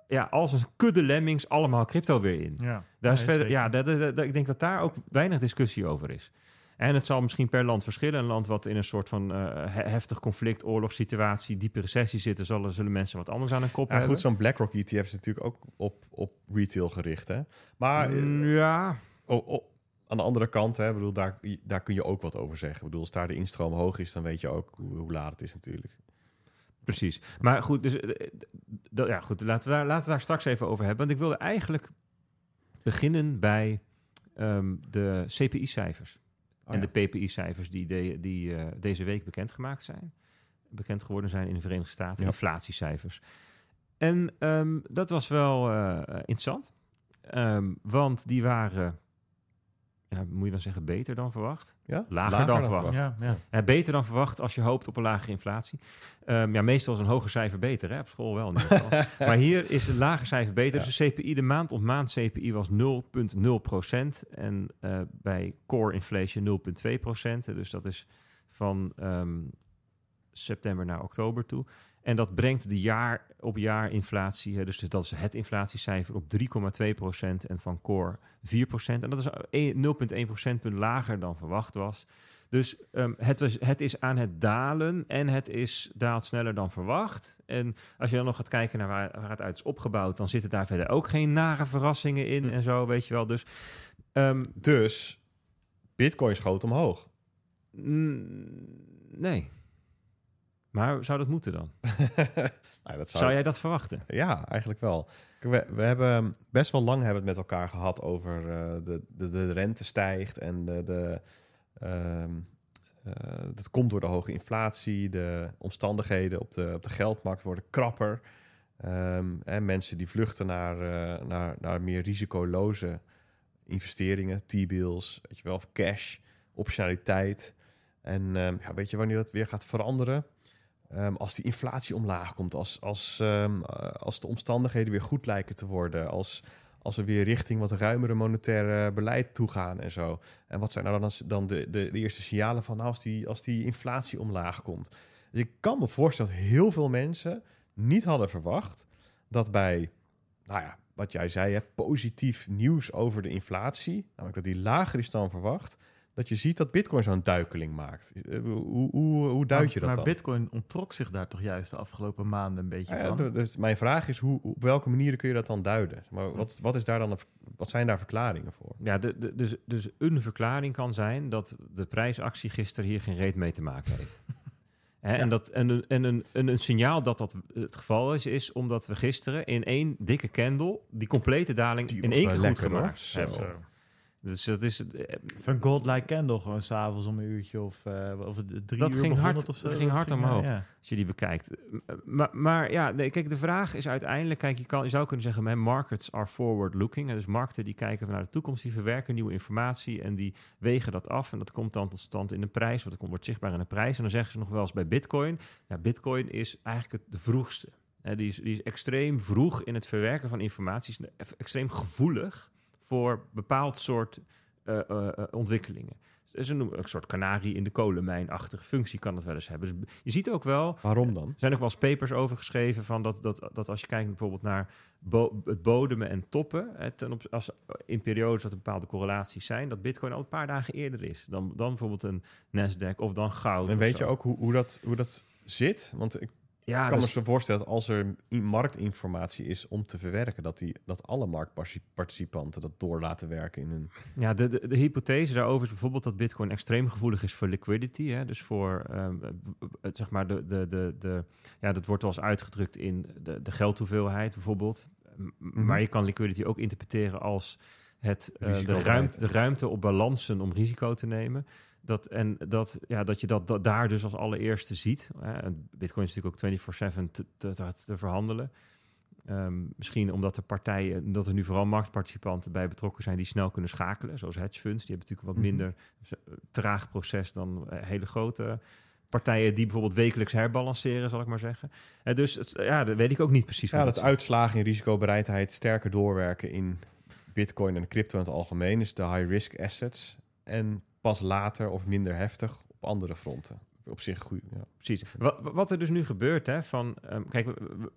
ja, als een kudde lemmings, allemaal crypto weer in. Ja, Daar is Nee, verder, ja, dat, dat- dat- ik denk dat daar ook weinig discussie over is. En het zal misschien per land verschillen. Een land wat in een soort van eh, he- heftig conflict, oorlogssituatie, diepe recessie zitten, zullen, zullen mensen wat anders aan hun kop Ja, hebben. goed, zo'n BlackRock ETF is natuurlijk ook op, op retail gericht. Hè? Maar eh, Mm, ja, oh, oh, aan de andere kant, hè, bedoel, daar, daar kun je ook wat over zeggen. Ik bedoel, als daar de instroom hoog is, dan weet je ook hoe, hoe laat het is natuurlijk. Precies. Maar goed, dus, eh, d- ja, goed laten, we daar, laten we daar straks even over hebben. Want ik wilde eigenlijk beginnen bij ehm, de CPI-cijfers. Oh, en ja. de PPI-cijfers die, de- die eh, deze week bekendgemaakt zijn. Bekend geworden zijn in de Verenigde Staten. Ja. Inflatiecijfers. En ehm, dat was wel eh, interessant. Ehm, want die waren, ja, moet je dan zeggen, beter dan verwacht. Ja? Lager dan verwacht. ja, ja. Ja, beter dan verwacht als je hoopt op een lagere inflatie. Ehm, ja, meestal is een hoger cijfer beter, hè? op school wel. In ieder geval. maar hier is een lager cijfer beter. Ja. Dus de CPI, de maand op maand CPI was 0,0% En eh, bij core inflation 0,2% Dus dat is van ehm, september naar oktober toe. En dat brengt de jaar op jaar inflatie, dus dat is het inflatiecijfer op 3,2% en van core 4% En dat is eh, 0,1 procentpunt lager dan verwacht was. Dus ehm, het, was, het is aan het dalen en het is daalt sneller dan verwacht. En als je dan nog gaat kijken naar waar, waar het uit is opgebouwd, dan zitten daar verder ook geen nare verrassingen in en zo, weet je wel. Dus ehm, Dus Bitcoin schoot omhoog. mm, nee. Maar zou dat moeten dan? nou, dat zou, Zou jij dat verwachten? Ja, eigenlijk wel. We, we hebben best wel lang hebben het met elkaar gehad over uh, de, de, de rente stijgt en de, de, um, uh, dat komt door de hoge inflatie. De omstandigheden op de, op de geldmarkt worden krapper. Um, en mensen die vluchten naar, uh, naar, naar meer risicoloze investeringen, T-bills, weet je wel, of cash, optionaliteit. En um, ja, weet je wanneer dat weer gaat veranderen? Um, als die inflatie omlaag komt, als, als, um, als de omstandigheden weer goed lijken te worden, als, als we weer richting wat ruimere monetaire beleid toe gaan en zo. En wat zijn nou dan, dan de, de, de eerste signalen van nou, als, die, als die inflatie omlaag komt? Dus ik kan me voorstellen dat heel veel mensen niet hadden verwacht dat bij, nou ja, wat jij zei, hè, positief nieuws over de inflatie, namelijk dat die lager is dan verwacht, dat je ziet dat Bitcoin zo'n duikeling maakt. Hoe, hoe, hoe duid je dat maar dan? Bitcoin onttrok zich daar toch juist de afgelopen maanden een beetje Ja, van? dus mijn vraag is, hoe, op welke manieren kun je dat dan duiden? Maar wat, wat, is daar dan, wat zijn daar verklaringen voor? Ja, de, de, dus, dus een verklaring kan zijn dat de prijsactie gisteren hier geen reet mee te maken heeft. Ja. En, dat, en, een, en een, signaal dat dat het geval is, is omdat we gisteren in één dikke candle die complete daling Die in één keer goed hoor. gemaakt Zo. Dus dat is... eh, Van God Like Candle gewoon s'avonds om een uurtje of, eh of drie Dat uur ging hard- of zo. dat ging hard omhoog. Ja, als je die bekijkt. Eh, Maar, maar ja, nee, kijk, de vraag is uiteindelijk, kijk, je, kan, je zou kunnen zeggen, man, markets are forward-looking. Dus markten die kijken naar de toekomst, die verwerken nieuwe informatie en die wegen dat af. En dat komt dan tot stand in de prijs, want dat komt, wordt zichtbaar in de prijs. En dan zeggen ze nog wel eens bij Bitcoin, ja, Bitcoin is eigenlijk het, de vroegste. Die, is, die is extreem vroeg in het verwerken van informatie, is eff- extreem gevoelig voor bepaald soort eh, eh, eh, ontwikkelingen. Ze noemen een soort kanarie in de kolenmijnachtige functie kan het wel eens hebben. Dus je ziet ook wel, Waarom dan? er zijn ook wel eens papers over geschreven van dat, dat, dat als je kijkt bijvoorbeeld naar bo- het bodemen en toppen, hè, ten op, als, in periodes dat er bepaalde correlaties zijn, dat bitcoin al een paar dagen eerder is dan, dan bijvoorbeeld een Nasdaq of dan goud. En weet zo. je ook hoe, hoe, dat, hoe dat zit? Want ik ja, kan dat me zo voorstellen dat als er in- marktinformatie is om te verwerken, dat, die, dat alle marktparticipanten dat door laten werken in een... Ja, de, de, de hypothese daarover is bijvoorbeeld dat Bitcoin extreem gevoelig is voor liquidity. Hè? Dus voor, ehm, het, zeg maar, de, de, de, de, ja, dat wordt wel eens uitgedrukt in de, de geldhoeveelheid bijvoorbeeld. M- Maar je kan liquidity ook interpreteren als het, eh, de, ruimte, de ruimte op balansen om risico te nemen. Dat, en dat, ja, dat je dat, dat daar dus als allereerste ziet. Hè? En Bitcoin is natuurlijk ook 24-7 te, te, te, verhandelen. Ehm, misschien omdat de partijen, dat er nu vooral marktparticipanten bij betrokken zijn die snel kunnen schakelen, zoals hedge funds. Die hebben natuurlijk wat Mhm. minder eh, traag proces dan eh, hele grote partijen die bijvoorbeeld wekelijks herbalanceren, zal ik maar zeggen. Eh, dus het, ja, dat weet ik ook niet precies. Ja, dat zit. uitslagen in risicobereidheid sterker doorwerken in bitcoin en crypto in het algemeen is de high-risk assets. En pas later of minder heftig op andere fronten. Op zich goed. Ja. Precies. Wat, wat er dus nu gebeurt, hè, van, ehm, kijk, we,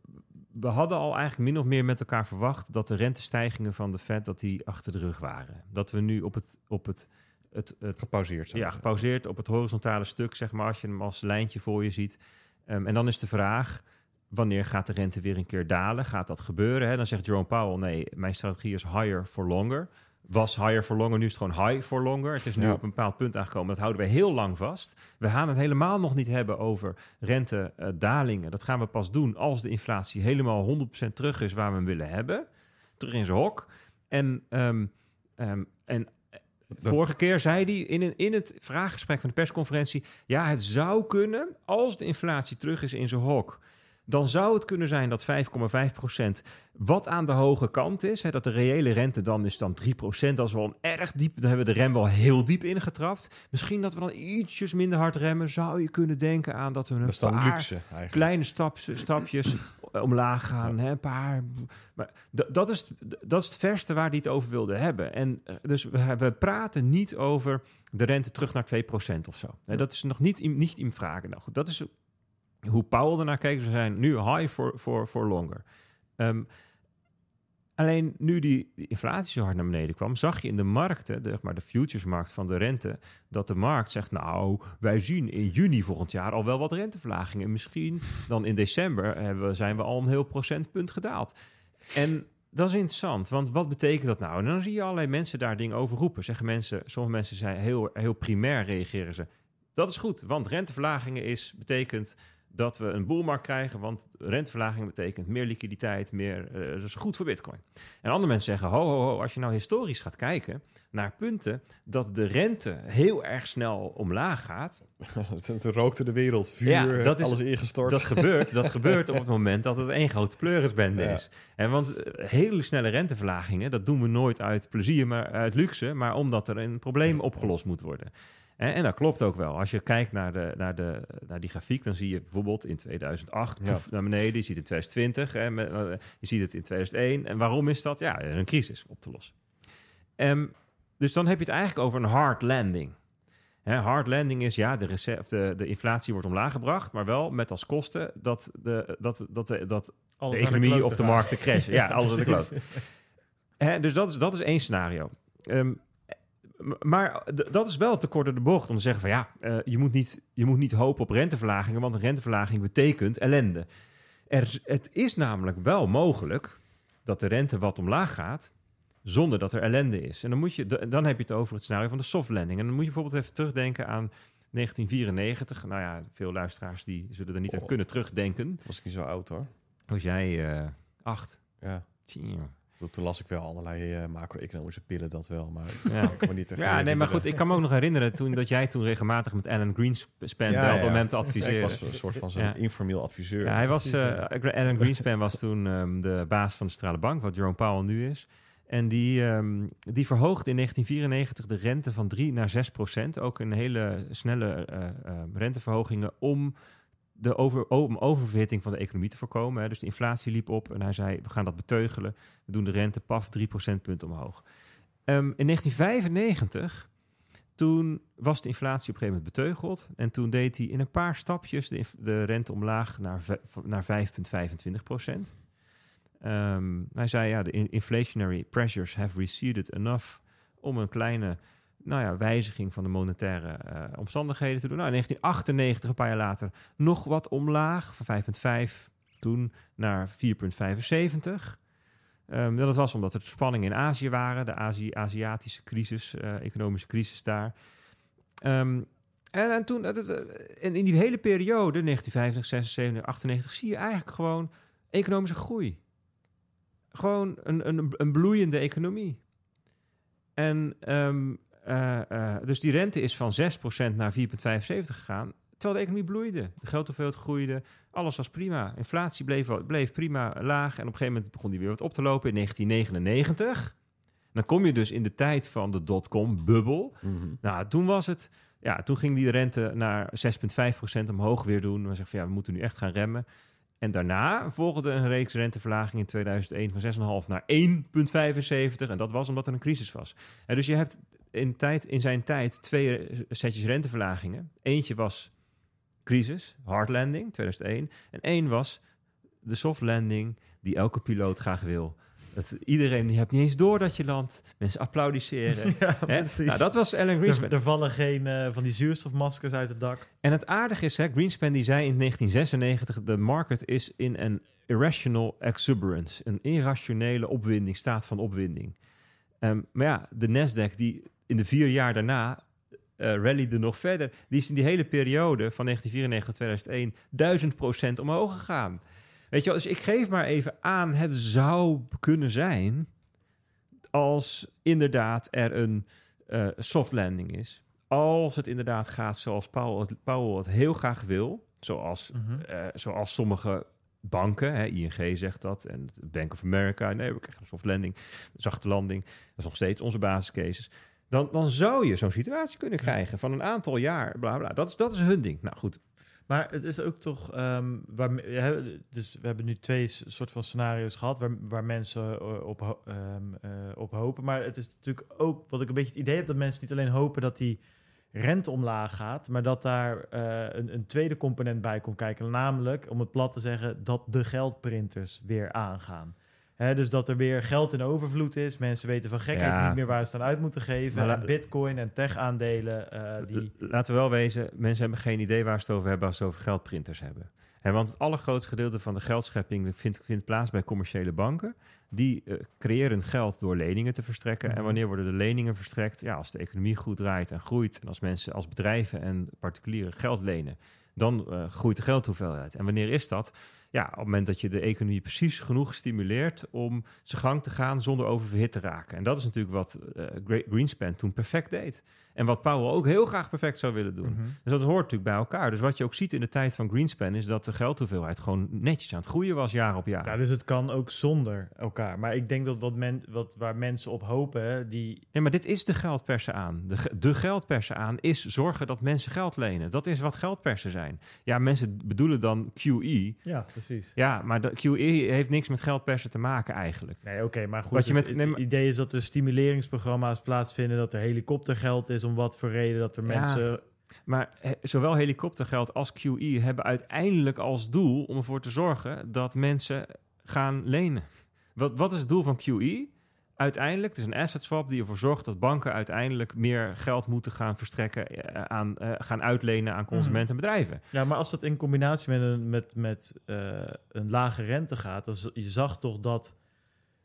we- hadden al eigenlijk min of meer met elkaar verwacht dat de rentestijgingen van de Fed dat die achter de rug waren. Dat we nu op het, op het, het, het Gepauzeerd. ik ja, gepauzeerd op het horizontale stuk, zeg maar, als je hem als lijntje voor je ziet. Ehm, en dan is de vraag, wanneer gaat de rente weer een keer dalen? Gaat dat gebeuren? Hè? Dan zegt Jerome Powell, nee, mijn strategie is higher for longer. Was higher for longer, nu is het gewoon high for longer. Het is nu Ja. op een bepaald punt aangekomen, dat houden we heel lang vast. We gaan het helemaal nog niet hebben over rentedalingen. dat gaan we pas doen als de inflatie helemaal 100% terug is waar we hem willen hebben. Terug in zijn hok. En, ehm, ehm, en Vorige keer zei hij in, een, in het vraaggesprek van de persconferentie... ja, het zou kunnen, als de inflatie terug is in zijn hok... dan zou het kunnen zijn dat 5,5% wat aan de hoge kant is... Hè, dat de reële rente dan is dan 3 Dat is wel een erg diep... dan hebben we de rem wel heel diep ingetrapt. Misschien dat we dan ietsjes minder hard remmen... zou je kunnen denken aan dat we een Dat paar luxe kleine staps, stapjes omlaag gaan. Hè, een paar. Maar dat, is, dat is het verste waar hij het over wilde hebben. En eh, dus we, we praten niet over de rente terug naar 2% of zo. Dat is nog niet, in- niet in vraag. Nou, goed, dat is hoe Powell ernaar kijkt. We zijn nu high for, for, for longer. Ehm, Alleen nu die, inflatie zo hard naar beneden kwam, zag je in de markten, de, maar de futuresmarkt van de rente, dat de markt zegt, nou, wij zien in juni volgend jaar al wel wat renteverlagingen. En misschien dan in december we, zijn we al een heel procentpunt gedaald. En dat is interessant, want wat betekent dat nou? En dan zie je allerlei mensen daar dingen over roepen. Zeggen mensen, sommige mensen zijn heel, heel primair reageren ze. Dat is goed, want renteverlagingen is, betekent dat we een boelmarkt krijgen, want renteverlaging betekent meer liquiditeit, meer, eh, dat is goed voor bitcoin. En andere mensen zeggen, ho, ho, ho, als je nou historisch gaat kijken naar punten dat de rente heel erg snel omlaag gaat, het rookte de wereld. Vuur, Ja, dat is- alles ingestort. dat gebeurt, dat gebeurt op het moment dat het één grote pleurisbende Ja. is. En want eh, hele snelle renteverlagingen, dat doen we nooit uit plezier, maar uit luxe, maar omdat er een probleem opgelost moet worden. En, en dat klopt ook wel. Als je kijkt naar, de, naar, de, naar die grafiek, dan zie je bijvoorbeeld in 2008 Ja. poef, naar beneden. Je ziet het in 2020, hè, met, eh, je ziet het in 2001. En waarom is dat? Ja, er een crisis op te lossen. Ehm, dus dan heb je het eigenlijk over een hard landing. Hè, hard landing is, ja, de, rece- of de, de inflatie wordt omlaag gebracht, maar wel met als kosten dat de, dat, dat, de, dat Alles de economie klote of de markten crashen. Ja, alles aan de kloot. Hè, dus dat is, dat is één scenario. Ehm, maar d- dat is wel te kort door de bocht om te zeggen van ja, eh, je, moet niet, je moet niet hopen op renteverlagingen, want een renteverlaging betekent ellende. Er, het is namelijk wel mogelijk dat de rente wat omlaag gaat, zonder dat er ellende is. En dan, moet je, dan heb je het over het scenario van de soft landing. En dan moet je bijvoorbeeld even terugdenken aan 1994. Nou ja, veel luisteraars die zullen er niet aan Oh. kunnen terugdenken. was ik niet zo oud hoor. Was jij eh, acht? Ja. Tjie. Toen las ik wel allerlei eh, macro-economische pillen, dat wel. Maar Ja. ik kan me niet echt Ja, nee, maar goed, ik kan me ook nog herinneren toen, dat jij toen regelmatig met Alan Greenspan Ja, belde ja. om hem te Ja, ik adviseren. was een soort van zijn Ja. informeel adviseur. Ja, hij was, eh, Alan Greenspan was toen ehm, de baas van de Centrale Bank, wat Jerome Powell nu is. En die, ehm, die verhoogde in 1994 de rente van 3 naar 6 procent. Ook een hele snelle eh, eh, renteverhogingen om de over, om oververhitting van de economie te voorkomen. Hè. Dus de inflatie liep op en hij zei, we gaan dat beteugelen. We doen de rente paf 3 procentpunten omhoog. Ehm, in 1995, toen was de inflatie op een gegeven moment beteugeld. En toen deed hij in een paar stapjes de, de rente omlaag naar, naar 5,25 procent. Ehm, hij zei, ja, de in- inflationary pressures have receded enough om een kleine nou ja, wijziging van de monetaire eh, omstandigheden te doen. Nou, in 1998, een paar jaar later, nog wat omlaag van 5,5 toen naar 4,75. Ehm, dat was omdat er spanningen in Azië waren, de Aziatische crisis, eh, economische crisis daar. Ehm, en, en toen, en in die hele periode, 1950, 76, 98, zie je eigenlijk gewoon economische groei. Gewoon een, een, een bloeiende economie. En ehm, eh, eh, dus die rente is van 6% naar 4,75 gegaan. Terwijl de economie bloeide. De geldhoeveelheid groeide. Alles was prima. Inflatie bleef, bleef prima laag. En op een gegeven moment begon die weer wat op te lopen in 1999. Dan kom je dus in de tijd van de dotcom-bubbel. Mhm. Nou, toen was het... Ja, toen ging die rente naar 6,5% omhoog weer doen. We zeggen van ja, we moeten nu echt gaan remmen. En daarna volgde een reeks renteverlagingen in 2001 van 6,5 naar 1,75. En dat was omdat er een crisis was. En dus je hebt in, tijd, in zijn tijd twee setjes renteverlagingen. Eentje was crisis, hard landing, 2001. En één was de soft landing die elke piloot graag wil. Dat iedereen, je hebt niet eens door dat je landt. Mensen applaudisseren. Ja, Hè? precies. Nou, dat was Alan er, Greenspan. er vallen geen eh, van die zuurstofmaskers uit het dak. En het aardige is, hè, Greenspan die zei in 1996... de market is in een irrational exuberance. Een irrationele opwinding, staat van opwinding. Ehm, maar ja, de Nasdaq die in de vier jaar daarna eh rallyde nog verder... die is in die hele periode van 1994 tot 2001... duizend procent omhoog gegaan. Weet je wel, dus ik geef maar even aan... het zou kunnen zijn... als inderdaad er een eh, soft landing is als het inderdaad gaat zoals Powell het, Powell het heel graag wil, zoals, Mhm. eh, zoals sommige banken, hè, ING zegt dat, en Bank of America, nee, we krijgen een soft landing, zachte landing, dat is nog steeds onze basiscases. Dan, dan zou je zo'n situatie kunnen krijgen van een aantal jaar, bla bla. Dat is, dat is hun ding. Nou goed, Maar het is ook toch, ehm, dus we hebben nu twee soort van scenario's gehad waar, waar mensen eh, op, ehm, eh, op hopen. Maar het is natuurlijk ook, wat ik een beetje het idee heb, dat mensen niet alleen hopen dat die rente omlaag gaat, maar dat daar eh, een, een tweede component bij komt kijken. Namelijk, om het plat te zeggen, dat de geldprinters weer aangaan. Dus dat er weer geld in overvloed is. Mensen weten van gekheid Ja. niet meer waar ze het aan uit moeten geven. En bitcoin en tech-aandelen, eh, die... Laten we wel wezen, mensen hebben geen idee waar ze het over hebben als ze over geldprinters hebben. Want het allergrootste gedeelte van de geldschepping vindt, vindt plaats bij commerciële banken. Die eh, creëren geld door leningen te verstrekken. En Mhm. wanneer worden de leningen verstrekt? Ja, als de economie goed draait en groeit. En als mensen, als bedrijven en particulieren geld lenen, dan eh, groeit de geldhoeveelheid. En wanneer is dat? Ja, op het moment dat je de economie precies genoeg stimuleert om zijn gang te gaan zonder oververhit te raken. En dat is natuurlijk wat eh, Gre- Greenspan toen perfect deed. En wat Powell ook heel graag perfect zou willen doen. Mhm. Dus dat hoort natuurlijk bij elkaar. Dus wat je ook ziet in de tijd van Greenspan is dat de geldhoeveelheid gewoon netjes aan het groeien was jaar op jaar. Ja, dus het kan ook zonder elkaar. Maar ik denk dat wat men, wat, waar mensen op hopen, hè, die... Nee, maar dit is de geldpersen aan. De, de geldpersen aan is zorgen dat mensen geld lenen. Dat is wat geldpersen zijn. Ja, mensen bedoelen dan QE. Ja, precies. Ja, maar de QE heeft niks met geldpersen te maken eigenlijk. Nee, oké, maar goed. Wat je het, met- het maar- idee is dat er stimuleringsprogramma's plaatsvinden, dat er helikoptergeld is om wat voor reden, dat er mensen... Maar he- zowel helikoptergeld als QE hebben uiteindelijk als doel om ervoor te zorgen dat mensen gaan lenen. Wat, wat is het doel van QE? Uiteindelijk, het is een asset swap die ervoor zorgt dat banken uiteindelijk meer geld moeten gaan verstrekken, eh, aan, eh, gaan uitlenen aan consumenten en bedrijven. Ja, maar als dat in combinatie met een, met, met, eh, een lage rente gaat, dan je zag toch dat...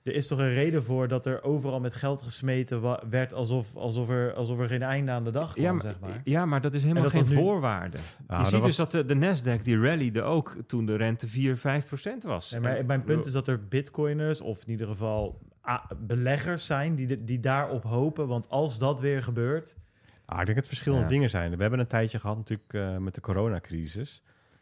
Er is toch een reden voor dat er overal met geld gesmeten werd alsof, alsof, er, alsof er geen einde aan de dag kwam, Ja maar, zeg maar. ja, maar dat is helemaal dat geen dat nu- voorwaarde. Ja, je ziet dus dat de, de Nasdaq, die rallyde ook toen de rente 4, 5 procent was. Maar mijn punt is dat er bitcoiners, of in ieder geval beleggers zijn die, de- die daarop hopen. Want als dat weer gebeurt... Ah, ik denk dat het verschillende Ja. dingen zijn. We hebben een tijdje gehad natuurlijk eh, met de coronacrisis...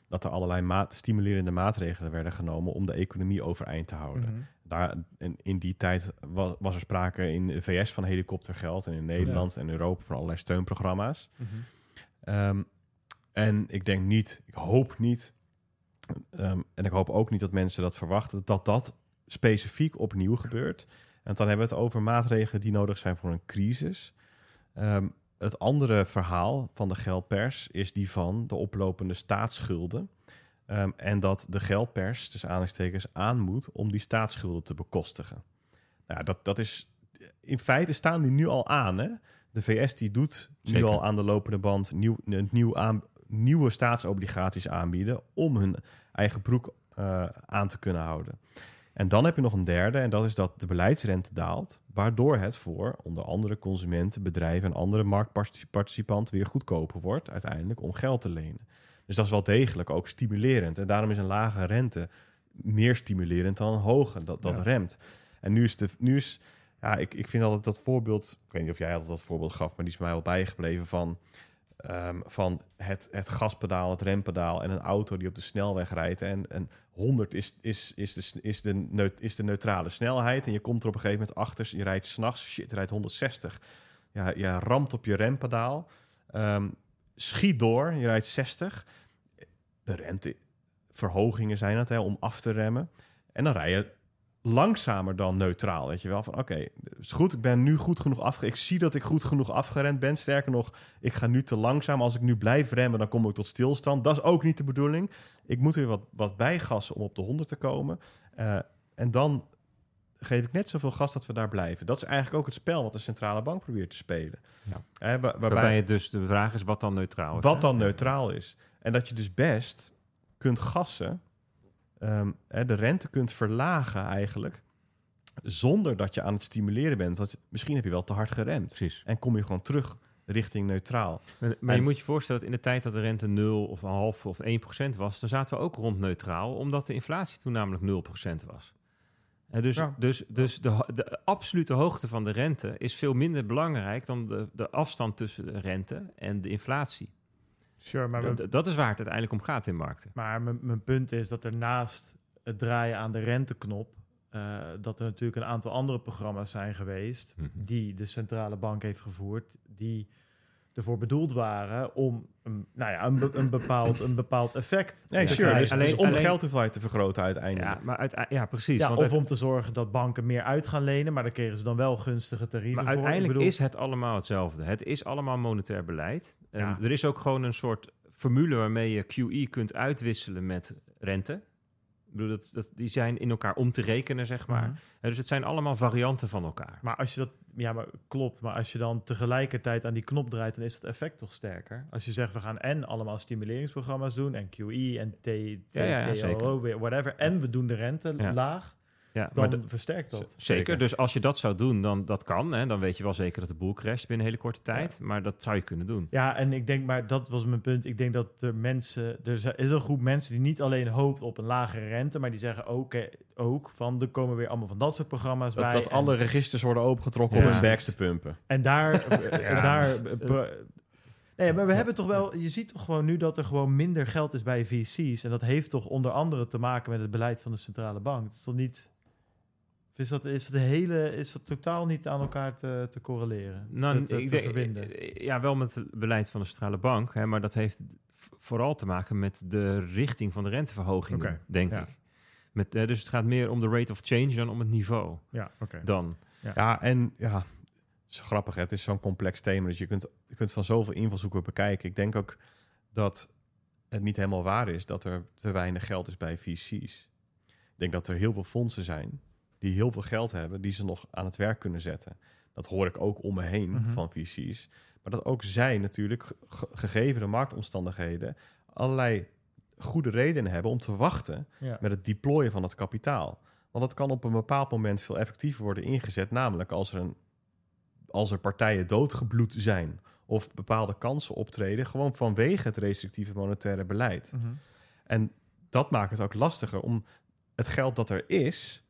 dat er allerlei maat, stimulerende maatregelen werden genomen... om de economie overeind te houden. Mhm. Daar, in die tijd was, was er sprake in de VS van helikoptergeld... en in Nederland en Europa van allerlei steunprogramma's. Mhm. Ehm, en ik denk niet, ik hoop niet... ehm, en ik hoop ook niet dat mensen dat verwachten... dat dat specifiek opnieuw gebeurt. En dan hebben we het over maatregelen die nodig zijn voor een crisis... Ehm, het andere verhaal van de geldpers is die van de oplopende staatsschulden. Ehm, en dat de geldpers, dus aanhalingstekens, aan moet om die staatsschulden te bekostigen. Nou, dat, dat is, in feite staan die nu al aan. Hè? De VS die doet nu al aan de lopende band nieuw, een nieuw aan, nieuwe staatsobligaties aanbieden om hun eigen broek eh, aan te kunnen houden. En dan heb je nog een derde, en dat is dat de beleidsrente daalt, waardoor het voor onder andere consumenten, bedrijven en andere marktparticipanten weer goedkoper wordt uiteindelijk om geld te lenen. Dus dat is wel degelijk ook stimulerend. En daarom is een lage rente meer stimulerend dan een hoge. Dat, dat Ja. remt. En nu is de, nu is, ja, ik, ik vind altijd dat voorbeeld, ik weet niet of jij altijd dat voorbeeld gaf, maar die is mij wel bijgebleven van, ehm, van het, het gaspedaal, het rempedaal en een auto die op de snelweg rijdt. En, en 100 is, is, is, de, is, de, neut- is de neutrale snelheid. En je komt er op een gegeven moment achter, je rijdt s'nachts, shit, je rijdt 160. Ja, je ramt op je rempedaal, ehm, schiet door, je rijdt 60. De renteverhogingen zijn het, hè, om af te remmen. En dan rij je langzamer dan neutraal. Weet je wel, van oké, is goed, ik ben nu goed genoeg afge... Ik zie dat ik goed genoeg afgerend ben. Sterker nog, ik ga nu te langzaam. Als ik nu blijf remmen, dan kom ik tot stilstand. Dat is ook niet de bedoeling. Ik moet weer wat, wat bijgassen om op de 100 te komen. Eh, en dan geef ik net zoveel gas dat we daar blijven. Dat is eigenlijk ook het spel wat de centrale bank probeert te spelen. Ja. Waarbij, Waarbij het dus de vraag is wat dan neutraal is. wat hè? dan neutraal is. En dat je dus best kunt gassen, hè, de rente kunt verlagen eigenlijk, zonder dat je aan het stimuleren bent. Want misschien heb je wel te hard geremd. Precies. En kom je gewoon terug richting neutraal. Maar, maar je moet je voorstellen dat in de tijd dat de rente 0 of een half of 1 procent was, dan zaten we ook rond neutraal, omdat de inflatie toen namelijk 0 procent was. Dus Ja. dus, dus de, de absolute hoogte van de rente is veel minder belangrijk dan de, de afstand tussen de rente en de inflatie. Sure, maar, mijn, Dat, dat is waar het uiteindelijk om gaat in markten. maar mijn, mijn punt is dat er naast het draaien aan de renteknop... eh, dat er natuurlijk een aantal andere programma's zijn geweest... Mhm. die de centrale bank heeft gevoerd... die ervoor bedoeld waren om een, nou ja, een, be- een, bepaald, een bepaald effect Nee, te sure. krijgen. Dus, Alleen- dus om de alleen- geldhoeveelheid te vergroten uiteindelijk. Ja, maar uit, ja precies. Ja, want of om te zorgen dat banken meer uit gaan lenen, maar dan kregen ze dan wel gunstige tarieven Maar voor. Uiteindelijk bedoel- is het allemaal hetzelfde. Het is allemaal monetair beleid. En Ja. Er is ook gewoon een soort formule waarmee je QE kunt uitwisselen met rente. Ik bedoel, dat, dat, die zijn in elkaar om te rekenen, zeg maar. Mhm. Dus het zijn allemaal varianten van elkaar. Maar als je dat, ja, maar klopt. Maar als je dan tegelijkertijd aan die knop draait, dan is het effect toch sterker. Als je zegt, we gaan en allemaal stimuleringsprogramma's doen, en QE en T, T, Ja, ja, ja, TLO, zeker. weer whatever, en we doen de rente laag, Ja, dan maar de- versterkt dat. zeker. Zeker. Dus als je dat zou doen, dan dat kan. Hè, dan weet je wel zeker dat de boel crasht binnen een hele korte tijd. Maar dat zou je kunnen doen. Ja, en ik denk, maar dat was mijn punt. Ik denk dat er mensen, er is een groep mensen die niet alleen hoopt op een lagere rente, maar die zeggen ook, eh, ook van, er komen weer allemaal van dat soort programma's Dat, bij. dat en- alle registers worden opengetrokken Ja. om hun bags te pumpen. En daar. en Ja. daar eh, nee, maar we hebben toch wel. Je ziet toch gewoon nu dat er gewoon minder geld is bij VC's. En dat heeft toch onder andere te maken met het beleid van de centrale bank. Het is toch niet. Of Is dat, is dat, de hele, is dat totaal niet aan elkaar te, te correleren? Nou, te, te, ik te denk- verbinden? eh, Ja, wel met het beleid van de centrale bank. Hè, maar dat heeft vooral te maken met de richting van de renteverhogingen, Oké, denk ja. ik. Met, eh, dus het gaat meer om de rate of change dan om het niveau. Ja, oké. Dan. Ja, en ja, het is grappig. Hè? Het is zo'n complex thema. Dus je kunt, je kunt van zoveel invalshoeken bekijken. Ik denk ook dat het niet helemaal waar is dat er te weinig geld is bij VC's. Ik denk dat er heel veel fondsen zijn die heel veel geld hebben, die ze nog aan het werk kunnen zetten. Dat hoor ik ook om me heen Mhm. van VC's. Maar dat ook zij natuurlijk, ge- gegeven de marktomstandigheden, allerlei goede redenen hebben om te wachten Ja. met het deployen van het kapitaal. Want dat kan op een bepaald moment veel effectiever worden ingezet, namelijk als er, een, als er partijen doodgebloed zijn of bepaalde kansen optreden, gewoon vanwege het restrictieve monetaire beleid. Mhm. En dat maakt het ook lastiger om het geld dat er is,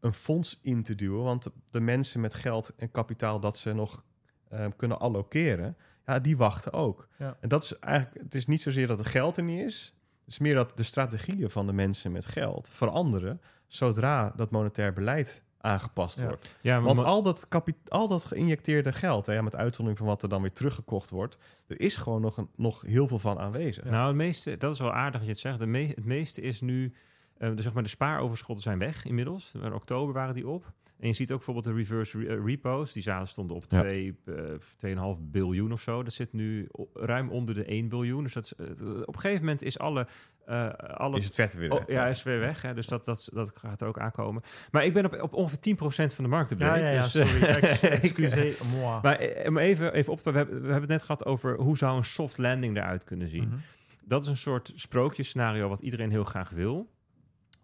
een fonds in te duwen. Want de, mensen met geld en kapitaal dat ze nog eh, kunnen allokeren, ja, die wachten ook. Ja. En dat is eigenlijk, het is niet zozeer dat het geld er niet is. Het is meer dat de strategieën van de mensen met geld veranderen zodra dat monetair beleid aangepast Ja. wordt. Ja, Want al dat, al dat geïnjecteerde geld, hè, ja, met uitzondering van wat er dan weer teruggekocht wordt, er is gewoon nog, een, nog heel veel van aanwezig. Nou, het meeste, dat is wel aardig dat je het zegt. De me- het meeste is nu, eh, de, zeg maar, de spaaroverschotten zijn weg inmiddels. In oktober waren die op. En je ziet ook bijvoorbeeld de reverse re- eh, repos. Die zaten stonden op Ja. 2, eh 2,5 biljoen of zo. Dat zit nu ruim onder de 1 biljoen. Dus dat is, eh, op een gegeven moment is alle... eh alle Is het vet weer Oh, weg. ja, is weer weg. Hè? Dus dat, dat, dat gaat er ook aankomen. Maar ik ben op, op ongeveer 10% van de markt Ja, ja, ja, dus, sorry. Excusez moi. Maar eh, even, even op te we hebben, we hebben het net gehad over hoe zou een soft landing eruit kunnen zien. Mhm. Dat is een soort sprookjesscenario wat iedereen heel graag wil.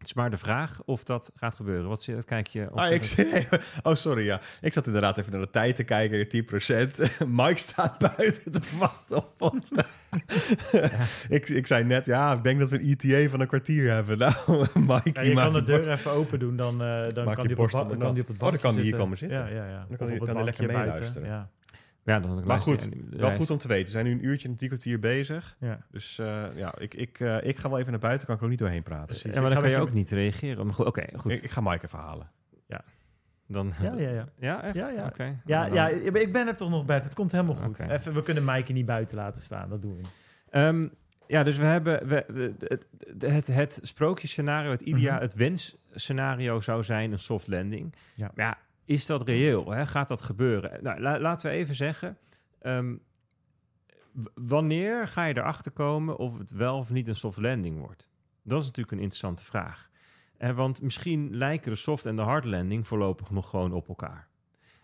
Het is maar de vraag of dat gaat gebeuren. Wat zie- kijk je? op Ah, ik, oh, sorry, ja. Ik zat inderdaad even naar de tijd te kijken, 10%. Mike staat buiten te wachten op ons. ik, ik zei net, ja, ik denk dat we een ETA van een kwartier hebben. Nou, Mike, Ja, je kan de deur borst- even open doen, dan, eh, dan kan die op dan kan die op het Oh, dan bankje kan die hier komen zitten. Ja, ja, ja. Dan kan Of hij- op het kan hij lekker meeluisteren. Ja. Ja, dan Maar goed, wel goed om te weten. We zijn nu een uurtje en drie kwartier bezig. Ja, Dus eh, ja, ik, ik, eh, ik ga wel even naar buiten. Kan ik er ook niet doorheen praten. precies. Ja, Ik maar dan kan je met ook niet reageren. Maar goed, Oké, goed. Ik, ik ga Mike even halen. dan, Ja, ja, ja. Ja, echt? Ja, ja. Oké. Ja, Dan- ja, ik ben er toch nog bij. Het komt helemaal goed. Even, we kunnen Maaike niet buiten laten staan. Dat doen we. Ehm, ja, dus we hebben we, we- het, het, het sprookjesscenario, het idea, Mhm. het wensscenario zou zijn een soft landing. Ja. Maar ja, is dat reëel? Hè? Gaat dat gebeuren? Nou, la- laten we even zeggen, ehm, wanneer ga je erachter komen of het wel of niet een soft landing wordt? Dat is natuurlijk een interessante vraag. Eh, want misschien lijken de soft en de hard landing voorlopig nog gewoon op elkaar.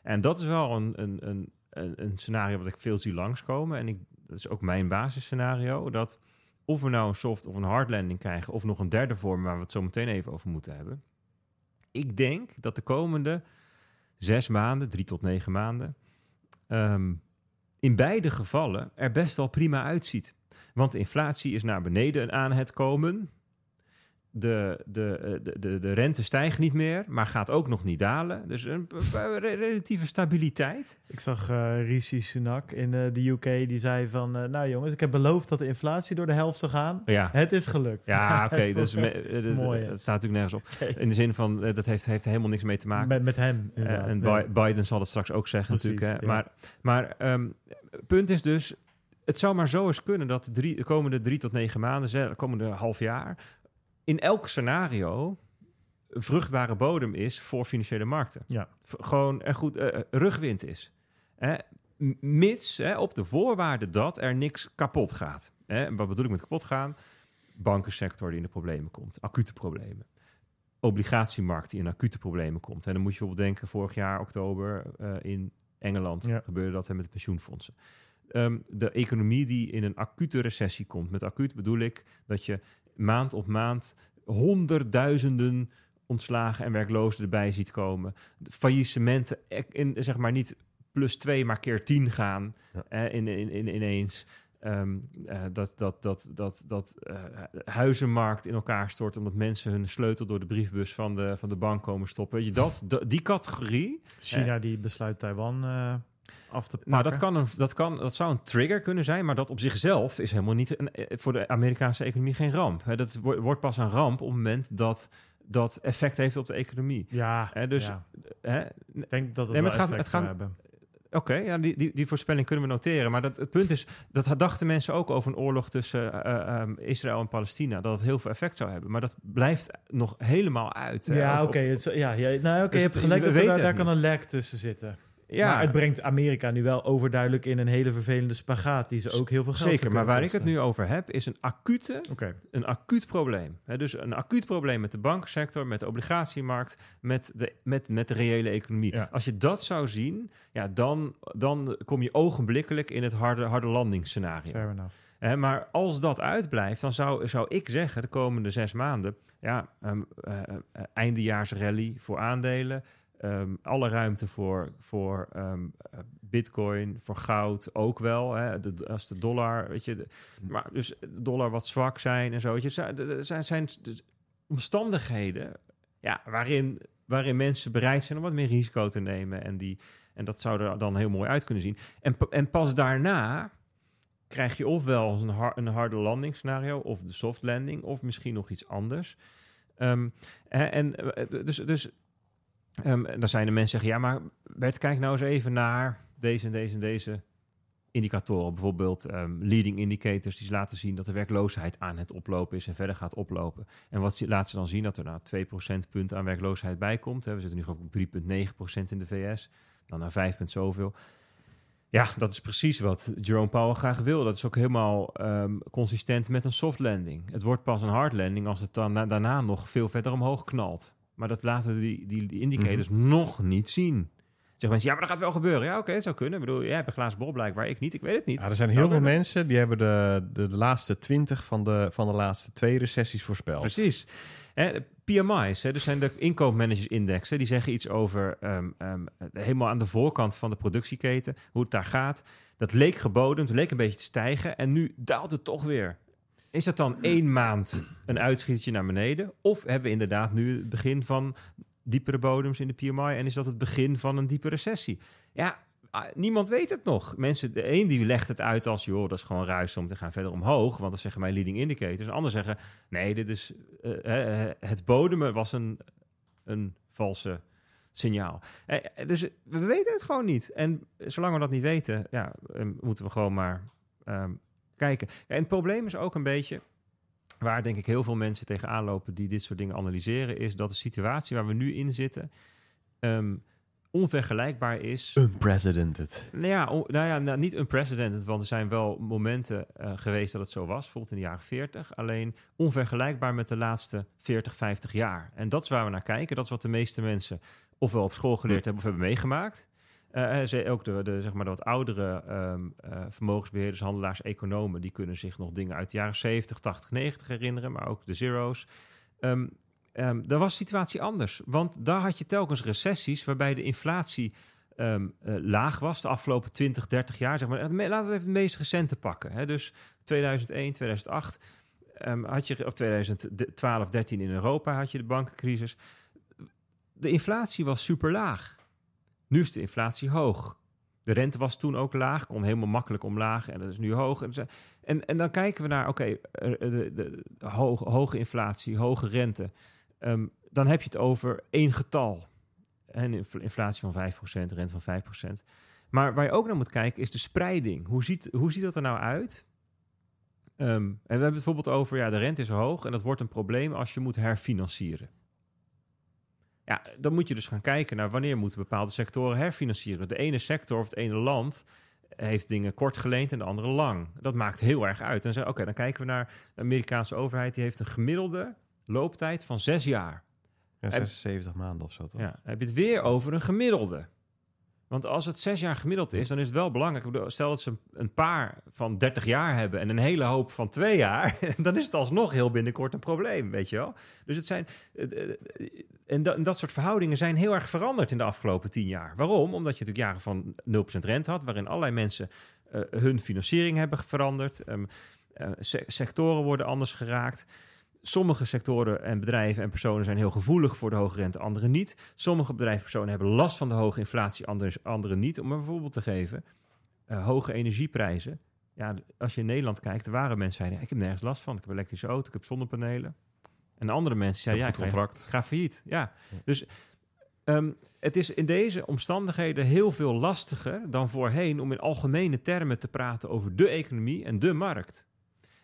En dat is wel een, een, een, een, een scenario wat ik veel zie langskomen. En ik, dat is ook mijn basisscenario. Dat of we nou een soft of een hard landing krijgen... of nog een derde vorm waar we het zo meteen even over moeten hebben. Ik denk dat de komende zes maanden, drie tot negen maanden... ehm, in beide gevallen er best wel prima uitziet. Want de inflatie is naar beneden aan het komen. De, de, eh, de, de, de rente stijgt niet meer, maar gaat ook nog niet dalen. Dus een relatieve stabiliteit. Ik zag eh Rishi Sunak in eh, de UK. Die zei van... eh, nou jongens, ik heb beloofd dat de inflatie door de helft zou gaan. Ja, Het is gelukt. ja oké. dus eh, dat- Mooi, hè? dat staat natuurlijk nergens op. In de zin van, eh, dat heeft, heeft er helemaal niks mee te maken. Met, met hem. Eh, en Ja. Biden zal het straks ook zeggen Precies, natuurlijk. Hè. ja. Maar, maar ehm, punt is dus, het zou maar zo eens kunnen dat de, drie, de komende drie tot negen maanden, de komende half jaar, in elk scenario vruchtbare bodem is voor financiële markten. Ja. V- Gewoon er goed eh, rugwind is. Hè. Mits hè, op de voorwaarde dat er niks kapot gaat. Hè. Wat bedoel ik met kapot gaan? Bankensector die in de problemen komt, acute problemen obligatiemarkt die in acute problemen komt. En dan moet je bijvoorbeeld denken, vorig jaar oktober eh, in Engeland Ja. gebeurde dat hè, met de pensioenfondsen. Ehm, de economie die in een acute recessie komt. Met acuut bedoel ik dat je maand op maand honderdduizenden ontslagen en werklozen erbij ziet komen. De faillissementen e- in, zeg maar niet plus twee, maar keer tien gaan Ja. eh, in, in, in, ineens. Ehm, eh, dat dat, dat, dat, dat eh, huizenmarkt in elkaar stort omdat mensen hun sleutel door de briefbus van de, van de bank komen stoppen. Weet je, dat, dat- die categorie. China die besluit Taiwan eh, af te pakken. Nou, dat, kan een, dat, kan, dat zou een trigger kunnen zijn, maar dat op zichzelf is helemaal niet een, eh, voor de Amerikaanse economie geen ramp. Hè, dat wo- wordt pas een ramp op het moment dat dat effect heeft op de economie. Ja, dus, ja. Ik denk dat het Nee, maar het gaat- effect het zou gaat- hebben. Oké, ja, die, die, die voorspelling kunnen we noteren. Maar dat, het punt is, dat dachten mensen ook over een oorlog tussen eh, ehm, Israël en Palestina. Dat het heel veel effect zou hebben. Maar dat blijft nog helemaal uit. hè. Ja, oké. ja, ja, nou, oké, Dus je hebt gelijk. we dat er- daar, kan een lek tussen zitten. Ja, Maar het brengt Amerika nu wel overduidelijk in een hele vervelende spagaat... die ze ook heel veel geld zeker. Maar waar ik het nu over heb, is een acute een acuut probleem. Dus een acuut probleem met de bankensector, met de obligatiemarkt, met de, met, met de reële economie. Ja. Als je dat zou zien, ja, dan, dan kom je ogenblikkelijk in het harde, harde landingsscenario. fair enough. Maar als dat uitblijft, dan zou, zou ik zeggen de komende zes maanden, ja, ehm, eh, eh, eindejaarsrally voor aandelen. Ehm, alle ruimte voor, voor ehm, eh, bitcoin, voor goud ook wel. Hè, de, als de dollar, weet je, de- maar dus de dollar wat zwak zijn en zo. Weet je, er zijn, zijn, dus omstandigheden ja, waarin, waarin mensen bereid zijn om wat meer risico te nemen. En, die, en dat zou er dan heel mooi uit kunnen zien. En, en pas daarna krijg je ofwel een, har- een harde landing scenario, of de soft landing, of misschien nog iets anders. Ehm, hè, en eh, dus, dus ehm, dan zijn de mensen zeggen, ja, maar Bert, kijk nou eens even naar deze en deze en deze indicatoren. Bijvoorbeeld ehm, leading indicators die laten zien dat de werkloosheid aan het oplopen is en verder gaat oplopen. En wat laten ze dan zien? Dat er nou 2 procentpunten aan werkloosheid bij komt. We zitten nu geloof ik op 3,9% in de VS. Dan naar 5 punt zoveel. Ja, dat is precies wat Jerome Powell graag wil. Dat is ook helemaal ehm, consistent met een soft landing. Het wordt pas een hard landing als het dan na- daarna nog veel verder omhoog knalt. Maar dat laten die, die, die indicators nog niet zien. Zeggen mensen, ja, maar dat gaat wel gebeuren. Ja, oké, het zou kunnen. Ik bedoel, jij hebt een glazen bol blijkbaar, ik niet. Ik weet het niet. Ja, er zijn heel Nou, veel mensen die hebben de, de, de laatste twintig van de, van de laatste twee recessies voorspeld. Precies. PMI's, hè, dus zijn de inkoopmanagersindexen, die zeggen iets over ehm, ehm, helemaal aan de voorkant van de productieketen, hoe het daar gaat. Dat leek gebodemd, leek een beetje te stijgen en nu daalt het toch weer. Is dat dan één maand een uitschietertje naar beneden? Of hebben we inderdaad nu het begin van diepere bodems in de PMI en is dat het begin van een diepe recessie? Ja, ah, niemand weet het nog. Mensen, de een die legt het uit als, joh, dat is gewoon ruis om te gaan verder omhoog, want dat zeggen mijn leading indicators. En zeggen, nee, dit is eh, eh, het bodemen was een, een valse signaal. Eh, eh, dus we weten het gewoon niet. En zolang we dat niet weten, ja, eh, moeten we gewoon maar ehm, kijken. En het probleem is ook een beetje, waar denk ik heel veel mensen tegenaan lopen die dit soort dingen analyseren, is dat de situatie waar we nu in zitten ehm, onvergelijkbaar is. Unprecedented. Nou ja, on- nou ja nou, niet unprecedented, want er zijn wel momenten eh, geweest dat het zo was, bijvoorbeeld in de jaren 40. Alleen onvergelijkbaar met de laatste 40, 50 jaar. En dat is waar we naar kijken. Dat is wat de meeste mensen ofwel op school geleerd hebben of hebben meegemaakt. Eh, eh, ook de, zeg maar, de wat oudere ehm, eh, vermogensbeheerders, handelaars, economen, die kunnen zich nog dingen uit de jaren 70, 80, 90 herinneren, maar ook de zero's. Ehm, daar was de situatie anders. Want daar had je telkens recessies waarbij de inflatie laag was de afgelopen 20, 30 jaar. Zeg maar. Laten we even het meest recente pakken. Hè. Dus 2001, 2008 ehm, had je, of 2012, 13 in Europa had je de bankencrisis. De inflatie was super laag. Nu is de inflatie hoog. De rente was toen ook laag, kon helemaal makkelijk omlaag en dat is nu hoog. En, en, dan kijken we naar, oké, de, de, hoge, inflatie, hoge rente. Ehm, dan heb je het over één getal. En inf- inflatie van 5%, rente van 5%. Maar waar je ook naar moet kijken is de spreiding. Hoe ziet, hoe ziet dat er nou uit? Ehm, en we hebben het bijvoorbeeld over, ja, de rente is hoog en dat wordt een probleem als je moet herfinancieren. Ja, dan moet je dus gaan kijken naar wanneer moeten bepaalde sectoren herfinancieren. De ene sector of het ene land heeft dingen kort geleend en de andere lang. Dat maakt heel erg uit. En zeggen, oké, dan kijken we naar de Amerikaanse overheid. Die heeft een gemiddelde looptijd van zes jaar. Ja, En- 76 maanden of zo toch? Ja, heb je het weer over een gemiddelde. Want als het zes jaar gemiddeld is, dan is het wel belangrijk. Stel dat ze een- paar van 30 jaar hebben en een hele hoop van twee jaar, dan is het alsnog heel binnenkort een probleem, weet je wel. Dus het zijn. En dat, soort verhoudingen zijn heel erg veranderd in de afgelopen tien jaar. Waarom? Omdat je natuurlijk jaren van 0% rente had, waarin allerlei mensen eh, hun financiering hebben veranderd. Ehm, eh, se- sectoren worden anders geraakt. Sommige sectoren en bedrijven en personen zijn heel gevoelig voor de hoge rente, andere niet. Sommige bedrijven en personen hebben last van de hoge inflatie, andere, andere niet. Om een voorbeeld te geven, eh, hoge energieprijzen. Ja, als je in Nederland kijkt, er waren mensen die zeiden, ik heb nergens last van. Ik heb elektrische auto, ik heb zonnepanelen. En andere mensen zeiden, ja, ik goed ga, contract. ik ga failliet. Ja, dus ehm, het is in deze omstandigheden heel veel lastiger dan voorheen om in algemene termen te praten over de economie en de markt.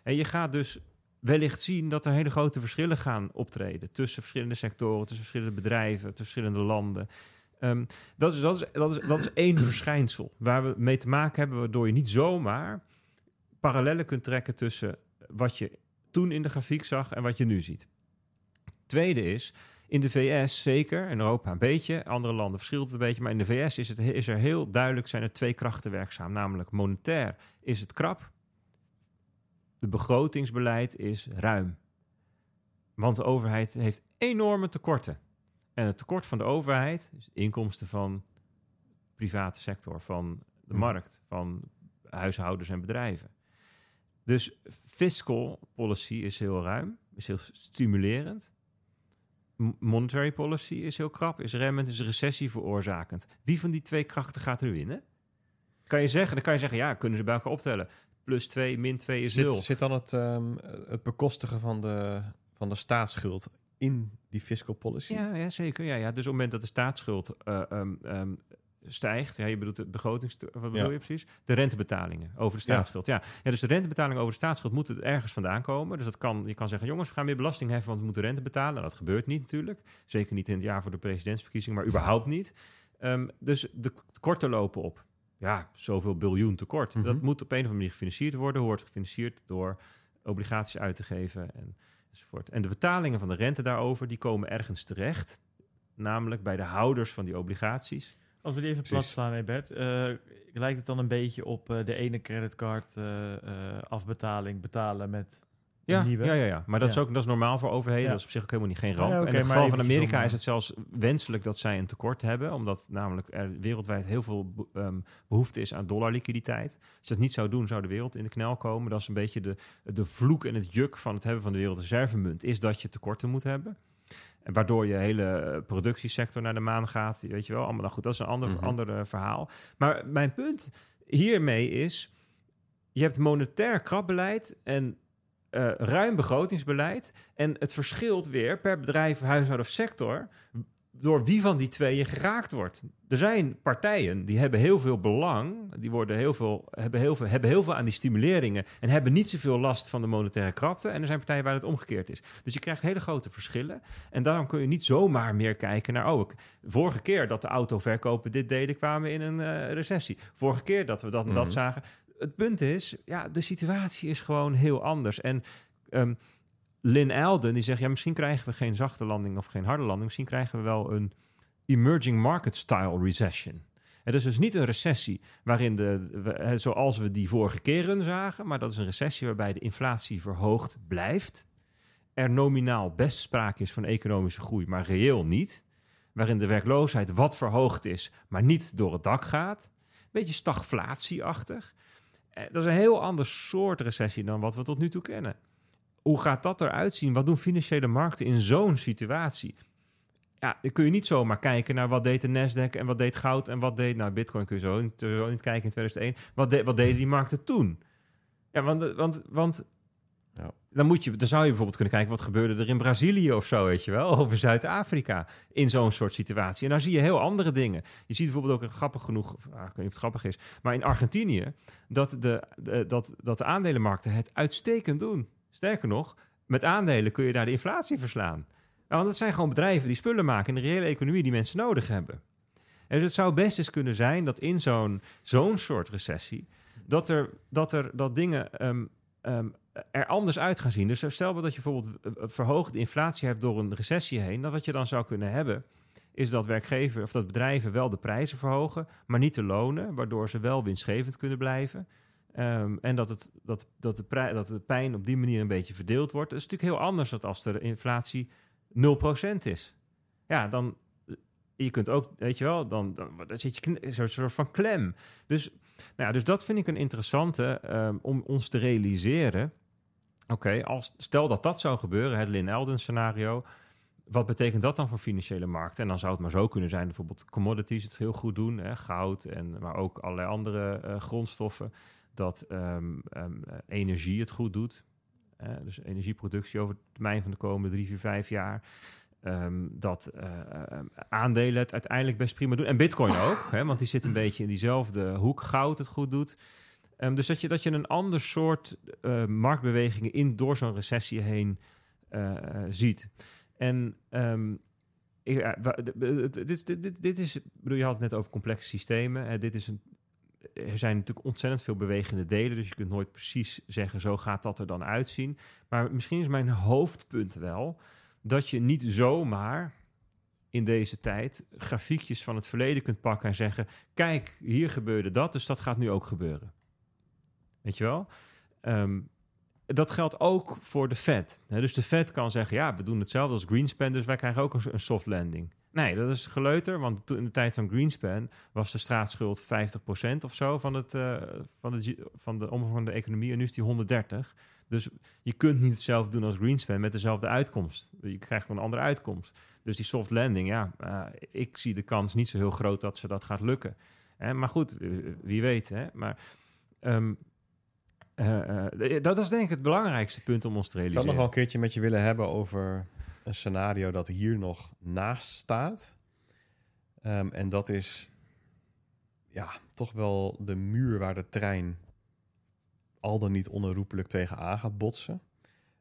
En je gaat dus wellicht zien dat er hele grote verschillen gaan optreden tussen verschillende sectoren, tussen verschillende bedrijven, tussen verschillende landen. Ehm, dat, is, dat, is, dat, is, dat is één verschijnsel waar we mee te maken hebben, waardoor je niet zomaar parallellen kunt trekken tussen wat je toen in de grafiek zag en wat je nu ziet. Tweede is, in de VS zeker, in Europa een beetje, andere landen verschilt het een beetje, maar in de VS is, het, is er heel duidelijk, zijn er twee krachten werkzaam, namelijk monetair is het krap, de begrotingsbeleid is ruim. Want de overheid heeft enorme tekorten. En het tekort van de overheid is de inkomsten van de private sector, van de Hmm. markt, van huishoudens en bedrijven. Dus fiscal policy is heel ruim, is heel stimulerend. Monetary policy is heel krap, is remmend, is recessie veroorzakend. Wie van die twee krachten gaat er winnen? Kan je zeggen, dan kan je zeggen, ja, kunnen ze bij elkaar optellen. Plus 2, min 2 is 0. Zit, zit dan het, ehm, het bekostigen van de, van de staatsschuld in die fiscal policy? Ja, ja zeker. Ja, ja. Dus op het moment dat de staatsschuld eh, ehm, ehm, stijgt, ja, je bedoelt de begrotings... Wat bedoel Ja. je precies? De rentebetalingen over de staatsschuld. Ja. Ja. dus de rentebetalingen over de staatsschuld moeten ergens vandaan komen. Dus dat kan, je kan zeggen, jongens, we gaan meer belasting heffen, want we moeten rente betalen. Dat gebeurt niet natuurlijk. Zeker niet in het jaar voor de presidentsverkiezingen, maar überhaupt niet. Dus de k- tekorten lopen op. Ja, zoveel biljoen tekort. Mhm. Dat moet op een of andere manier gefinancierd worden. Wordt gefinancierd door obligaties uit te geven en enzovoort. En de betalingen van de rente daarover, die komen ergens terecht. Namelijk bij de houders van die obligaties. Als we die even plat slaan, hè Bert. eh, lijkt het dan een beetje op eh, de ene creditcard eh, afbetaling betalen met Ja, nieuwe? ja, ja, ja. maar dat, Ja. is ook, dat is normaal voor overheden. Ja. Dat is op zich ook helemaal niet geen ramp. En in het geval van Amerika is het zelfs wenselijk dat zij een tekort hebben. Omdat namelijk er wereldwijd heel veel be- ehm, behoefte is aan dollarliquiditeit. Als je dat niet zou doen, zou de wereld in de knel komen. Dat is een beetje de, de vloek en het juk van het hebben van de wereldreservemunt. Is dat je tekorten moet hebben. En waardoor je hele eh, productiesector naar de maan gaat. Weet je wel, allemaal nou goed, dat is een ander, Mhm. ander eh, verhaal. Maar mijn punt hiermee is... Je hebt monetair krapbeleid en eh, ruim begrotingsbeleid. En het verschilt weer per bedrijf, huishouden of sector... door wie van die twee je geraakt wordt. Er zijn partijen die hebben heel veel belang... die worden heel veel, hebben, heel veel, hebben heel veel aan die stimuleringen... en hebben niet zoveel last van de monetaire krapte. En er zijn partijen waar het omgekeerd is. Dus je krijgt hele grote verschillen. En daarom kun je niet zomaar meer kijken naar... oh, ik, vorige keer dat de autoverkopen dit deden... kwamen in een eh, recessie. Vorige keer dat we dat en dat Mhm. zagen. Het punt is, ja, de situatie is gewoon heel anders. En ehm, Lynn Alden die zegt... ja, misschien krijgen we geen zachte landing of geen harde landing. Misschien krijgen we wel een emerging market style recession. Het is dus niet een recessie waarin de, zoals we die vorige keren zagen, maar dat is een recessie waarbij de inflatie verhoogd blijft. Er nominaal best sprake is van economische groei, maar reëel niet. Waarin de werkloosheid wat verhoogd is, maar niet door het dak gaat. Beetje stagflatieachtig. Eh, Dat is een heel ander soort recessie dan wat we tot nu toe kennen. Hoe gaat dat eruit zien? Wat doen financiële markten in zo'n situatie? Ja, dan kun je niet zomaar kijken naar wat deed de Nasdaq en wat deed goud en wat deed... Nou, bitcoin kun je zo niet, kijken in 2001. Wat, de, wat deden die markten toen? Ja, want, want, want. Dan, moet je, dan zou je bijvoorbeeld kunnen kijken... wat gebeurde er in Brazilië of zo, weet je wel? Over Zuid-Afrika in zo'n soort situatie. En daar zie je heel andere dingen. Je ziet bijvoorbeeld ook, grappig genoeg... of, ah, ik weet niet of het grappig is... maar in Argentinië... dat de, dat, dat de aandelenmarkten het uitstekend doen. Sterker nog, met aandelen kun je daar de inflatie verslaan. Want het zijn gewoon bedrijven die spullen maken in de reële economie die mensen nodig hebben. En dus het zou best eens kunnen zijn dat in zo'n zo'n soort recessie, dat er dat, er, dat dingen ehm, ehm, er anders uit gaan zien. Dus stel dat je bijvoorbeeld eh, eh, verhoogde inflatie hebt door een recessie heen, dan wat je dan zou kunnen hebben, is dat werkgevers of dat bedrijven wel de prijzen verhogen, maar niet de lonen, waardoor ze wel winstgevend kunnen blijven. Ehm, en dat, het, dat, dat, de prij- dat de pijn op die manier een beetje verdeeld wordt. Dat is natuurlijk heel anders dan als de inflatie 0% is. Ja, dan. Je kunt ook, weet je wel, dan, dan, zit je zo'n soort van klem. Dus, nou ja, dus dat vind ik een interessante ehm, om ons te realiseren. Oké, als stel dat dat zou gebeuren, het Lin Elden scenario. Wat betekent dat dan voor financiële markten? En dan zou het maar zo kunnen zijn, bijvoorbeeld commodities het heel goed doen, hè, goud, en, maar ook allerlei andere eh, grondstoffen. Dat ehm, ehm, eh, energie het goed doet. Dus energieproductie over de termijn van de komende drie, vier, vijf jaar. Ehm, dat eh, aandelen het uiteindelijk best prima doen. En bitcoin ook, hè, want die zit een beetje in diezelfde hoek. Goud het goed doet. Ehm, dus dat je, dat je een ander soort eh, marktbewegingen in door zo'n recessie heen eh, eh, ziet. En ehm, ik- dit, dit, dit, dit is, bedoel, je had het net over complexe systemen. Dit is een, er zijn natuurlijk ontzettend veel bewegende delen, dus je kunt nooit precies zeggen, zo gaat dat er dan uitzien. Maar misschien is mijn hoofdpunt wel dat je niet zomaar in deze tijd grafiekjes van het verleden kunt pakken en zeggen: kijk, hier gebeurde dat, dus dat gaat nu ook gebeuren. Weet je wel? Ehm, dat geldt ook voor de Fed. Dus de Fed kan zeggen: ja, we doen hetzelfde als Greenspan, dus wij krijgen ook een, soft landing. Nee, dat is geleuter, want in de tijd van Greenspan was de staatsschuld 50% of zo van, het, eh, van, de, van de omvang van de economie en nu is die 130. Dus je kunt niet hetzelfde doen als Greenspan met dezelfde uitkomst. Je krijgt gewoon een andere uitkomst. Dus die soft landing, ja, eh, ik zie de kans niet zo heel groot dat ze dat gaat lukken. Maar goed, wie weet. Hè? Maar ehm, eh, eh, dat is denk ik het belangrijkste punt om ons te Ik zou realiseren. nog wel een keertje met je willen hebben over een scenario dat hier nog naast staat. Ehm, en dat is ja, toch wel de muur waar de trein al dan niet onherroepelijk tegenaan gaat botsen.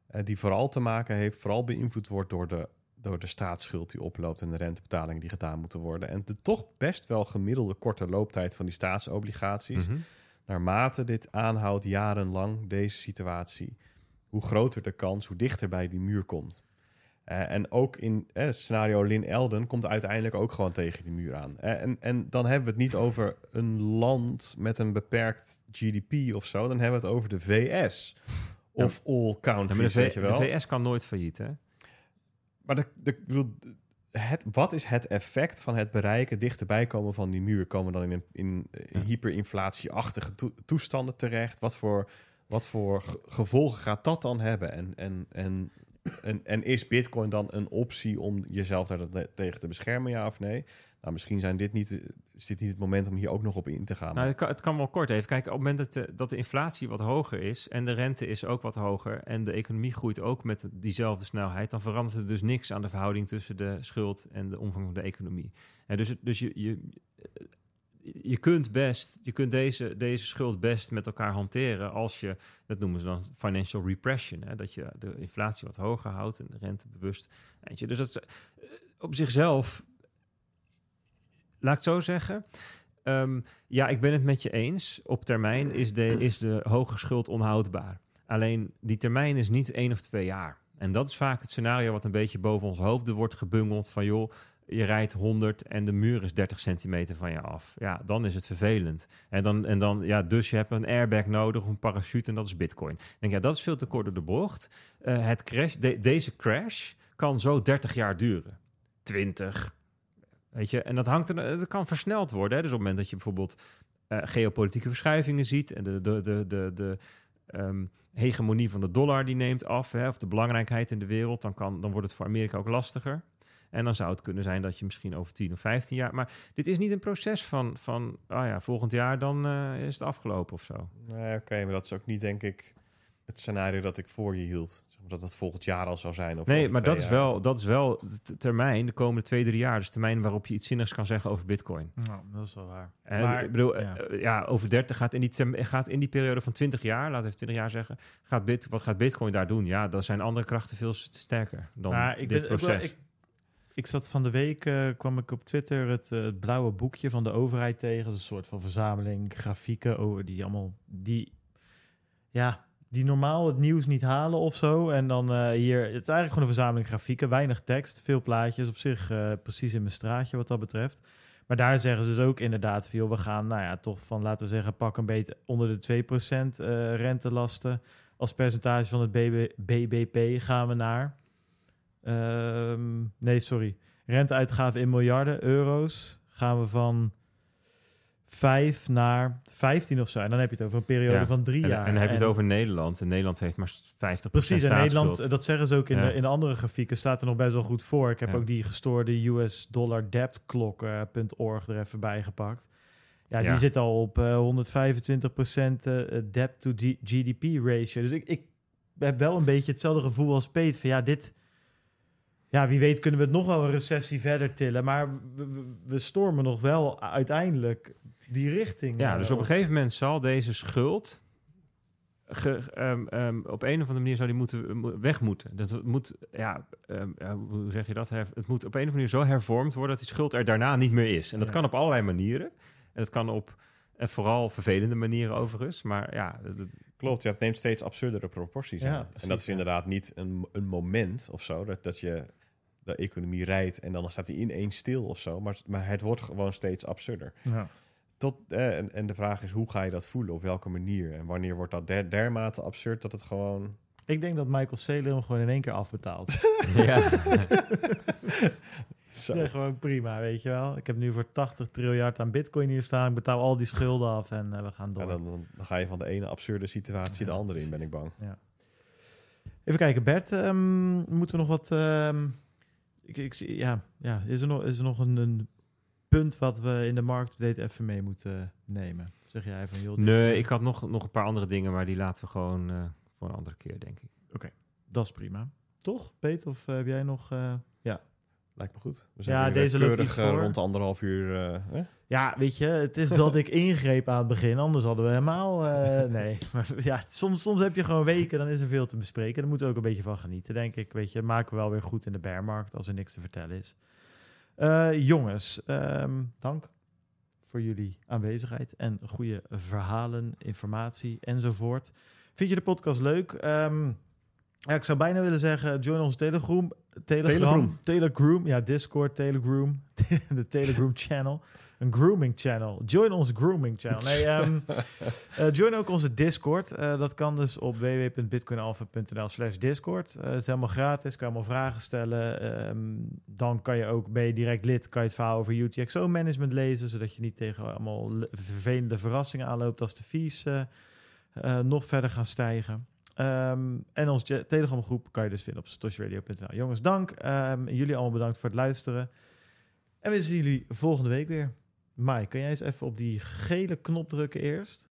Eh, die vooral te maken heeft, vooral beïnvloed wordt door de, door de staatsschuld die oploopt en de rentebetalingen die gedaan moeten worden. En de toch best wel gemiddelde korte looptijd van die staatsobligaties Mhm. Naarmate dit aanhoudt jarenlang, deze situatie, hoe groter de kans, hoe dichter bij die muur komt. Eh, en ook in eh, scenario Lin Elden komt uiteindelijk ook gewoon tegen die muur aan. Eh, en, en dan hebben we het niet over een land met een beperkt GDP of zo. Dan hebben we het over de VS. Of all countries, maar de, weet je de wel. VS kan nooit failliet, hè? Maar de, de, ik bedoel, het, wat is het effect van het bereiken, dichterbij komen van die muur? Komen we dan in, een, in, in Ja. hyperinflatieachtige toe- toestanden terecht? Wat voor, wat voor ge- gevolgen gaat dat dan hebben? En, en, en, en, en is Bitcoin dan een optie om jezelf daar te- tegen te beschermen, ja of nee? Nou, misschien zijn dit niet, is dit niet het moment om hier ook nog op in te gaan. Nou, het, kan, wel kort even kijken. Op het moment dat de, inflatie wat hoger is en de rente is ook wat hoger en de economie groeit ook met diezelfde snelheid, dan verandert er dus niks aan de verhouding tussen de schuld en de omvang van de economie. En dus dus je, je, je kunt best, je kunt deze, deze schuld best met elkaar hanteren als je, dat noemen ze dan financial repression, hè, dat je de inflatie wat hoger houdt en de rente bewust. Dus dat eh, op zichzelf, laat ik zo zeggen. Ehm, ja, ik ben het met je eens. Op termijn is de, is de hoge schuld onhoudbaar. Alleen die termijn is niet één of twee jaar. En dat is vaak het scenario wat een beetje boven ons hoofden wordt gebungeld. Van joh, je rijdt 100 en de muur is 30 centimeter van je af. Ja, dan is het vervelend. En dan, en dan ja, dus je hebt een airbag nodig, een parachute en dat is bitcoin. Ik denk, ja, dat is veel te kort door de bocht. Eh, het crash, de- deze crash kan zo 30 jaar duren. 20, Weet je, en dat hangt er, dat kan versneld worden. Hè? Dus op het moment dat je bijvoorbeeld eh, geopolitieke verschuivingen ziet en de, de, de, de, de ehm, hegemonie van de dollar die neemt af, hè, of de belangrijkheid in de wereld, dan, kan, dan wordt het voor Amerika ook lastiger. En dan zou het kunnen zijn dat je misschien over 10 of 15 jaar. Maar dit is niet een proces van, van ah ja, volgend jaar dan eh, is het afgelopen of zo. Nee, oké, maar dat is ook niet, denk ik, het scenario dat ik voor je hield. Zeg maar dat het volgend jaar al zou zijn. Of Nee, maar dat is, wel, dat is wel de termijn, de komende twee, drie jaar. Dus de termijn waarop je iets zinnigs kan zeggen over Bitcoin. Nou, dat is wel waar. Hè, Maar, ik bedoel, ja. ja. ja, over 30 gaat in, die term- gaat in die periode van 20 jaar, laten we even 20 jaar zeggen, gaat bit, wat gaat Bitcoin daar doen? Ja, dan zijn andere krachten veel sterker dan Maar ik dit ben- proces. Ik, ik zat van de week, eh, kwam ik op Twitter het, eh, het blauwe boekje van de overheid tegen. Dat is een soort van verzameling grafieken over die allemaal, die, ja, die normaal het nieuws niet halen of zo. En dan eh, hier, het is eigenlijk gewoon een verzameling grafieken, weinig tekst, veel plaatjes. Op zich eh, precies in mijn straatje wat dat betreft. Maar daar zeggen ze dus ook inderdaad veel. We gaan, nou ja, toch van, laten we zeggen, pak een beetje onder de 2% eh rentelasten. Als percentage van het BB, BBP gaan we naar. Ehm, nee, sorry. Renteuitgaven in miljarden euro's gaan we van 5 naar 15 of zo. En dan heb je het over een periode Ja. van drie en, jaar. en dan heb je het over Nederland. En Nederland heeft maar 50% Precies, en Nederland, eh, dat zeggen ze ook in, Ja. de, in de andere grafieken, staat er nog best wel goed voor. Ik heb Ja. ook die gestoorde US dollar debt clock.org er even bij gepakt. Ja, die zit al op eh 125% eh, debt to GDP ratio. Dus ik, ik heb wel een beetje hetzelfde gevoel als Peet van ja, dit... Ja, wie weet kunnen we het nog wel een recessie verder tillen. Maar we, we- we stormen nog wel uiteindelijk die richting. Ja, eh, dus op een gegeven moment zal deze schuld ge- ehm, ehm, op een of andere manier zou die moeten mo- weg moeten. Dat het moet, ja, ehm, ja, hoe zeg je dat? Het moet op een of andere manier zo hervormd worden dat die schuld er daarna niet meer is. En dat Ja. kan op allerlei manieren. En dat kan op en vooral vervelende manieren overigens. Maar ja, dat- Klopt, ja, het neemt steeds absurdere proporties Ja, aan. precies, en dat is ja. inderdaad niet een, een moment of zo, dat, dat je de economie rijdt en dan staat hij ineens stil of zo. Maar, maar het wordt gewoon steeds absurder. Ja. Tot, eh, en, en de vraag is, hoe ga je dat voelen? Op welke manier? En wanneer wordt dat der, dermate absurd dat het gewoon... Ik denk dat Michael Saylor hem gewoon in één keer afbetaalt. ja. Zo. Ja, gewoon prima, weet je wel. Ik heb nu voor 80 triljard aan bitcoin hier staan. Ik betaal al die schulden af en eh, we gaan door. Ja, dan, dan, ga je van de ene absurde situatie de Ja, andere in, ben ik bang. Even kijken, Bert, ehm, moeten we nog wat... ehm, ik, ik, zie- ja, ja, is er nog, is er nog een, een punt wat we in de marktupdate even mee moeten nemen? Zeg jij van, joh... Nee, eh, ik had nog, nog een paar andere dingen, maar die laten we gewoon eh, voor een andere keer, denk ik. Dat is prima. Toch, Peter? Of eh, heb jij nog... eh, Lijkt me goed. We Ja, weer deze loopt iets voor. rond de anderhalf uur. eh, hè? Ja, weet je, het is dat ik ingreep aan het begin. Anders hadden we helemaal... eh, nee, maar ja, soms, soms heb je gewoon weken, dan is er veel te bespreken. Daar moeten we ook een beetje van genieten, denk ik. Weet je, maken we wel weer goed in de bearmarkt als er niks te vertellen is. Eh, jongens, ehm, dank voor jullie aanwezigheid en goede verhalen, informatie enzovoort. Vind je de podcast leuk? Ehm, ja, ik zou bijna willen zeggen, join ons Telegram. Telegram. Telegram. Telegram. Ja, Discord, Telegram. de Telegram channel. Een grooming channel. Join onze grooming channel. Nee, ehm, eh, join ook onze Discord. Eh, dat kan dus op www.bitcoinalpha.nl slash Discord. Eh, het is helemaal gratis. Kan je allemaal vragen stellen. Ehm, dan kan je ook, ben je direct lid, kan je het verhaal over UTXO management lezen. Zodat je niet tegen allemaal le- vervelende verrassingen aanloopt als de fees nog verder gaan stijgen. Ehm, en onze Telegram groep kan je dus vinden op satoshiradio.nl. Jongens, dank. Jullie allemaal bedankt voor het luisteren. En we zien jullie volgende week weer. Mai, kun jij eens even op die gele knop drukken eerst?